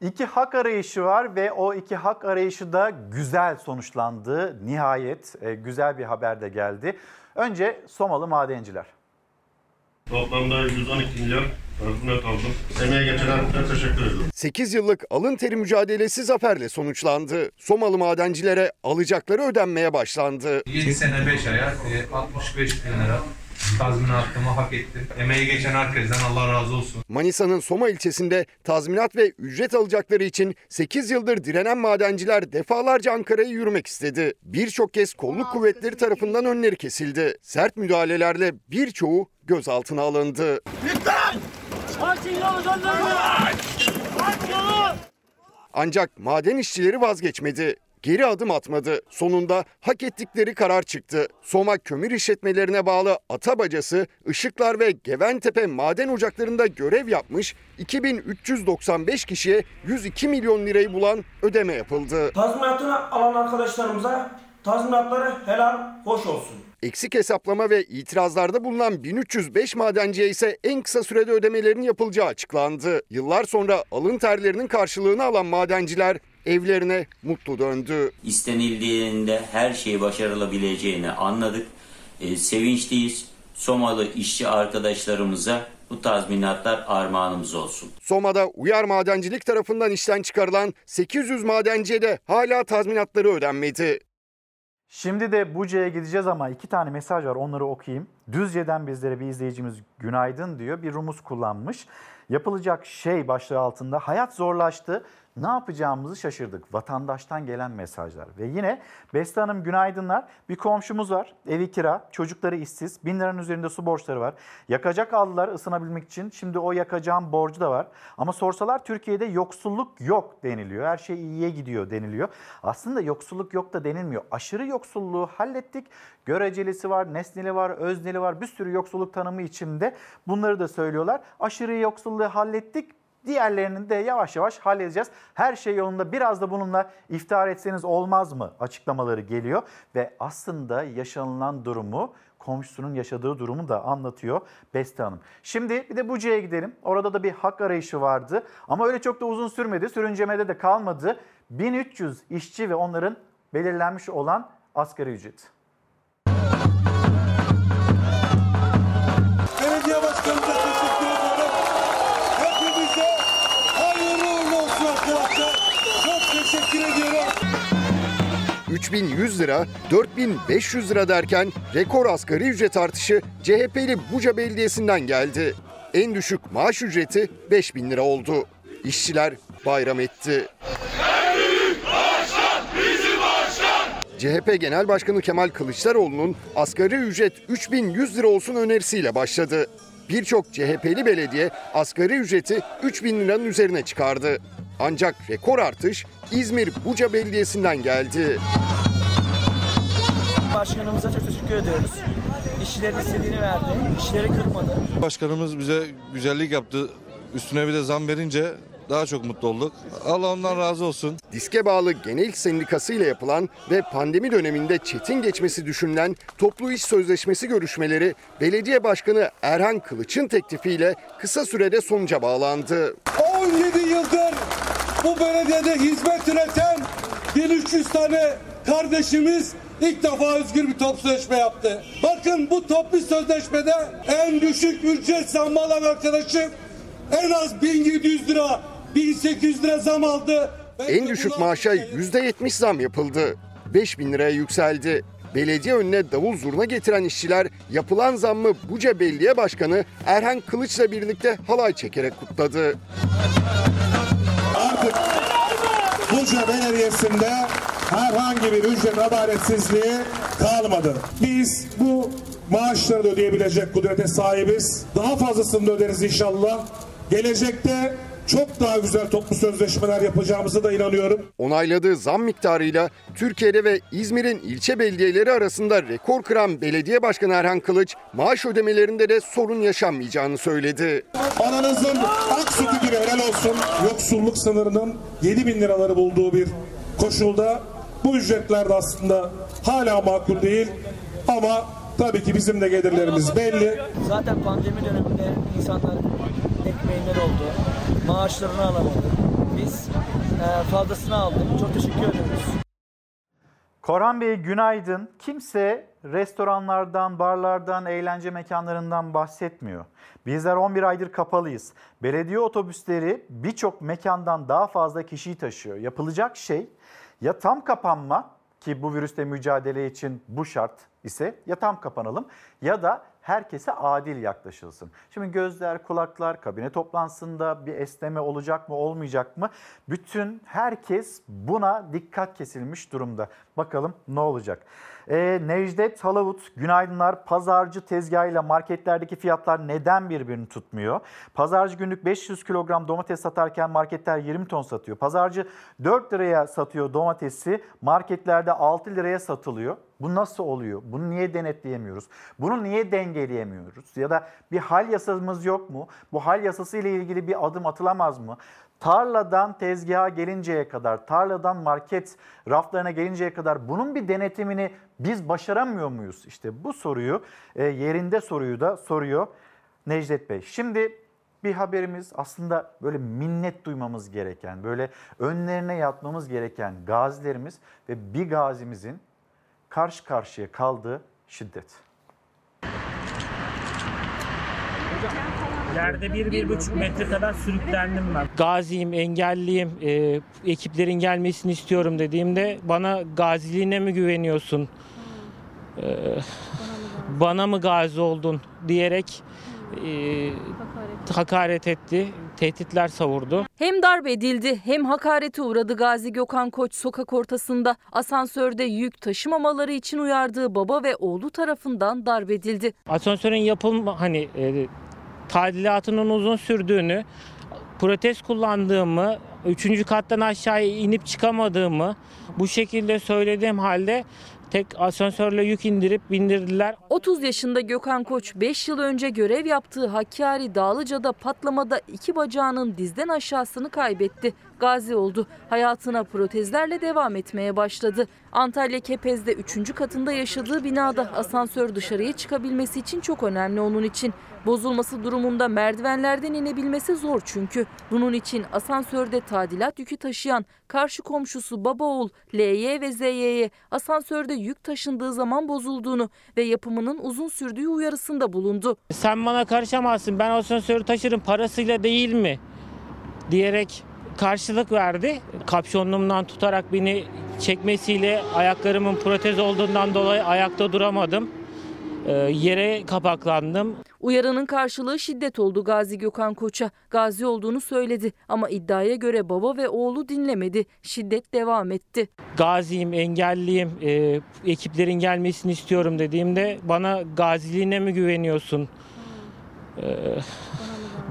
İki hak arayışı var ve o iki hak arayışı da güzel sonuçlandı. Nihayet e, güzel bir haber de geldi. Önce Somalı madenciler. Toplamda 112 milyar tazminat aldım. Emeğe geçen herkese teşekkür ediyorum. 8 yıllık alın teri mücadelesi zaferle sonuçlandı. Somalı madencilere alacakları ödenmeye başlandı. 7 sene 5 aya e, 65 bin lira tazminatımı hak ettim. Emeği geçen herkesten Allah razı olsun. Manisa'nın Soma ilçesinde tazminat ve ücret alacakları için 8 yıldır direnen madenciler defalarca Ankara'ya yürümek istedi. Birçok kez kolluk kuvvetleri tarafından önleri kesildi. Sert müdahalelerle birçoğu gözaltına alındı. Ancak maden işçileri vazgeçmedi. Geri adım atmadı. Sonunda hak ettikleri karar çıktı. Soma kömür işletmelerine bağlı Atabacası, Işıklar ve Geventepe maden ocaklarında görev yapmış 2395 kişiye 102 milyon lirayı bulan ödeme yapıldı. Tazminatını alan arkadaşlarımıza tazminatları helal hoş olsun. Eksik hesaplama ve itirazlarda bulunan 1305 madenciye ise en kısa sürede ödemelerin yapılacağı açıklandı. Yıllar sonra alın terlerinin karşılığını alan madenciler evlerine mutlu döndü. İstenildiğinde her şeyi başarılabileceğini anladık. Ee, sevinçliyiz. Somalı işçi arkadaşlarımıza bu tazminatlar armağanımız olsun. Soma'da Uyar Madencilik tarafından işten çıkarılan 800 madenciye de hala tazminatları ödenmedi. Şimdi de Buca'ya gideceğiz ama iki tane mesaj var onları okuyayım. Düzce'den bizlere bir izleyicimiz günaydın diyor. Bir rumuz kullanmış. Yapılacak şey başlığı altında hayat zorlaştı. Ne yapacağımızı şaşırdık. Vatandaştan gelen mesajlar. Ve yine Beste Hanım günaydınlar. Bir komşumuz var. Evi kira, çocukları işsiz. Bin liranın üzerinde su borçları var. Yakacak aldılar ısınabilmek için. Şimdi o yakacağın borcu da var. Ama sorsalar Türkiye'de yoksulluk yok deniliyor. Her şey iyiye gidiyor deniliyor. Aslında yoksulluk yok da denilmiyor. Aşırı yoksulluğu hallettik. Görecelisi var, nesneli var, özneli var. Bir sürü yoksulluk tanımı içinde. Bunları da söylüyorlar. Aşırı yoksulluğu hallettik. Diğerlerini de yavaş yavaş halledeceğiz. Her şey yolunda biraz da bununla iftihar etseniz olmaz mı açıklamaları geliyor. Ve aslında yaşanılan durumu komşusunun yaşadığı durumu da anlatıyor Beste Hanım. Şimdi bir de Buca'ya gidelim. Orada da bir hak arayışı vardı ama öyle çok da uzun sürmedi. Sürüncemede de kalmadı. 1300 işçi ve onların belirlenmiş olan asgari ücret. 3100 lira, 4500 lira derken rekor asgari ücret artışı CHP'li Buca Belediyesi'nden geldi. En düşük maaş ücreti 5000 lira oldu. İşçiler bayram etti. CHP Genel Başkanı Kemal Kılıçdaroğlu'nun asgari ücret 3100 lira olsun önerisiyle başladı. Birçok CHP'li belediye asgari ücreti 3000 liranın üzerine çıkardı. Ancak rekor artış İzmir Buca Belediyesi'nden geldi. Başkanımıza çok teşekkür ediyoruz. İşçilerin istediğini verdi, işçileri kırmadı. Başkanımız bize güzellik yaptı. Üstüne bir de zam verince daha çok mutlu olduk. Allah ondan razı olsun. Diske bağlı Genel Sendikası ile yapılan ve pandemi döneminde çetin geçmesi düşünülen toplu iş sözleşmesi görüşmeleri belediye başkanı Erhan Kılıç'ın teklifiyle kısa sürede sonuca bağlandı. 17 yıldır bu belediyede hizmet üreten 1300 tane kardeşimiz ilk defa özgür bir toplu sözleşme yaptı. Bakın bu toplu sözleşmede en düşük ücret zammı alan arkadaşım en az 1700 lira, 1800 lira zam aldı. En düşük maaşa %70 zam yapıldı. 5000 liraya yükseldi. Belediye önüne davul zurna getiren işçiler yapılan zammı Buca Belediye Başkanı Erhan Kılıç'la birlikte halay çekerek kutladı. Artık Buca Belediyesi'nde herhangi bir ücret adaletsizliği kalmadı. Biz bu maaşları da ödeyebilecek kudrete sahibiz. Daha fazlasını da öderiz inşallah. Gelecekte çok daha güzel toplu sözleşmeler yapacağımıza da inanıyorum. Onayladığı zam miktarıyla Türkiye'de ve İzmir'in ilçe belediyeleri arasında rekor kıran belediye başkanı Erhan Kılıç maaş ödemelerinde de sorun yaşanmayacağını söyledi. Ananızın ak sütü gibi helal olsun. Yoksulluk sınırının 7 bin liraları bulduğu bir koşulda bu ücretler de aslında hala makul değil. Ama tabii ki bizim de gelirlerimiz belli. Zaten pandemi döneminde insanlar ekmeğinden oldu. Maaşlarını alamadı. Biz e, fazlasını aldık. Çok teşekkür ediyoruz. Korhan Bey günaydın. Kimse restoranlardan, barlardan, eğlence mekanlarından bahsetmiyor. Bizler 11 aydır kapalıyız. Belediye otobüsleri birçok mekandan daha fazla kişiyi taşıyor. Yapılacak şey ya tam kapanma ki bu virüsle mücadele için bu şart ise ya tam kapanalım ya da herkese adil yaklaşılsın. Şimdi gözler, kulaklar, kabine toplantısında bir esneme olacak mı olmayacak mı? Bütün herkes buna dikkat kesilmiş durumda. Bakalım ne olacak? Ee, Necdet Halavut, günaydınlar. Pazarcı tezgahıyla marketlerdeki fiyatlar neden birbirini tutmuyor? Pazarcı günlük 500 kilogram domates satarken marketler 20 ton satıyor. Pazarcı 4 liraya satıyor domatesi, marketlerde 6 liraya satılıyor. Bu nasıl oluyor? Bunu niye denetleyemiyoruz? Bunu niye dengeleyemiyoruz? Ya da bir hal yasamız yok mu? Bu hal yasası ile ilgili bir adım atılamaz mı? Tarladan tezgaha gelinceye kadar, tarladan market raflarına gelinceye kadar bunun bir denetimini biz başaramıyor muyuz? İşte bu soruyu, e, yerinde soruyu da soruyor Necdet Bey. Şimdi bir haberimiz aslında böyle minnet duymamız gereken, böyle önlerine yatmamız gereken gazilerimiz ve bir gazimizin karşı karşıya kaldığı şiddet. Yerde bir, bir buçuk metre kadar sürüklendim ben. Gaziyim, engelliyim, e, ekiplerin gelmesini istiyorum dediğimde bana gaziliğine mi güveniyorsun, e, bana mı gazi oldun diyerek e, hakaret etti, tehditler savurdu. Hem darp edildi hem hakarete uğradı Gazi Gökhan Koç sokak ortasında. Asansörde yük taşımamaları için uyardığı baba ve oğlu tarafından darp edildi. Asansörün yapılma hani e, tadilatının uzun sürdüğünü, protez kullandığımı, üçüncü kattan aşağıya inip çıkamadığımı bu şekilde söylediğim halde tek asansörle yük indirip bindirdiler. 30 yaşında Gökhan Koç 5 yıl önce görev yaptığı Hakkari Dağlıca'da patlamada iki bacağının dizden aşağısını kaybetti. Gazi oldu. Hayatına protezlerle devam etmeye başladı. Antalya Kepez'de 3. katında yaşadığı binada asansör dışarıya çıkabilmesi için çok önemli onun için. Bozulması durumunda merdivenlerden inebilmesi zor çünkü. Bunun için asansörde tadilat yükü taşıyan karşı komşusu baba oğul LY ve ZY'ye asansörde yük taşındığı zaman bozulduğunu ve yapımının uzun sürdüğü uyarısında bulundu. Sen bana karışamazsın ben asansörü taşırım parasıyla değil mi diyerek karşılık verdi. Kapşonluğumdan tutarak beni çekmesiyle ayaklarımın protez olduğundan dolayı ayakta duramadım. Ee, yere kapaklandım. Uyarının karşılığı şiddet oldu Gazi Gökhan Koç'a. Gazi olduğunu söyledi ama iddiaya göre baba ve oğlu dinlemedi. Şiddet devam etti. Gaziyim, engelliyim, e, ekiplerin gelmesini istiyorum dediğimde bana gaziliğine mi güveniyorsun, e,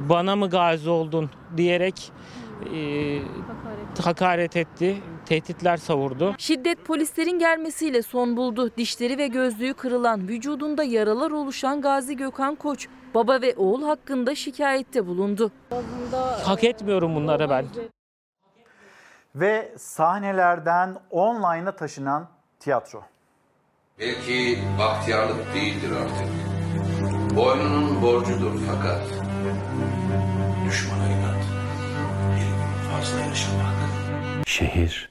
bana mı gazi oldun diyerek e, hakaret etti, tehditler savurdu. Şiddet polislerin gelmesiyle son buldu. Dişleri ve gözlüğü kırılan, vücudunda yaralar oluşan Gazi Gökhan Koç, baba ve oğul hakkında şikayette bulundu. Hak etmiyorum bunları ben. Ve sahnelerden online'a taşınan tiyatro. Belki bahtiyarlık değildir artık. Boynunun borcudur fakat. Düşmana inat. Fazla yaşamak. Şehir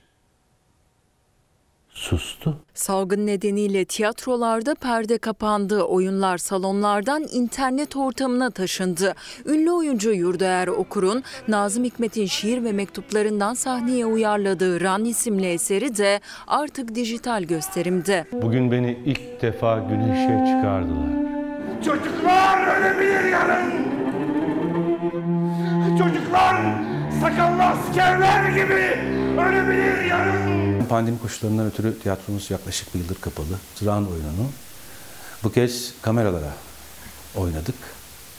sustu. Salgın nedeniyle tiyatrolarda perde kapandı. Oyunlar salonlardan internet ortamına taşındı. Ünlü oyuncu Yurdaer Okur'un Nazım Hikmet'in şiir ve mektuplarından sahneye uyarladığı Ran isimli eseri de artık dijital gösterimde. Bugün beni ilk defa güneşe çıkardılar. Çocuklar ölebilir yarın. Çocuklar sakallı askerler gibi ölebilir yarın. Pandemi koşullarından ötürü tiyatromuz yaklaşık bir yıldır kapalı. Sıran oyununu bu kez kameralara oynadık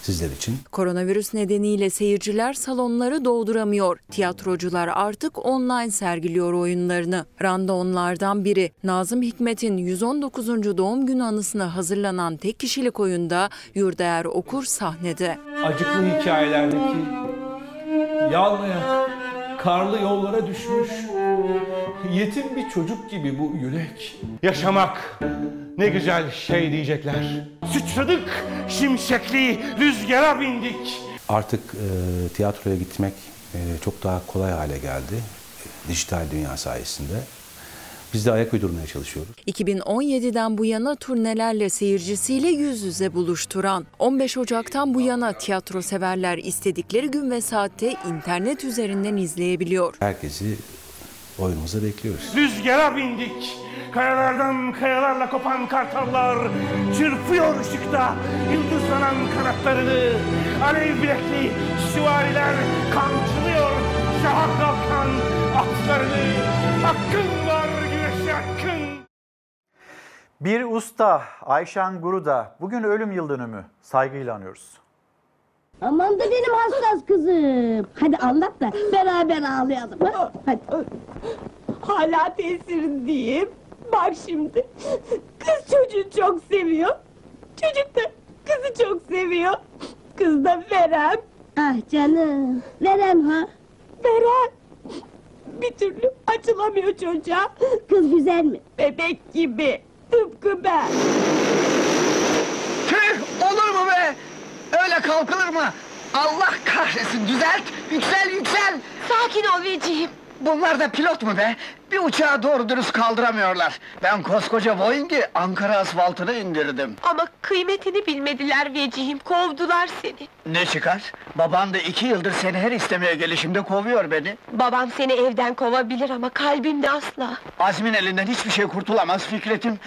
sizler için. Koronavirüs nedeniyle seyirciler salonları dolduramıyor. Tiyatrocular artık online sergiliyor oyunlarını. Randa onlardan biri. Nazım Hikmet'in 119. doğum günü anısına hazırlanan tek kişilik oyunda Yurdaer Okur sahnede. Acıklı hikayelerdeki yalmayak, karlı yollara düşmüş yetim bir çocuk gibi bu yürek. Yaşamak ne güzel şey diyecekler. Sıçradık, şimşekli rüzgara bindik. Artık e, tiyatroya gitmek e, çok daha kolay hale geldi. E, dijital dünya sayesinde. Biz de ayak uydurmaya çalışıyoruz. 2017'den bu yana turnelerle seyircisiyle yüz yüze buluşturan, 15 Ocak'tan bu yana tiyatro severler istedikleri gün ve saatte internet üzerinden izleyebiliyor. Herkesi oyunumuza bekliyoruz. Rüzgara bindik. Kayalardan kayalarla kopan kartallar çırpıyor ışıkta yıldızlanan kanatlarını. Alev bilekli süvariler kamçılıyor şaha kalkan atlarını. Hakkın var. Bir usta Ayşen Guru'da bugün ölüm yıl dönümü saygıyla anıyoruz. Aman da benim hassas kızım. Hadi anlat da beraber ağlayalım. Ha? Hadi. Hala tesirindeyim. Bak şimdi. Kız çocuğu çok seviyor. Çocuk da kızı çok seviyor. Kız da Verem. Ah canım. Verem ha. Verem. Bir türlü açılamıyor çocuğa. Kız güzel mi? Bebek gibi. Tıpkı ben. Tüh olur mu be? Öyle kalkılır mı? Allah kahretsin düzelt, yüksel yüksel. Sakin ol Veciğim. Bunlar da pilot mu be? Bir uçağı doğru dürüst kaldıramıyorlar. Ben koskoca Boeing'i Ankara asfaltına indirdim. Ama kıymetini bilmediler Veciğim. Kovdular seni. Ne çıkar? Baban da iki yıldır seni her istemeye gelişimde kovuyor beni. Babam seni evden kovabilir ama kalbimde asla. Azmin elinden hiçbir şey kurtulamaz Fikret'im.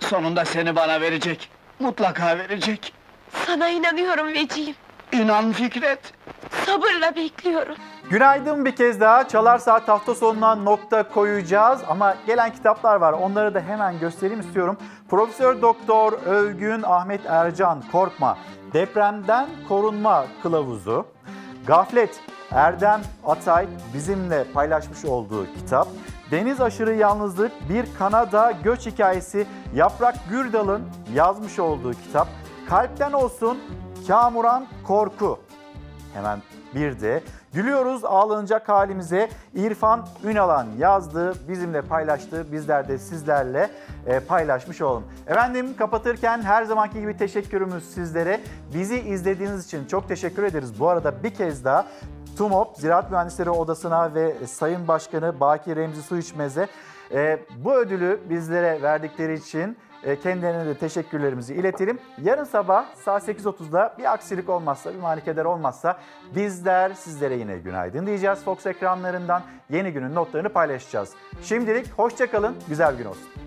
Sonunda seni bana verecek. Mutlaka verecek. Sana inanıyorum Veciğim. İnan Fikret. Sabırla bekliyorum. Günaydın bir kez daha. Çalar Saat hafta sonuna nokta koyacağız ama gelen kitaplar var. Onları da hemen göstereyim istiyorum. Profesör Doktor Övgün Ahmet Ercan Korkma Depremden Korunma Kılavuzu. Gaflet Erdem Atay bizimle paylaşmış olduğu kitap. Deniz aşırı yalnızlık bir Kanada göç hikayesi Yaprak Gürdal'ın yazmış olduğu kitap. Kalpten olsun Kamuran Korku. Hemen bir de gülüyoruz ağlanacak halimize İrfan Ünalan yazdığı, bizimle paylaştığı, bizler de sizlerle e, paylaşmış olalım. Efendim kapatırken her zamanki gibi teşekkürümüz sizlere. Bizi izlediğiniz için çok teşekkür ederiz. Bu arada bir kez daha TUMOP Ziraat Mühendisleri Odası'na ve Sayın Başkanı Baki Remzi Su İçmez'e e, bu ödülü bizlere verdikleri için kendilerine de teşekkürlerimizi iletelim. Yarın sabah saat 8.30'da bir aksilik olmazsa, bir manikeder olmazsa bizler sizlere yine günaydın diyeceğiz. Fox ekranlarından yeni günün notlarını paylaşacağız. Şimdilik hoşçakalın, güzel gün olsun.